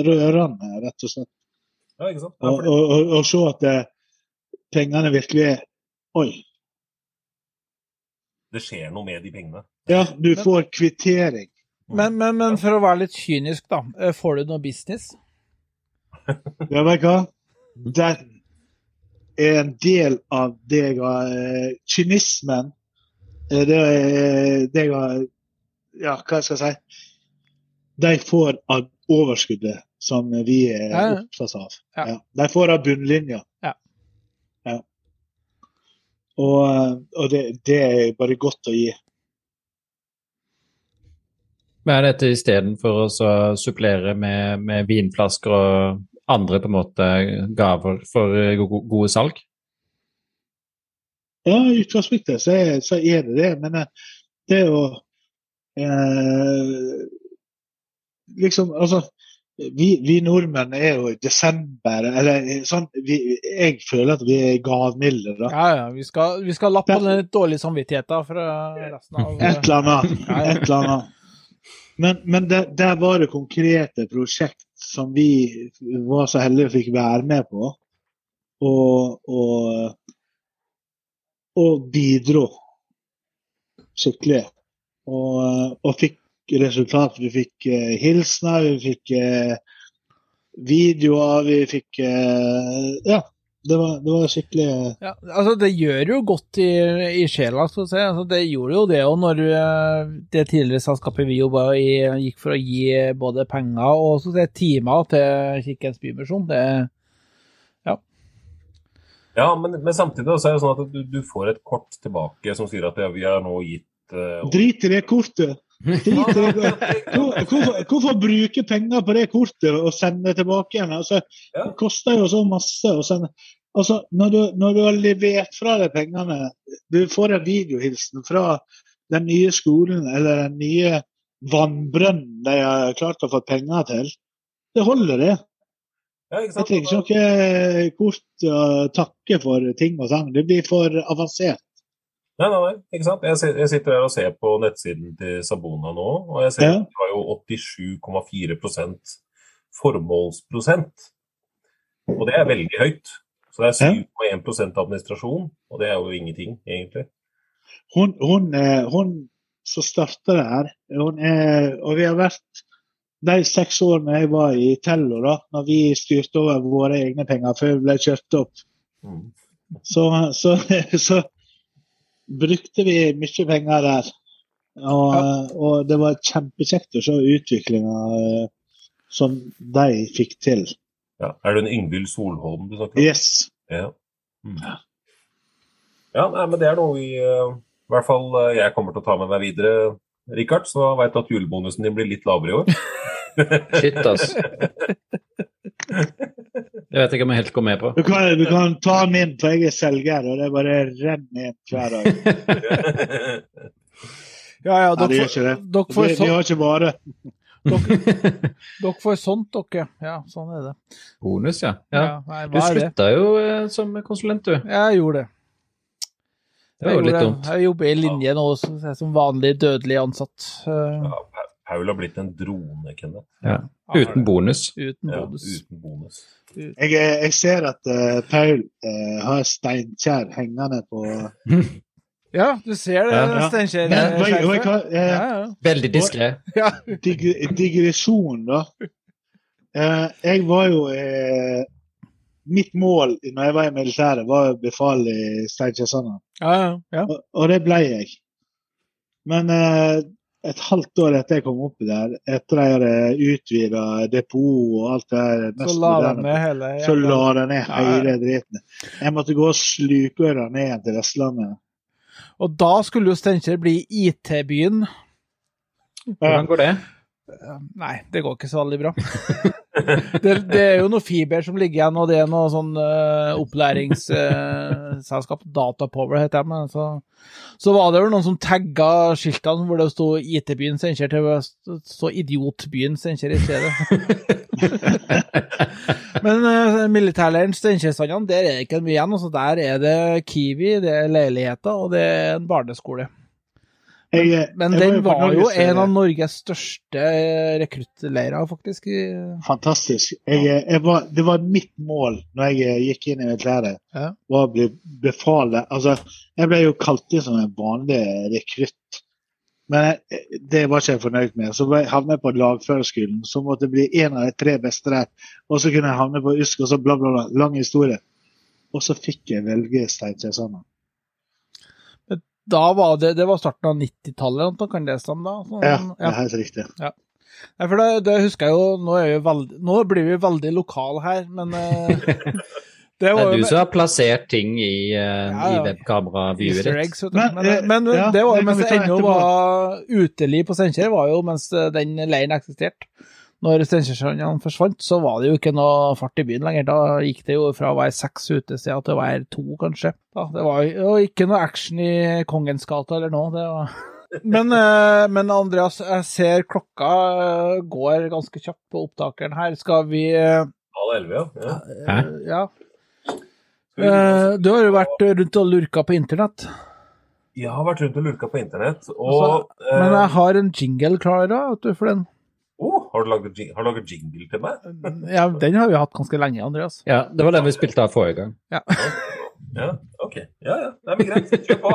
Rørende, rett og slett. Ja, ikke sant? Ja, Og, fordi, og, og, og se at det, pengene virkelig er Oi. det skjer noe med de pengene. Ja, du får kvittering. Men, men, men for å være litt kynisk, da. eh, Får du noe business? Ja, vet du hva? Den er en del av det jeg har eh, Kynismen. eh, Det er det jeg har Ja, hva skal jeg si? De får av overskuddet som vi er opptatt av. Ja. Ja. De får av bunnlinja. Ja. Ja. Og, og det, det er bare godt å gi. Men er dette istedenfor å supplere med, med vinflasker og andre på en måte gaver for eh, gode salg? Ja, i utgangspunktet så er, så er det det, men eh, det å eh, Liksom, altså vi, vi nordmenn er jo i desember eller eh, sånn vi, Jeg føler at vi er gavmilde, da. Ja, ja. Vi skal, vi skal lappe på den dårlige samvittigheten fra resten av Et eller annet. Et eller annet. Men, men der, der var det konkrete prosjekt som vi var så heldige og fikk være med på. Og, og, og bidro skikkelig. Og, og fikk resultat. Vi fikk eh, hilsener, vi fikk eh, videoer, vi fikk eh, Ja. Det var, det var skikkelig Ja, altså Det gjør jo godt i, i sjela, skal du si. Altså, det gjorde jo det òg når eh, det tidligere selskapet vi jobba i, gikk for å gi både penger og si, timer til Kirkens Bymisjon. Det, Ja, men, men samtidig så er det sånn at du, du får et kort tilbake som sier at ja, vi har nå gitt uh, Drit i det kortet! Det. Hvorfor, hvorfor bruke penger på det kortet og sende tilbake igjen? Altså, det koster jo så masse å sende. Altså, når, du, når du har levert fra deg pengene, du får en videohilsen fra den nye skolen eller den nye vannbrønnen de har klart å få penger til, det holder, det. ja, Jeg trenger ikke noe kort å takke for ting og sånn. Det blir for avansert. Nei, nei, nei, ikke sant? Jeg, jeg sitter her og ser på nettsiden til Sabona nå, og jeg ser Ja. at de har jo 87,4% formålsprosent. Og det er veldig høyt. Så det er 7,1 administrasjon, og det er jo ingenting, egentlig. hun, hun, eh, hun som starta det her, hun er, og vi har vært de seks årene jeg var i Tello, da, når vi styrte over våre egne penger før vi ble kjøpt opp, Mm. så, så, så brukte vi mye penger der. Og, og det var kjempekjekt å se utviklinga eh, som de fikk til. Ja. Er det en Yngvild Solholm du snakker om? Yes. Ja. Mm. ja, nei, men det er noe vi eh, I hvert fall eh, jeg kommer til å ta med meg videre, Rikard. Så veit du at julebonusen din blir litt lavere i år. Shit, ass. Det vet jeg ikke om jeg helt går med på. Du kan, du kan ta min, for jeg er selger, og det bare renner inn hver dag. ja, ja, Nei, det dere, gjør ikke det. dere, Vi, får vi har ikke vare. dere får sånt, dere. Ja, sånn er det. Bonus, ja. ja. Ja, nei, Du er slutta jo eh, som konsulent, du. Jeg gjorde det. Det var jo litt dumt. Jeg jobber i linje nå som, vanlig dødelig ansatt. eh, Ja, Paul har blitt en drone, Kenneth. Ja. Uten bonus. uten Ja, uten bonus. Jeg, jeg ser at uh, Paul uh, har Steinkjer hengende på Ja, du ser det, Ja. Steinkjer. Men vet- vet du skjerfet. hva? Eh, Ja, ja. Veldig diskré. ja. dig digresjon, da. Eh, jeg var jo eh, Mitt mål når jeg var i militæret, var å befal i Steinkjer-Sanda. ja, ja, ja. Og, og det ble jeg. Men eh, et halvt år etter jeg kom oppi der, etter jeg hadde utvida depot og alt det der Så la de moderne, ned hele så la de ned hele driten. Jeg måtte gå og slukøre ned igjen til Vestlandet. Og da skulle jo Steinkjer bli IT-byen. Hvordan går det? Nei, det går ikke så veldig bra. det, det er jo noe fiber som ligger igjen, og det er noe sånn uh, opplæringsselskap, Datapower heter Men så, så var det vel noen som tagga skiltene hvor det sto IT-byen Steinkjer til så Idiotbyen Steinkjer i stedet. Men uh, militærleiren Steinkjer-Sandane, der er det ikke mye igjen. Altså, der er det Kiwi, det er leiligheter, og det er en barneskole. Jeg, Men jeg den var jo en av Norges største eh, rekruttleirer, faktisk. Fantastisk. Jeg, jeg var, det var mitt mål når jeg eh, gikk inn i militæret, Ja. var å bli befalet. Altså, jeg ble jo kalt inn som en vanlig rekrutt. Men det var ikke jeg fornøyd med. Så havnet jeg på lagførerskolen, så måtte jeg bli en av de tre beste der. Og så kunne jeg havne på USK, og så bla, bla, bla. Lang historie. Og så fikk jeg velge Steinkjer Sanda. Da var det, det var starten av 90-tallet, kan det stemme? da? Sånn, Ja, det er helt riktig. Nei, for det, det husker jeg jo, nå, er vi veldig, nå blir vi veldig lokale her, men eh, Det Det er du som har plassert ting i, uh, Ja, ja. i webkameraviewet ditt. eggs. Men, Men, eh, men, ja, det var jo mens det ennå var uteliv på Steinkjer, var jo mens den leiren eksisterte. Når Steinkjerstrandene forsvant, så var det jo ikke noe fart i byen lenger. Da gikk det jo fra å være seks utesteder til å være to, kanskje. Da, det var jo ikke noe action i Kongens gate eller noe. Det var... Men, eh, men Andreas, jeg ser klokka eh, går ganske kjapt på opptakeren her. Skal vi eh, Halv elleve, ja. ja. Hæ? Ja. Eh, Du har jo vært rundt og lurka på internett. Jeg har vært rundt og lurka på internett, Altså, Men eh, jeg har en jingle klar da, vet du, for den. Har du laget har du laget jingle til meg? Ja, den har vi hatt ganske lenge, Andreas. Ja, det var den vi spilte av forrige gang. Ja, OK. Ja, ja. Det er greit. Kjør på.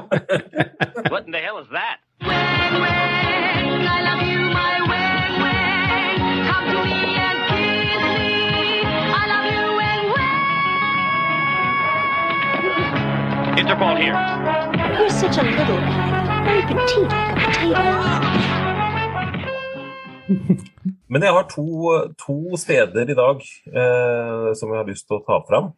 What in the hell is that? Wang, wang, I love you, my wang, wang. Come to me and kiss me. I love you, wang, wang. Interpol here. You're such a little guy, very petite potato. Men jeg har to, to steder i dag eh, som jeg har lyst til å ta fram.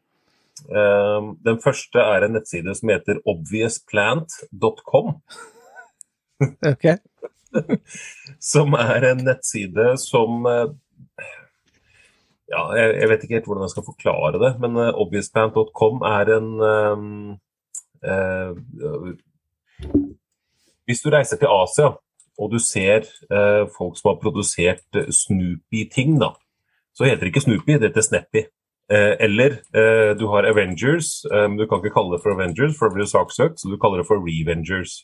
Eh, den første er en nettside som heter obviousplant.com. Ok. Som er en nettside som eh, Ja, jeg, jeg vet ikke helt hvordan jeg skal forklare det, men eh, obviousplant.com er en eh, eh, Hvis du reiser til Asia og du ser eh, folk som har produsert eh, Snoopy-ting, da, så heter det ikke Snoopy, det heter Snappy. Eh, eller eh, du har Avengers, eh, men du kan ikke kalle det for Avengers, for da blir du saksøkt, så du kaller det for Revengers.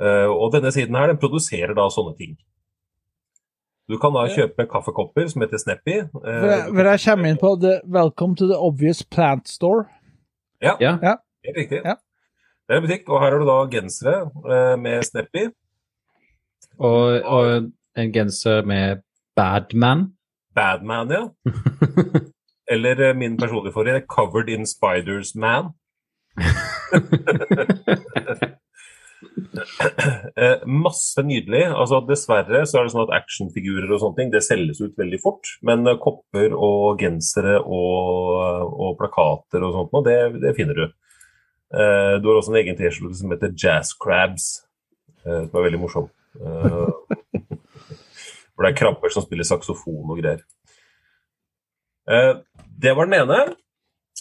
Eh, og denne siden her, den produserer da sånne ting. Du kan da kjøpe kaffekopper som heter Snappy. eh, For jeg, kommer inn på the, Welcome to the obvious plant store. Ja, Ja. helt riktig. Ja. Det er en butikk, og her har du da gensere eh, med Snappy. Og, og en genser med Badman. Badman, ja. Eller eh, min personlige forrige, Covered in Spiders Man. Eh, masse nydelig. altså Dessverre så er det sånn at actionfigurer og sånne ting det selges ut veldig fort. Men eh, kopper og gensere og, og plakater og sånt, det, det finner du. Du har også en egen T-skjorte som heter Jazz Crabs, som er veldig morsom. Eh, hvor det er krabber som spiller saksofon og greier. Eh, det var den ene.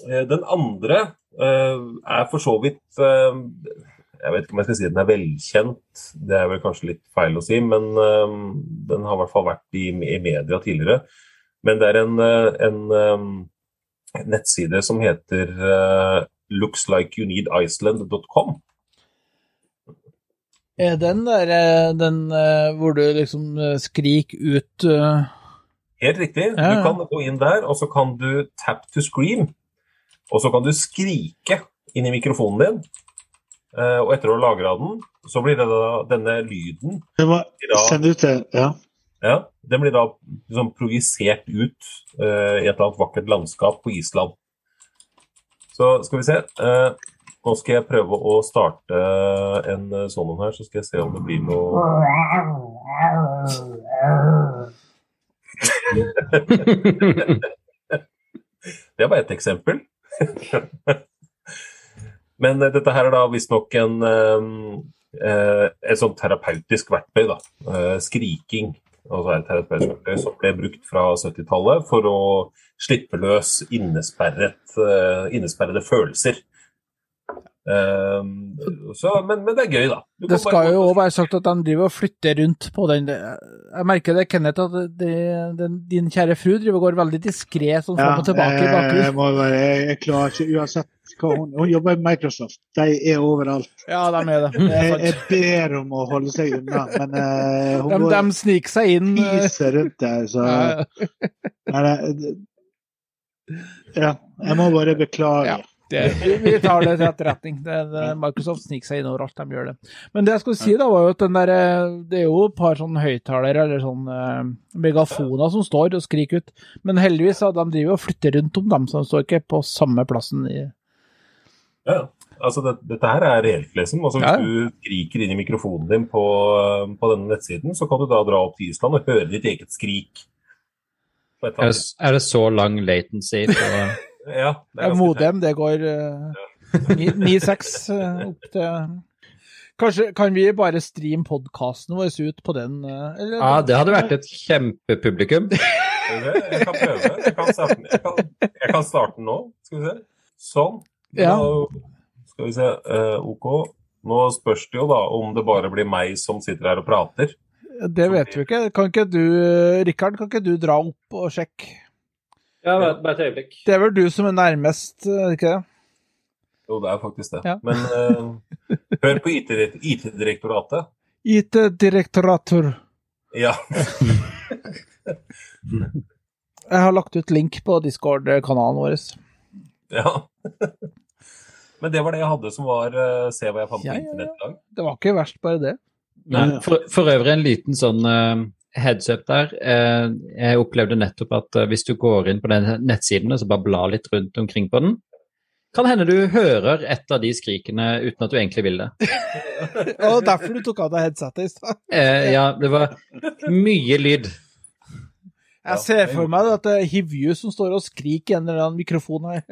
Eh, den andre er for så vidt Jeg vet ikke om jeg skal si den er velkjent, det er vel kanskje litt feil å si, men den har i hvert fall vært i, media tidligere. Men det er en, en nettside som heter lookslikeyouneediceland.com lookslikeyounneediceland.com. Er den der eh, den eh, hvor du liksom eh, skriker ut eh, Helt riktig. Ja, ja. Du kan gå inn der, og så kan du tap to scream. Og så kan du skrike inn i mikrofonen din. Eh, og etter å ha lagra den, så blir det da denne lyden Det var da, Send ut det. Ja. ja, Den blir da liksom projisert ut uh, i et eller annet vakkert landskap på Island. Så skal vi se. Eh, nå skal jeg prøve å starte en eh, sånn en her, så skal jeg se om det blir noe Det bare ett eksempel. Men eh, dette her er da visstnok en eh, et sånt terapeutisk verktøy. da. Skriking. Altså et som ble brukt fra 70-tallet for å slippe løs innesperrede følelser. Eh, så, men, men det er gøy, da. Du Det skal jo òg være sagt at de driver og flytter rundt på den. Jeg merker det, Kenneth, at det, den, din kjære fru driver og går veldig diskré sånn fram og tilbake i jeg, bakgrunnen. må være, jeg, jeg klarer ikke uansett hva hun Hun jobber i Microsoft. De er overalt. Ja, de er det. det er Jeg, jeg ber om å holde seg unna, men uh, hun De, går de sniker seg inn. og eh, fiser rundt der, så ja, Nei, det- Ja, jeg må bare beklage. Ja. Det, vi- vi tar det til etterretning. Microsoft sniker seg inn overalt, de gjør det. Men det jeg skulle si, da, var jo at den der, eh, det er jo et par sånne høyttalere eller sånn eh, megafoner som står og skriker ut. Men heldigvis, da, de driver og flytter rundt om dem, så de står ikke på samme plassen. i Ja, altså det, dette her er reelt, liksom. Altså, hvis Ja. du skriker inn i mikrofonen din på, på denne nettsiden, så kan du da dra opp til Island og høre ditt eget skrik. Er det, er det så lang latency på Ja, det er modem, det går eh, 9-6 eh, opp til Kanskje kan vi bare streame podkasten vår ut på den? eh, Eller? Ja, det hadde vært et kjempepublikum. Jeg kan prøve. Jeg kan starte, jeg kan, jeg kan starte nå. Skal vi se. Sånn. Ja. Nå, skal vi se. Uh, OK. Nå spørs det jo da om det bare blir meg som sitter her og prater. Det vet vi ikke. Kan ikke du, eh, Rikard, kan ikke du dra opp og sjekke? Ja, bare et øyeblikk. Det er vel du som er nærmest, ikke det? Jo, det er faktisk det. Ja. Men uh, hør på IT- IT-direktoratet. IT-direktorator. Ja. Jeg har lagt ut link på Discord-kanalen vår. ja. Men det var det jeg hadde som var uh, Se hva jeg fant på Ja, ja, ja. internett i dag. Det var ikke verst, bare det. Nei, for, for øvrig en liten sånn eh, heads up der. Eh, jeg opplevde nettopp at eh, hvis du går inn på den nettsiden og så bare blar litt rundt omkring på den, kan hende du hører et av de skrikene uten at du egentlig vil det. Og derfor du tok av deg headsetet i stad. Eh, ja, det var mye lyd. Jeg ser for meg at det er Hivju som står og skriker i en eller annen mikrofon her.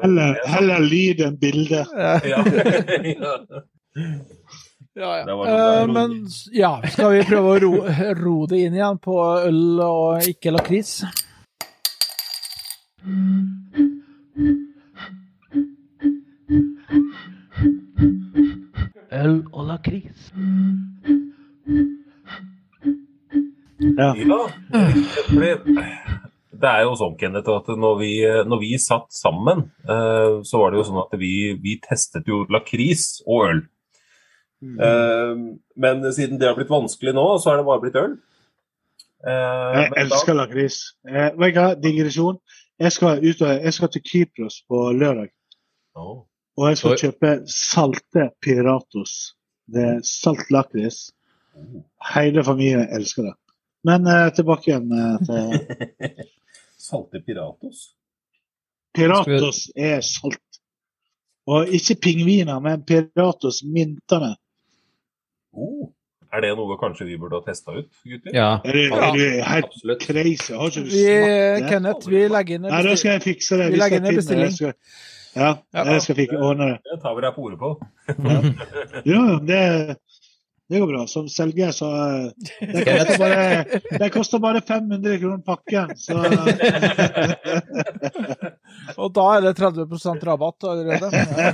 Heller, heller lyd enn bilde. Ja, Ja. ja. Eh, men ja, skal vi prøve å ro, ro det inn igjen på øl og ikke lakris? Øl og lakris. Ja. Ja, det er jo sånn, Kenneth, at når vi, når vi satt sammen, eh, så var det jo sånn at vi, vi testet jo lakris og øl. Eh, Men siden det har blitt vanskelig nå, så er det bare blitt øl. Eh, Jeg elsker lakris. Uh, vet du hva, digresjon. Jeg skal, ut, og- jeg skal til Kypros på lørdag, Oh. og jeg skal Oi. kjøpe salte Piratos. Det er salt lakris. Hele familien elsker det. Men uh, tilbake igjen uh, til Salte Piratos? Piratos er salt. Og ikke pingviner, men Piratos mintene. Oh, er det noe kanskje vi burde ha testa ut, gutter? Ja, Er du, er du helt absolutt. crazy? Har ikke du Vi. Kenneth, vi legger inn en bestilling. Nei, da skal jeg fikse det. Vi Vi legger inn en bestilling. det. Skal, ja, Ja. jeg skal fikse, ordne det. Det tar vi deg på ordet på. Ja, det, det går bra. Som selger, så eh, Det koster bare, det koster bare 500 kroner pakken. Så Og da er det 30% rabatt allerede. Ja.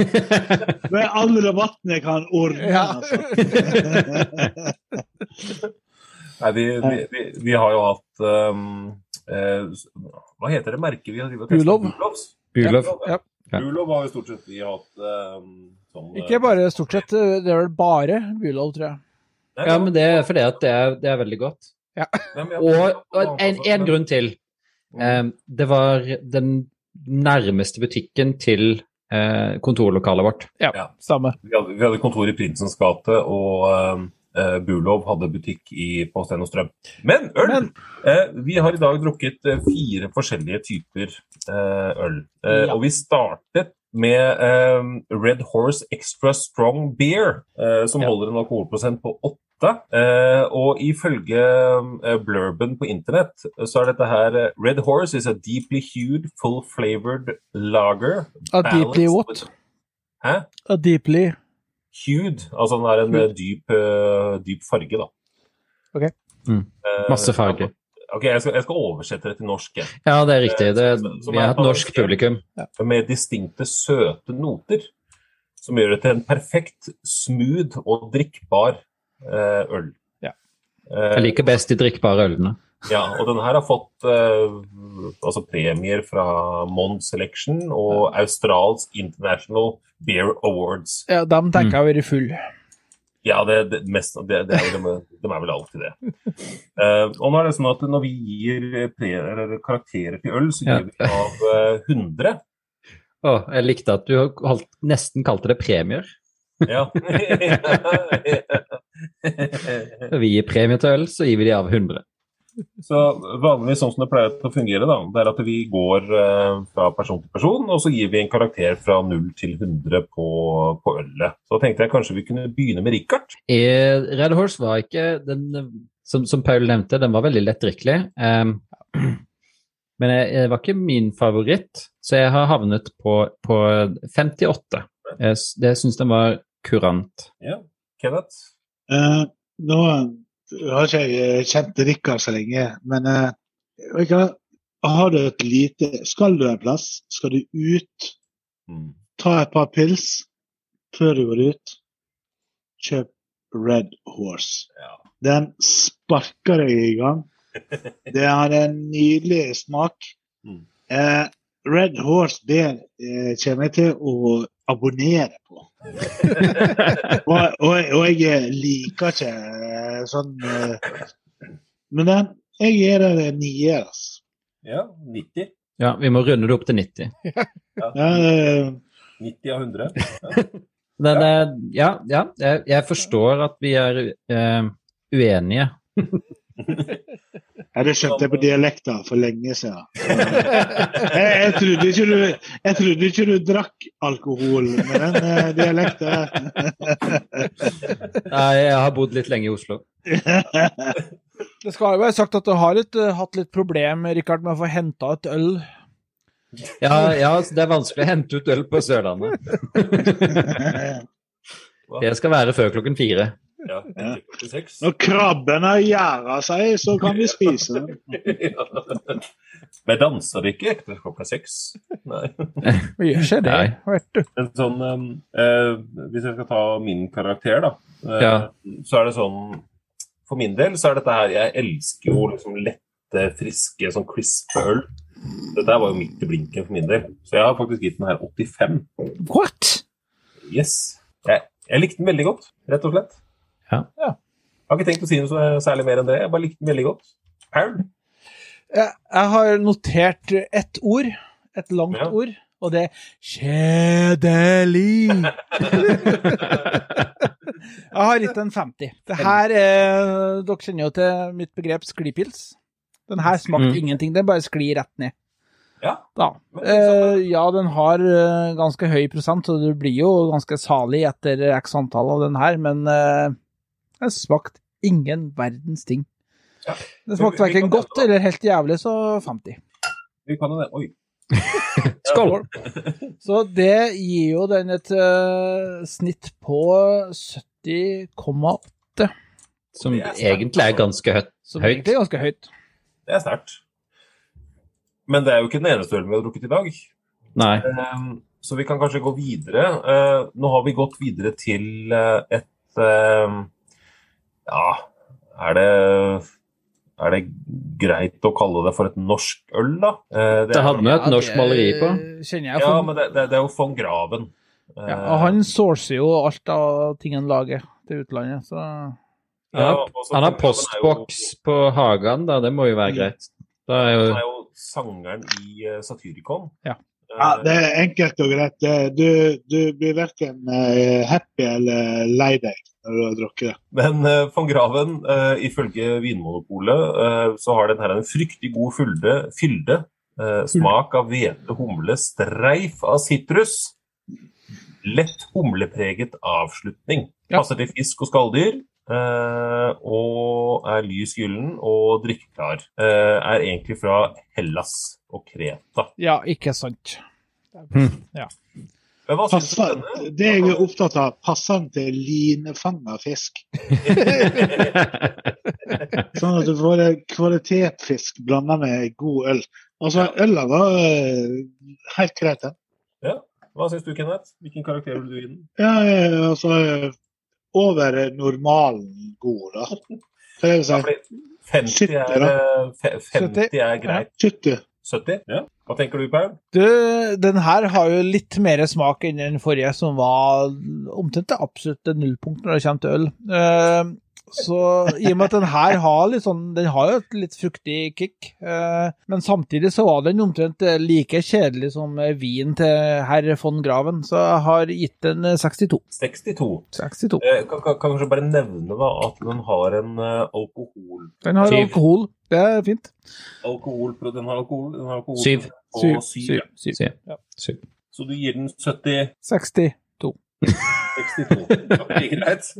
med all rabatten jeg kan ordne, Ja. altså. Nei, vi, vi, vi, vi har jo hatt um, eh, Hva heter det merket vi har drevet og? Bulov. Bulovs. Bulov. Ja. Ja. Bulov har jo stort sett vi hatt um, sånn Ikke bare stort sett, det er vel bare Bulov, tror jeg. Ja, men det er fordi at det er, det er veldig godt. Ja. Og, og en, en grunn til. Eh, det var den nærmeste butikken til eh, kontorlokalet vårt. Ja. Samme. Vi hadde, vi hadde kontor i Prinsens gate, og um, eh, Bulov hadde butikk i, på Sten og Strøm. Men øl! Men Eh, vi har i dag drukket fire forskjellige typer eh, øl. Eh, Ja. Og vi startet med eh, Red Horse Extra Strong Beer, eh, som Ja. holder en alkoholprosent på Eh, og ifølge eh, blurben på internett så er dette her eh, Red Horse is a deeply hued, full flavored lager. a deeply what? with- Hæ? A deeply Hued. Altså den er en eh, dyp, eh, dyp farge, da. Ok. Mm. Eh, Masse farge. Ok, jeg skal, jeg skal oversette det til norsk. jeg. Ja, det er riktig. Det, Som- som vi er har et norsk publikum. med distinkte søte noter, som gjør det til en perfekt smooth og drikkbar eh, øl. Ja. Eh, Jeg liker best de drikkbare ølene. ja, og den her har fått eh, altså premier fra Mond Selection og Australs International Beer Awards. Ja, de tenker jeg har vært full. Ja, det, det, mest, det, det er, de, de er vel alltid det. Eh, og nå er det sånn at når vi gir pre, karakterer til øl, så Ja. gir vi av eh, 100. Å, jeg likte at du holdt, nesten kalte det premier. Ja. Når vi gir premie til øl, så gir vi de av 100. Så vanligvis sånn som det pleier å fungere, da, det er at vi går eh, fra person til person, og så gir vi en karakter fra 0 til 100 på, på ølet. Så tenkte jeg kanskje vi kunne begynne med Richard. Eh, Red Horse var ikke den som, som Paul nevnte, den var veldig lettdrikkelig. Um, Men jeg, det var ikke min favoritt, så jeg har havnet på, på 58. Jeg, det syns den var kurant. Ja. Kenneth? Eh, nå har ikke jeg kjent Rikard så lenge, men uh, har du et lite Skal du en plass, skal du ut, Mm. ta et par pils før du går ut, kjøp Red Horse. Ja. Den sparker deg i gang. Det har en nydelig smak. Mm. Eh, Red Horse det eh, kommer jeg til å abonnere på. Og, og, og jeg liker ikke eh, sånn eh, Men den, jeg gir det en nier. Ja, 90. Ja, vi må runde det opp til 90. Ja, eh, 90 av 100. Men eh, ja, ja jeg, jeg forstår at vi er uh, uenige. ja, det skjønte jeg på dialekta for lenge siden. Jeg, jeg, trodde ikke du, jeg trodde ikke du drakk alkohol med den eh, dialekten. Nei, jeg har bodd litt lenge i Oslo. Det skal jo være sagt at du har litt, uh, hatt litt problem Richard, med å få henta et øl. Ja, ja, det er vanskelig å hente ut øl på Sørlandet. Det skal være før klokken fire. Ja, 46. Når krabben har gjæra seg, så kan vi spise den. Men danser de ikke etter klokka seks? Nei. Vi gjør ikke det, Nei. vet du. En sånn, um, eh, hvis jeg skal ta min karakter, da, eh, Ja. så er det sånn For min del så er dette her Jeg elsker jo liksom lette, friske, sånn crisp øl. Dette her var jo midt i blinken for min del. Så jeg har faktisk gitt den her 85. What? Yes. Jeg, jeg likte den veldig godt, rett og slett. Ja. Ja. Jeg har ikke tenkt å si noe så særlig mer enn det. Jeg bare likte den veldig godt. Paul? Jeg, har notert ett ord, et langt Ja. ord, og det er kjedelig. jeg har gitt en 50. Det her er, Dere kjenner jo til mitt begrep sklipils. Den her smakte Mm. ingenting, den bare sklir rett ned. Ja. Da. Eh, ja, den har eh, ganske høy prosent, så du blir jo ganske salig etter x antall av den her, men eh, den smakte ingen verdens ting. Ja. Den smakte verken godt eller helt jævlig, så 50. Vi kan jo det. Oi. Skål! Så det gir jo den et uh, snitt på 70,8, Som er egentlig er ganske høyt. som egentlig er ganske høyt. Det er sterkt. Men det er jo ikke den eneste ølen vi har drukket i dag. Nei. Um, Så vi kan kanskje gå videre. Uh, nå har vi gått videre til uh, et um, Ja, er det er det greit å kalle det for et norsk øl, da? Det, Det hadde vi et norsk ja, maleri på. Kjenner jeg. Ja, men det, det, det er jo von Graven. Ja, og han sourcer jo alt av ting han lager til utlandet, så ja, Han har, Graven er jo- postboks på Hagan, da. Det må jo være greit. Da er jo Han er jo sangeren i uh, Satyricon. Ja. Ja, det er enkelt og greit. Du, du blir verken eh, happy eller lei deg når du har drukket det. Men uh, von Graven, uh, ifølge Vinmonopolet, uh, så har den her en fryktig god fylde, fylde eh, smak av hvete, humle, streif av sitrus. Lett humlepreget avslutning. Passer til fisk og skalldyr. Eh, og er lys gyllen og drikkeklar. Eh, er egentlig fra Hellas og Kreta. ja, ikke sant. Hm. Ja. Hva syns du Passer, denne? det jeg er opptatt av, passer den til linefanga fisk? Sånn at du får kvalitetsfisk blanda med god øl. Altså, øla var eh, helt greit, den. Hva syns du, Kenneth? Hvilken karakter vil du gi den? Ja, altså over normalen god, da. Er det Ja, å si? 50 er, Sytti, eh, 50 er greit. 70. 70? Ja. Hva tenker du, Paul? Du, den her har jo litt mer smak enn den forrige, som var omtrent det absolutte nullpunkt når det kommer til øl. Eh, så i og med at den her har litt sånn Den har jo et litt fruktig kick, eh, men samtidig så var den omtrent like kjedelig som vin til herr von Graven, så jeg har gitt den eh, 62. 62. 62. Eh, kan, kan, kan kanskje bare nevne da at den har en eh, alkohol... Den har Syv. alkohol, det er fint. alkohol den har alkohol, den har alkohol Syv. Syv. syv. Syv. syv. Syv. Ja. Syv. Så du gir den 70 62. 62. Ok, greit.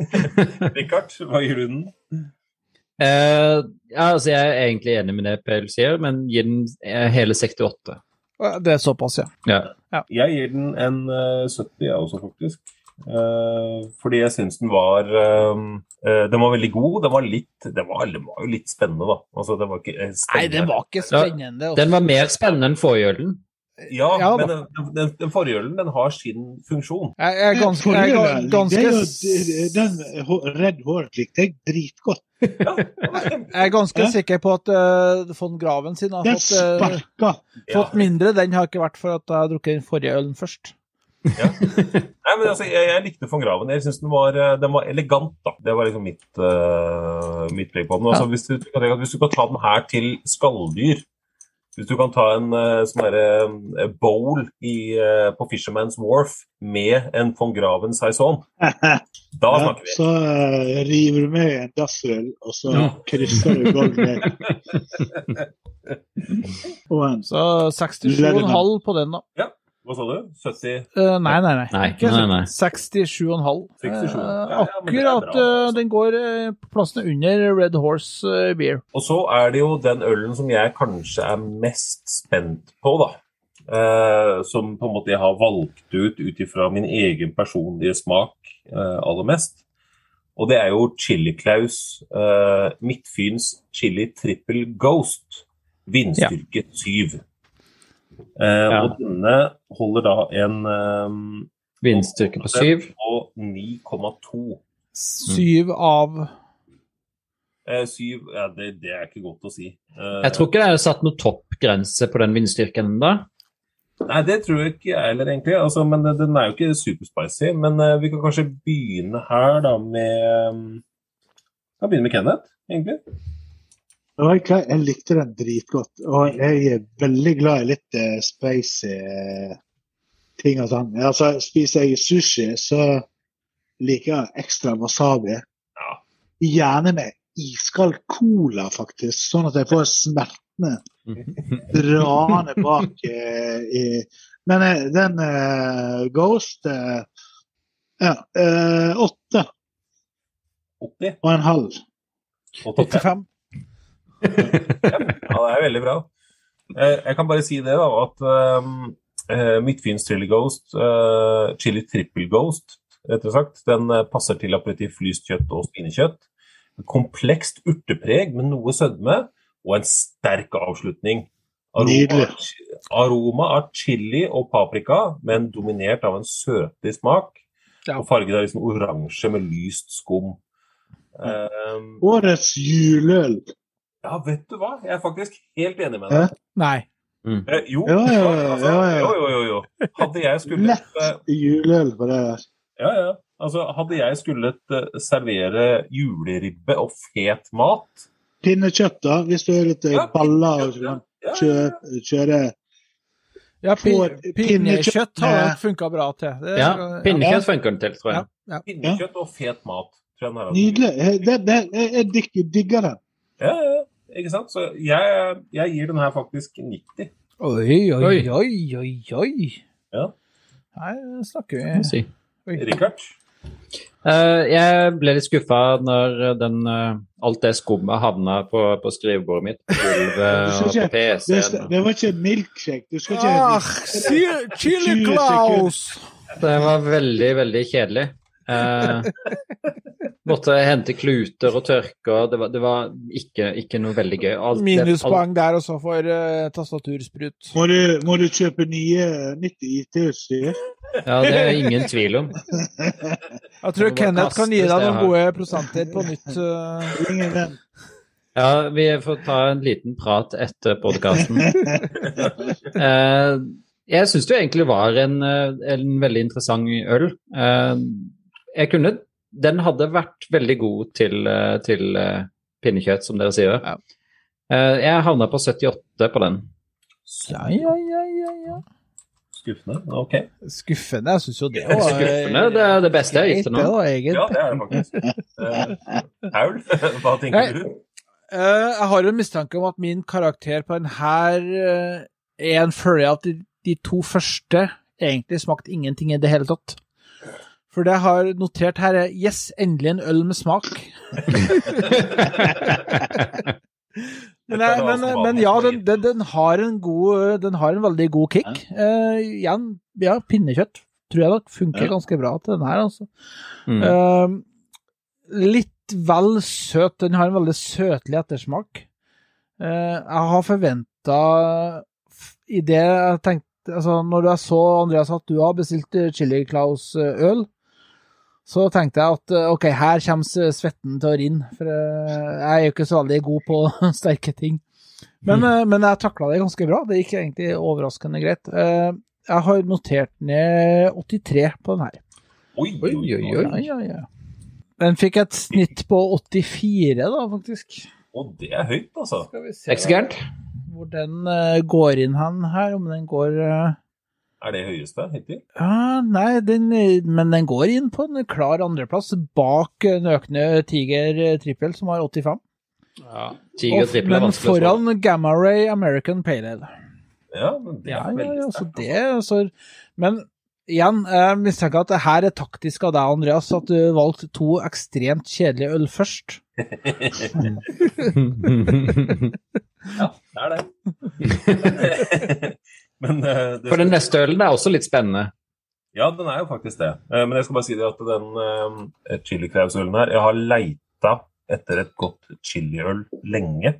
Rikard, hva gir du den? Eh, ja, altså jeg er egentlig enig med det PL sier, men gir den eh, hele 68. Det er såpass, ja. Ja. Jeg gir den en uh, 70, jeg også, faktisk. Uh, fordi jeg syns den var uh, eh, Den var veldig god. Den var litt Den var, den var jo litt spennende, da. Altså, den var ikke spennende. Nei, den var ikke spennende. Ja. Den var mer spennende enn forrige ølen. Ja, Ja, men den, den, den forrige ølen den har sin funksjon. Jeg er ganske, jeg er ganske, det er jo, den hå- Red Hornet likte jeg dritgodt. Ja, den jeg er ganske Ja. sikker på at uh, von Graven sin har Den fått, uh, ja. fått mindre. Den har ikke vært for at jeg har drukket den forrige ølen først. Nei, men altså, jeg, jeg likte von Graven. Jeg syns den, var, eh, den var elegant. da. Det var liksom mitt, uh, mitt på den. Altså, hvis, du, hvis du kan ta den her til skalldyr Hvis du kan ta en uh, sånn eh, bowl i, eh, på Fisherman's Wharf med en von Graven saison, da Ja, snakker vi. så eh, river du med en dassøl, og så Ja. krysser du gulvet. Og en Så 67,5 på den, da. Hva sa du? 70? Uh, nei, nei, nei. Nei, nei, nei. 67,5. 67. Eh, Ja, ja, akkurat bra, eh, altså. den går eh, på plassene under Red Horse eh, Beer. Og så er det jo den ølen som jeg kanskje er mest spent på, da. Eh, som på en måte jeg har valgt ut ut ifra min egen personlige smak eh, aller mest. Og det er jo Chili Claus eh, Midtfyns Chili Triple Ghost. Vindstyrke 7. Eh, Ja. Og denne holder da en eh, Vindstyrke på 7. og 9,2. 7 av Eh, 7 ja, det, det er ikke godt å si. Eh, Jeg tror ikke det er satt noen toppgrense på den vindstyrken ennå. Nei, det tror jeg ikke jeg heller, egentlig. Altså, men Den er jo ikke superspicy. Men uh, vi kan kanskje begynne her, da, med um, Kan begynne med Kenneth, egentlig. Jeg, likte den dritgodt. Og jeg er veldig glad i litt uh, spicy eh, ting og sånn. Altså, spiser jeg sushi, så liker jeg ekstra wasabi. Ja. Gjerne med iskald cola, faktisk, sånn at jeg får smertene draende bak uh, i Men uh, den uh, Ghost Ja, åtte 80. og en halv. 85. 85. Ja, det er veldig bra. Eh, Jeg kan bare si det, da, at um, eh, Midtfyns Chili Ghost, eh, Chili Triple Ghost, rettere sagt, den eh, passer til aperitiff, lyst kjøtt og svinekjøtt. Komplekst urtepreg med noe sødme og en sterk avslutning. Nydelig. aroma av chili og paprika, men dominert av en søtlig smak. Ja. Og fargen er liksom oransje med lyst skum. Um, Årets juleøl. Ja, vet du hva? Jeg er faktisk helt enig med deg. Nei. Eh, jo, Ja, ja, ja, altså, ja, ja. jo, jo, jo, jo. Hadde jeg skullet Lett eh, juleøl på det der. Ja, ja. Altså, hadde jeg skullet eh, servere juleribbe og fet mat Pinnekjøtt, da, hvis du er litt eh, Ja, baller og sånn. Kjøre, ja, Kjø, kjøre Ja, pinnekjøtt har funka bra til. Det, Ja, pinnekjøtt funker den til, tror jeg. ja. Pinnekjøtt og fet mat. Nydelig. Det, det, jeg, jeg digger, digger den. Ja, ja, ikke sant? Så jeg, jeg gir den her faktisk 90. Oi, oi, Oi. oi, oi. Ja. Her snakker vi si. Richard? Uh, jeg ble litt skuffa når den, uh, alt det skummet havna på, på skrivebordet mitt, gulvet og på PC-en. det var ikke en milkshake. Du skal ikke Ah, si- Chili Claus! Det var veldig, veldig kjedelig. Eh, måtte hente kluter og tørker. det var, det var ikke, ikke noe veldig gøy. Alt, Minuspoeng alt... der også for uh, tastatursprut. Må du, må du kjøpe nye, nytt IT-utstyr? Ja, det er ingen tvil om. Jeg tror Kenneth kan gi deg noen gode prosenter på nytt. Uh... Ingen venn. Ja, vi får ta en liten prat etter podkasten. Eh, jeg syns det egentlig var en, eh, en veldig interessant øl. Eh, jeg kunne Den hadde vært veldig god til, eh, til eh, pinnekjøtt, som dere sier. Ja. Eh, jeg havna på 78 på den. Ja, ja, ja, ja, ja. Skuffende. Ok. Skuffende. Jeg syns jo det var Skuffende. Det er det beste jeg har gitt til nå. Ja, det er det faktisk. uh, Paul, hva tenker Nei. du? Uh, jeg har jo en mistanke om at min karakter på den her uh, er en følge av at de, de to første egentlig smakte ingenting i det hele tatt. For det jeg har notert her, er Yes, endelig en øl med smak. Men, jeg, men, men ja, den, den, den, har en god Den har en veldig god kick. Uh, igjen, ja, pinnekjøtt tror jeg nok funker ganske bra til den her, altså. Eh, litt vel søt. Den har en veldig søtlig ettersmak. Uh, jeg har forventa I det jeg tenkte Altså, når jeg så, Andreas, at du har bestilt eh, Chili Claus-øl, så tenkte jeg at eh, OK, her kommer svetten til å rinne. For eh, jeg er jo ikke så veldig god på sterke ting. Men, mm. men jeg takla det ganske bra. Det gikk egentlig overraskende greit. Eh, Jeg har notert ned 83 på den her. Oi, oi, oi. Ja, ja, ja. Den fikk et snitt på 84, da, faktisk. Og det er høyt, altså. Skal vi Det ikke så gærent. hvor den eh, går inn hen her, om den går eh, Er det høyeste hittil? Ja, nei, den, eh, men den går inn på en klar andreplass bak eh, Nøkne Tiger eh, Trippel, som har 85. Ja. Tiger trippel er vanskelig å Men foran Gamma Ray American Pale Ale. Ja, men det er ja, veldig ja, så sterkt. det, altså, men igjen, jeg mistenker at det her er taktisk av deg, Andreas, at du valgte to ekstremt kjedelige øl først. Ja, det er det. men uh, For den neste ølen er også litt spennende. Ja, den er jo faktisk det. Uh, Men jeg skal bare si det at den uh, chilikrausølen her Jeg har leita etter et godt chiliøl lenge.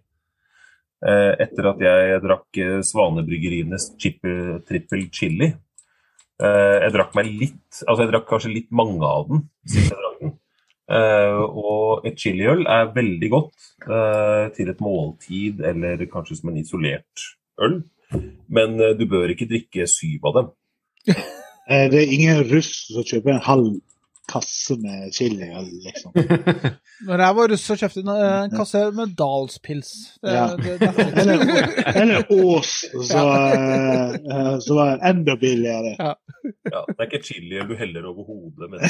Eh, etter at jeg drakk Svanebryggerienes Svanebryggeriene Trippel, Chili. Eh, jeg drakk meg litt Altså, jeg drakk kanskje litt mange av den siden jeg drakk den. Uh, og et chiliøl er veldig godt uh, til et måltid eller kanskje som en isolert øl. Men eh, du bør ikke drikke syv av dem. Eh, Det er ingen russ som kjøper en halv kasse med chili, liksom. Når jeg var russ, så kjøpte jeg en, eh, kasse med Dalspils. Det, Ja. det, det, det, Eller, eller Ås, så, som var enda billigere. Ja, det er ikke chili du heller over hodet med,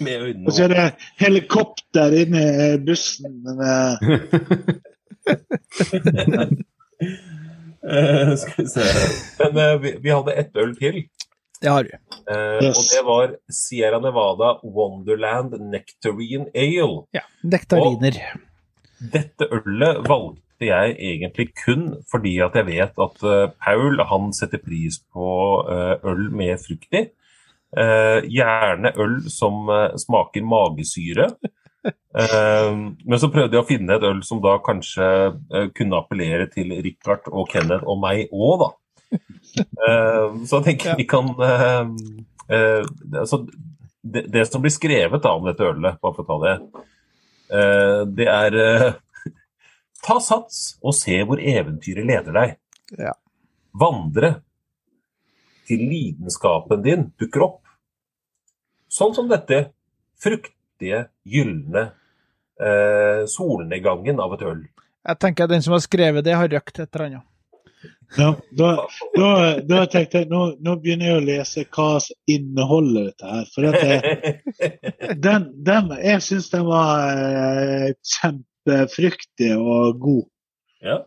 med øynene. Og så er det helikopter inni bussen. Men, eh, Eh, skal vi se Men uh, vi, vi hadde ett øl til. det har vi. Uh, Yes. Og det var Sierra Nevada Wonderland Nectarine Ale. Ja. Nektariner. Dette ølet valgte jeg egentlig kun fordi at jeg vet at eh, Paul han setter pris på eh, øl med frukt i. Eh, gjerne øl som eh, smaker magesyre. Eh, men så prøvde jeg å finne et øl som da kanskje eh, kunne appellere til Richard og Kenneth og meg òg, da. Eh, så jeg tenker vi kan eh, eh, det- altså, det, det som blir skrevet da om dette ølet, bare for å ta det, eh, det er Ta sats og se hvor eventyret leder deg. Ja. Vandre til lidenskapen din dukker opp. Sånn som dette fruktige, gylne eh, solnedgangen av et øl. Jeg tenker at den som har skrevet det, har røkt et eller annet. ja, da, da, da tenkte jeg nå, nå begynner jeg å lese hva som inneholder dette her. For at jeg, den, den, jeg syns den var eh, kjempefruktig og god. ja.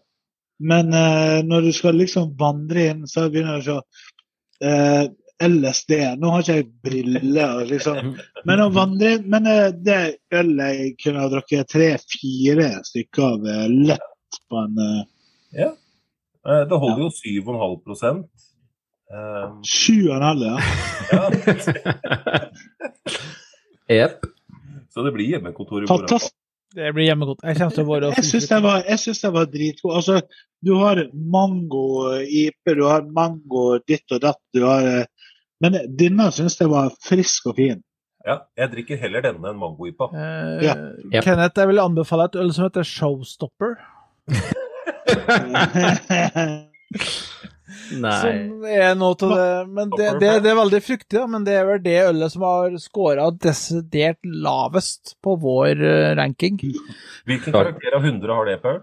Men eh, når du skal liksom vandre inn, så begynner du å se eh, LSD. Nå har ikke jeg briller, liksom. men å vandre Men eh, det ølet jeg kunne ha drukket tre-fire stykker av eh, lett på en eh, ja. Eh, Det holder jo 7,5 eh, sju og en halv, ja. ja. Jepp. Så det blir hjemmekontor i morgen. Fantastisk. Det blir hjemmekontor. Jeg kommer til å være Jeg syns den var, var dritgod. Altså, du har mango-IP, du har mango ditt og datt. Du har, men denne syns jeg var frisk og fin. Ja, jeg drikker heller denne enn mangoipa. Eh, Ja. Yep. Kenneth, jeg vil anbefale et øl som heter Showstopper. Nei. Som er noe til det Men det, det, det er veldig fruktig, da, men det er vel det ølet som har scora desidert lavest på vår eh, ranking. Hvilken karakter av 100 har det, Paul?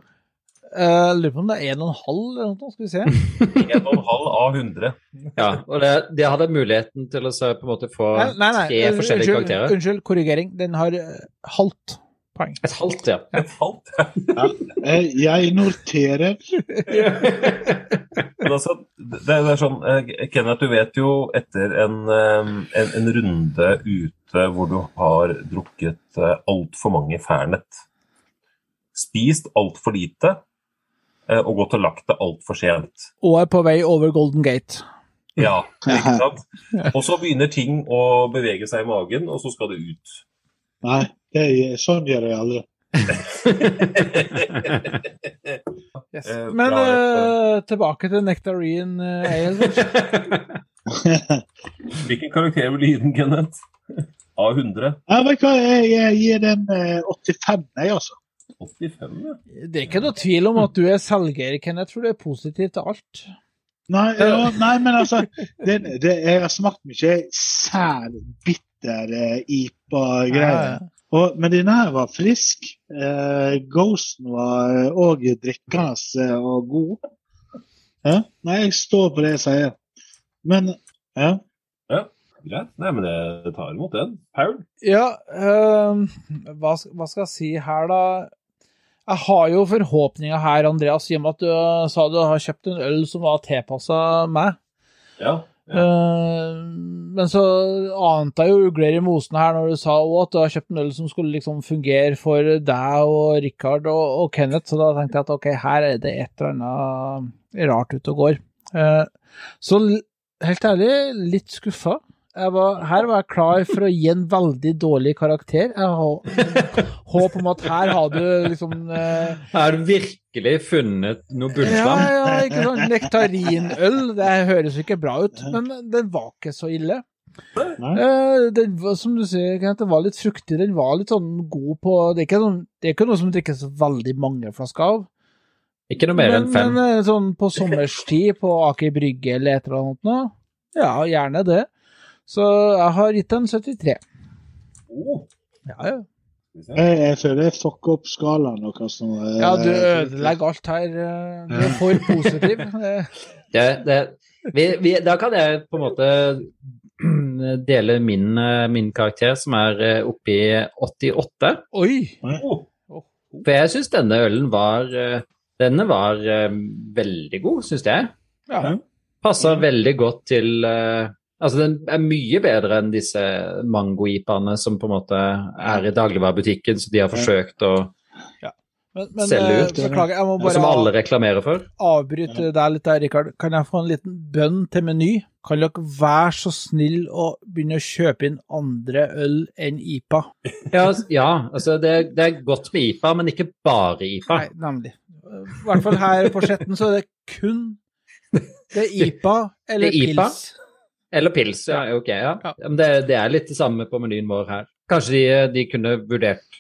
Eh, Jeg lurer på om det er 1,5 eller noe, skal vi se. 1,5 av 100. Ja, og det, de hadde muligheten til å så på en måte få Nei, nei, nei. tre forskjellige unnskyld, karakterer. unnskyld, korrigering. Den har eh, halvt poeng. Et halvt, ja. Et halvt. Eh, Jeg noterer. Men altså, det, det er sånn, Kenneth, du vet jo etter en, en, en runde ute hvor du har drukket altfor mange Fernet, spist altfor lite og gått og lagt det altfor sent. Og er på vei over Golden Gate. Ja, ikke sant? Og så begynner ting å bevege seg i magen, og så skal det ut. Nei, det, sånn gjør jeg aldri. Yes. Eh, Men bra, eh, tilbake til Nectarine eh, Ale. Hvilken karakter vil du gi den, Kenneth? A100? Jeg, vet hva, jeg, jeg gir den eh, 85, jeg, altså. 85, ja. Det er ikke noe tvil om at du er selger, Kenneth, for du er positiv til alt. Nei, ja, nei men altså det, det, Jeg har smakt mye sær, bitter eh, IPA-greier. Og- Men den her var frisk. Eh, Ghosten var òg drikkende eh, og god. Ja? Nei, jeg står på det jeg sier. Men ja. Greit. Nei, men jeg tar imot den. Paul? Ja, øh, hva, hva skal jeg si her, da? Jeg har jo forhåpninger her, Andreas, i og med at du eh, sa du har kjøpt en øl som var tilpassa meg. Ja. Eh, men så ante jeg jo ugler i mosen her når du sa også at du har kjøpt en øl som skulle liksom fungere for deg og Richard og, og Kenneth, så da tenkte jeg at ok, her er det et eller annet rart ute og går. Uh, så helt ærlig, litt skuffa. Jeg var, her var jeg klar for å gi en veldig dårlig karakter. Jeg har håp om at her har du liksom eh, Har du virkelig funnet noe ja, bunnslam? ja, ikke sånn nektarinøl. Det høres jo ikke bra ut, men den var ikke så ille. Eh, den var, som du sier, den var litt fruktig. Den var litt sånn god på Det er ikke, noen, det er ikke noe som drikkes veldig mange flasker av. Ikke noe mer Men, enn fem. men eh, sånn på sommerstid på Aker Brygge eller et eller annet noe? ja, gjerne det. Så jeg har gitt den 73. Oh, Ja, ja. Jeg, jeg føler jeg fucker opp skalaen deres nå. ja du ødelegger alt her. eh, Du er for positiv. Det, det, vi, vi, da kan jeg på en måte dele min, eh, min karakter, som er eh, oppe i 88. Oi! Oh, For jeg syns denne ølen var Denne var veldig god, syns jeg. Ja. Passa veldig godt til Altså, den er mye bedre enn disse mango-ipaene som på en måte er i dagligvarebutikken, så de har forsøkt å Men, men Selge eh, ut. beklager, jeg må Som bare alle reklamerer for. avbryte deg litt der, Rikard. Kan jeg få en liten bønn til Meny? Kan dere være så snill å begynne å kjøpe inn andre øl enn IPA? Ja, ja altså det, det er godt med IPA, men ikke bare IPA. Nei, nemlig. I hvert fall her på Skjetten så er det kun det er IPA eller Det er IPA? pils. Eller pils, ja. Ok, ja. Ja. Det, det er litt det samme på menyen vår her. Kanskje de, de kunne vurdert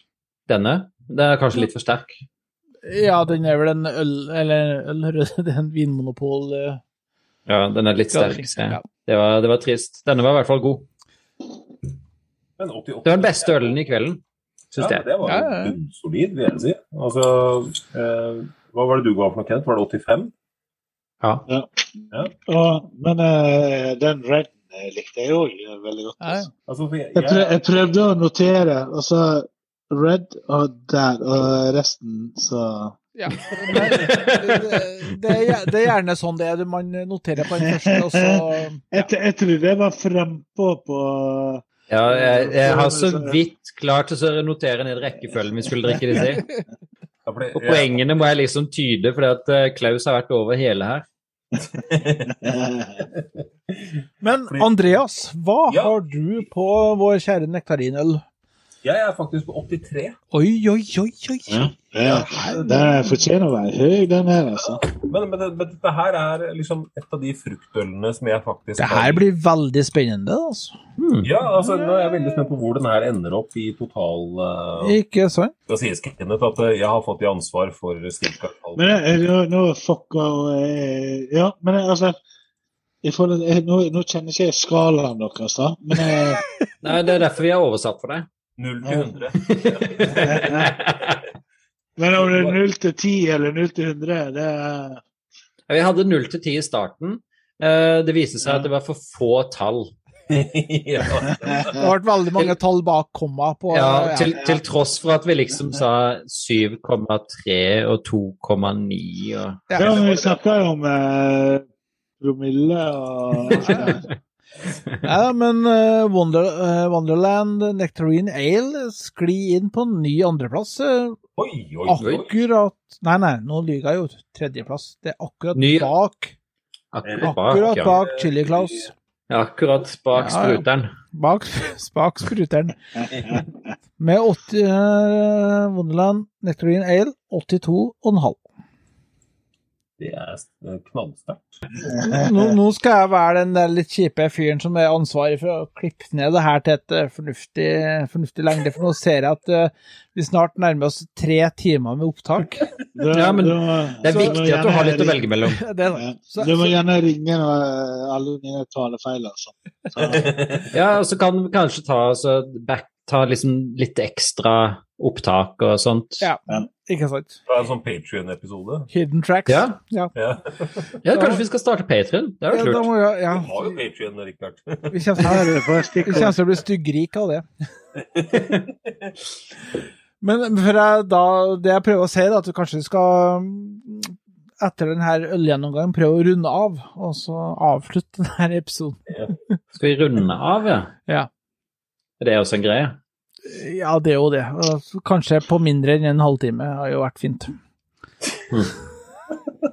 denne? Den er kanskje litt for sterk. Ja, den er vel en øl Eller øl, det er en vinmonopol. eh, Ja, den er litt sterk. jeg. Ja. Det var, det var trist. Denne var i hvert fall god. Det var den beste ølen i kvelden, syns Ja, det var jo ja. vil jeg si. Altså, eh, hva var det du ga for noe, Kent? Var det 85? Ja. Og, men uh, den redden eh, likte jeg òg veldig godt. Ja, ja. altså. Altså, jeg, Jeg, prøv, jeg, prøvde å notere, og så red og der, og resten så Ja. Det, det, det, er, det er gjerne sånn det er. Man noterer på den første, og så Jeg, jeg tror det var frempå på Ja, jeg, jeg har så vidt klart å notere ned rekkefølgen vi skulle drikke disse i. ja, for Og poengene må jeg liksom tyde, fordi at eh, Klaus har vært over hele her. Men Fordi- Andreas, hva Ja. har du på vår kjære nektarinøl? Jeg er faktisk på 83. Oi, oi, oi, oi. Ja, ja. Den fortjener å være høy, den her, altså. Men, men, men dette her er liksom et av de fruktølene som jeg faktisk Det her blir veldig spennende, altså. Ja, altså, nå er jeg veldig spent på hvor den her ender opp i total uh, Ikke sant? Da sies Kenneth at eh, jeg har fått i ansvar for ca. Men nå, nå fucker Ja, men altså nå, nå kjenner ikke jeg skalaen deres, da. Men Nei, det er derfor vi har oversatt for deg. 0 til 100. men om det er 0 til 10 eller 0 til 100, det er Vi hadde 0 til 10 i starten. Eh, Det viste seg at det var for få tall. ja. Det har vært veldig mange tall bak komma på Ja, til, til tross for at vi liksom sa 7,3 og 2,9 og Ja. Ja, men vi snakka jo om eh, promille og Ja, men uh, Wonder, uh, Wonderland Nectarine Ale sklir inn på ny andreplass. Uh, Oi, oi, oi. akkurat Nei, nei, nå lyver jeg jo. Tredjeplass. Det er akkurat Ny- bak Akkurat bak, ja. Chili Claus. Ja, Akkurat bak Ja, ja. spruteren. Bak, bak spruteren. Med 80 uh, Wonderland Nectarine Ale 82,5. Det er knallsterkt. Nå, nå skal jeg være den der litt kjipe fyren som er ansvarlig for å klippe ned det her til et eh, fornuftig, fornuftig lengde, for nå ser jeg at eh, vi snart nærmer oss tre timer med opptak. Ja, men Det er Så- viktig at du har litt å velge mellom. Det, Ja. så, Du må gjerne ringe når alle mine talefeil, altså. Så, Ja, og så kan du kanskje ta, oss back, ta liksom litt ekstra opptak og sånt. ja, ikke sant. Det er en sånn Patrion-episode. Hidden tracks. Ja. Ja. Ja. Ja, kanskje vi skal starte Patrion? Det er jo kult. Ja, jeg, ja. Du har jo Patrion, Rikard. Vi kommer til, vi å bli styggrik av det. Men for jeg, da, det jeg prøver å si, er at du kanskje skal mm, etter denne ølgjennomgangen prøve å runde av, og så avslutte denne episoden. Skal vi runde av, ja? Ja. Er det også en greie? Ja, det er jo det. Kanskje på mindre enn en halvtime har jo vært fint.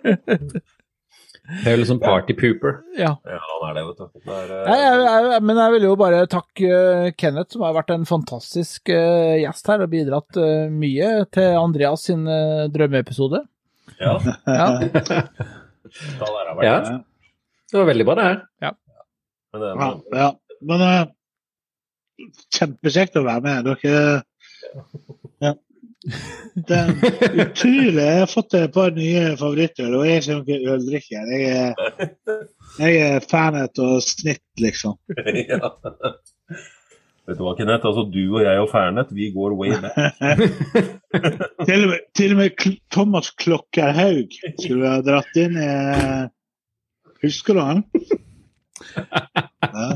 Det er jo liksom party pooper. Ja. Ja, han er det, vet du. Det er, eh, Nei, jeg, jeg, men jeg vil jo bare takke eh, Kenneth, som har vært en fantastisk eh, gjest her og bidratt mye til Andreas sin drømmeepisode. Ja, Ja. det, Ja. det. Var veldig bra, det her. Ja. Men det, Ja, ja. Men kjempekjekt å være med. Dere ja. Det er utrolig. Jeg har fått et par nye favoritter, og jeg er ikke noen øldrikker. Jeg er, jeg er fanet og snitt, liksom. ja. Vet du hva, Kenneth? Altså, du og jeg og Fernet, vi går way back. Til og med, til og med Thomas Klokkerhaug skulle vi ha dratt inn i Husker du han? Ja.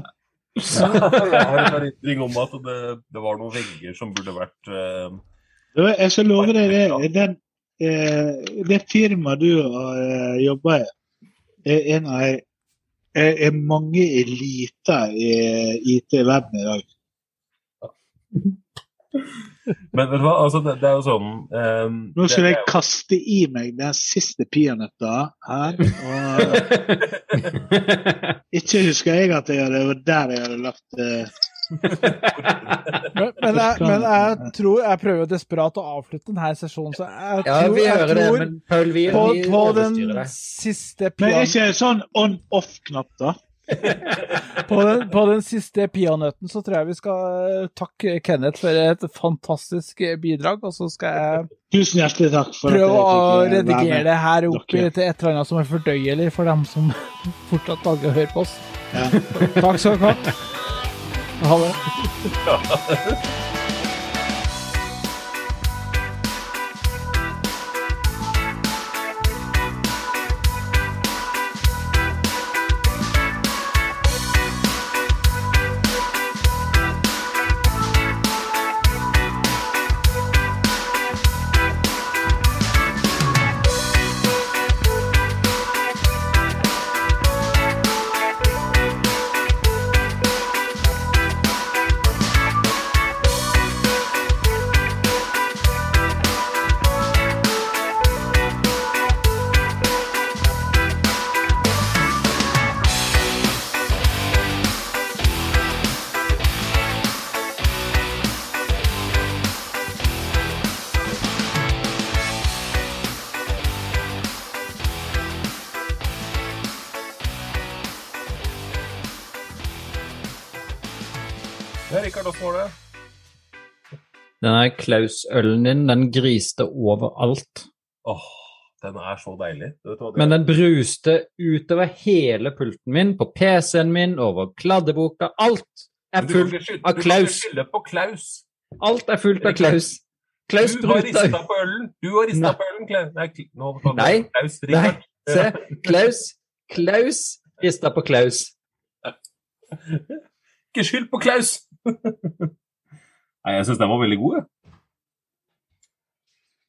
Jeg har en erindring om at det, det var noen vegger som burde vært uh, Du, Jeg skal love deg det. Den, eh, det firmaet du har eh, jobba i, er en av er, er mange eliter i IT-verden i dag. Men vet du hva, altså, det, det er jo sånn um, Nå skal jeg kaste i meg den siste peanøtta her. Og ikke husker jeg at jeg, det var der jeg hadde lagt uh, Men, men, jeg, men jeg tror jeg prøver desperat å avslutte denne sesjonen, så jeg Ja, tror, vi jeg tror det, men Paul, vi, på, vi på den siste det. Men er ikke sånn on-off-knapp, da? På, den, på den siste peanøtten så tror jeg vi skal eh, takke Kenneth for et fantastisk bidrag, og så skal jeg Tusen hjertelig takk for prøve å redigere det her opp Dere. til et eller annet som er fordøyelig for dem som fortsatt lager å høre på oss. Ja. Takk skal dere ha. Ha det. Denne Klaus-ølen din, den griste overalt. Åh, den er så deilig. Men den bruste utover hele pulten min, på PC-en min, over kladdeboka. Alt er du fullt av Du kan Klaus. ikke skylde på Klaus. Alt er fullt av Klaus. Klaus Du har rista på ølen. Du har rista på ølen, Klaus. Nei, nå Klaus. Nei, se. Klaus. Klaus rista på Klaus. Ikke skyld på Klaus! Nei, jeg syns den var veldig god, jeg.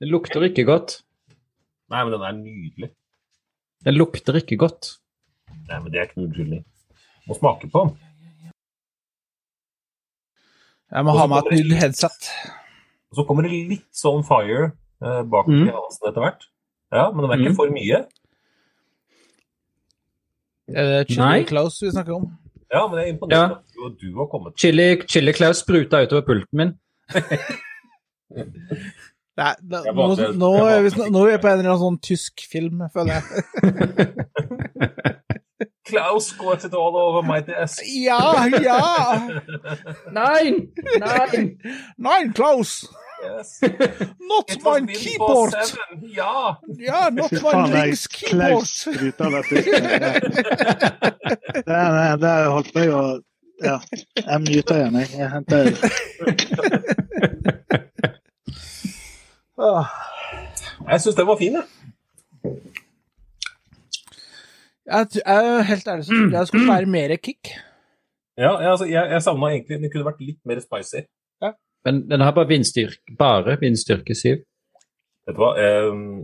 Det lukter ikke godt. Nei, men den er nydelig. Den lukter ikke godt. Nei, men det er ikke noe unnskyldning. Må smake på den. Jeg må ha meg et nytt headset. Og så kommer det litt sånn fire eh, bak Mm. i halsen etter hvert. Ja, men det er ikke Mm. for mye. Er det Chili Close vi snakker om? Ja, men jeg er imponert Ja. over at du, du har kommet. Chili, chili Klaus spruta utover pulten min. Nei, da, nå, nå, nå er vi på en eller annen sånn tysk film, føler jeg. Klaus got it all over my desk. Ja, ja! Nei! Nei! Nein, Klaus! Yes. Not It my keyboard! Ja! Ja, not my links keyboard! Spruta meg til. Der, der holdt jeg å Ja. Jeg muta igjen, jeg. Jeg henter. Jeg syns den var fin, jeg. Jeg, jeg er helt ærlig så trodde jeg det skulle være mer kick. Ja, jeg, altså, jeg, jeg savna egentlig Den kunne vært litt mer spicy. Men den har bare vindstyrke, bare vindstyrke 7. Vet du hva?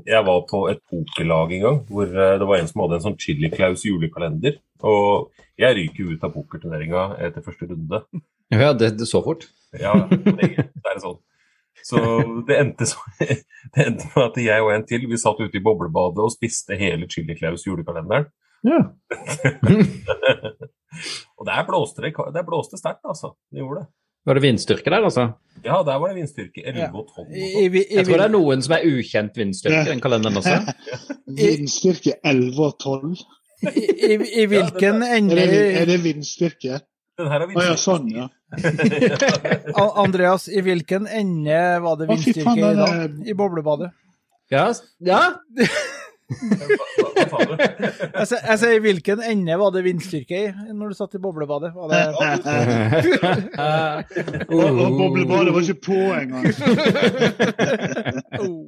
Jeg var på et pokerlag en gang hvor eh, det var en som hadde en sånn Chili Claus julekalender. Og jeg ryker ut av pokerturneringa etter første runde. Ja, det, det så fort. Ja, det det er sånn. Så det endte, så, det endte med at jeg og en til vi satt ute i boblebadet og spiste hele Chili Claus julekalenderen. Ja. Og der blåste det, der blåste sterkt, altså. Det gjorde det. Var det vindstyrke der, altså? Ja, der var det vindstyrke 11 og 12. og I, sånn. i, i, Jeg tror det er noen som er ukjent vindstyrke i den kalenderen også. vindstyrke 11 og 12. i, i, i hvilken ja, ende er, er det vindstyrke? Den her er Å ja, sånn, ja. Andreas, i hvilken ende var det vindstyrke i dag? I boblebadet? Ja, ja. Jeg sier, i hvilken ende var det vindstyrke i når du satt i boblebadet? Var det Og, og boblebadet var ikke på engang. oh.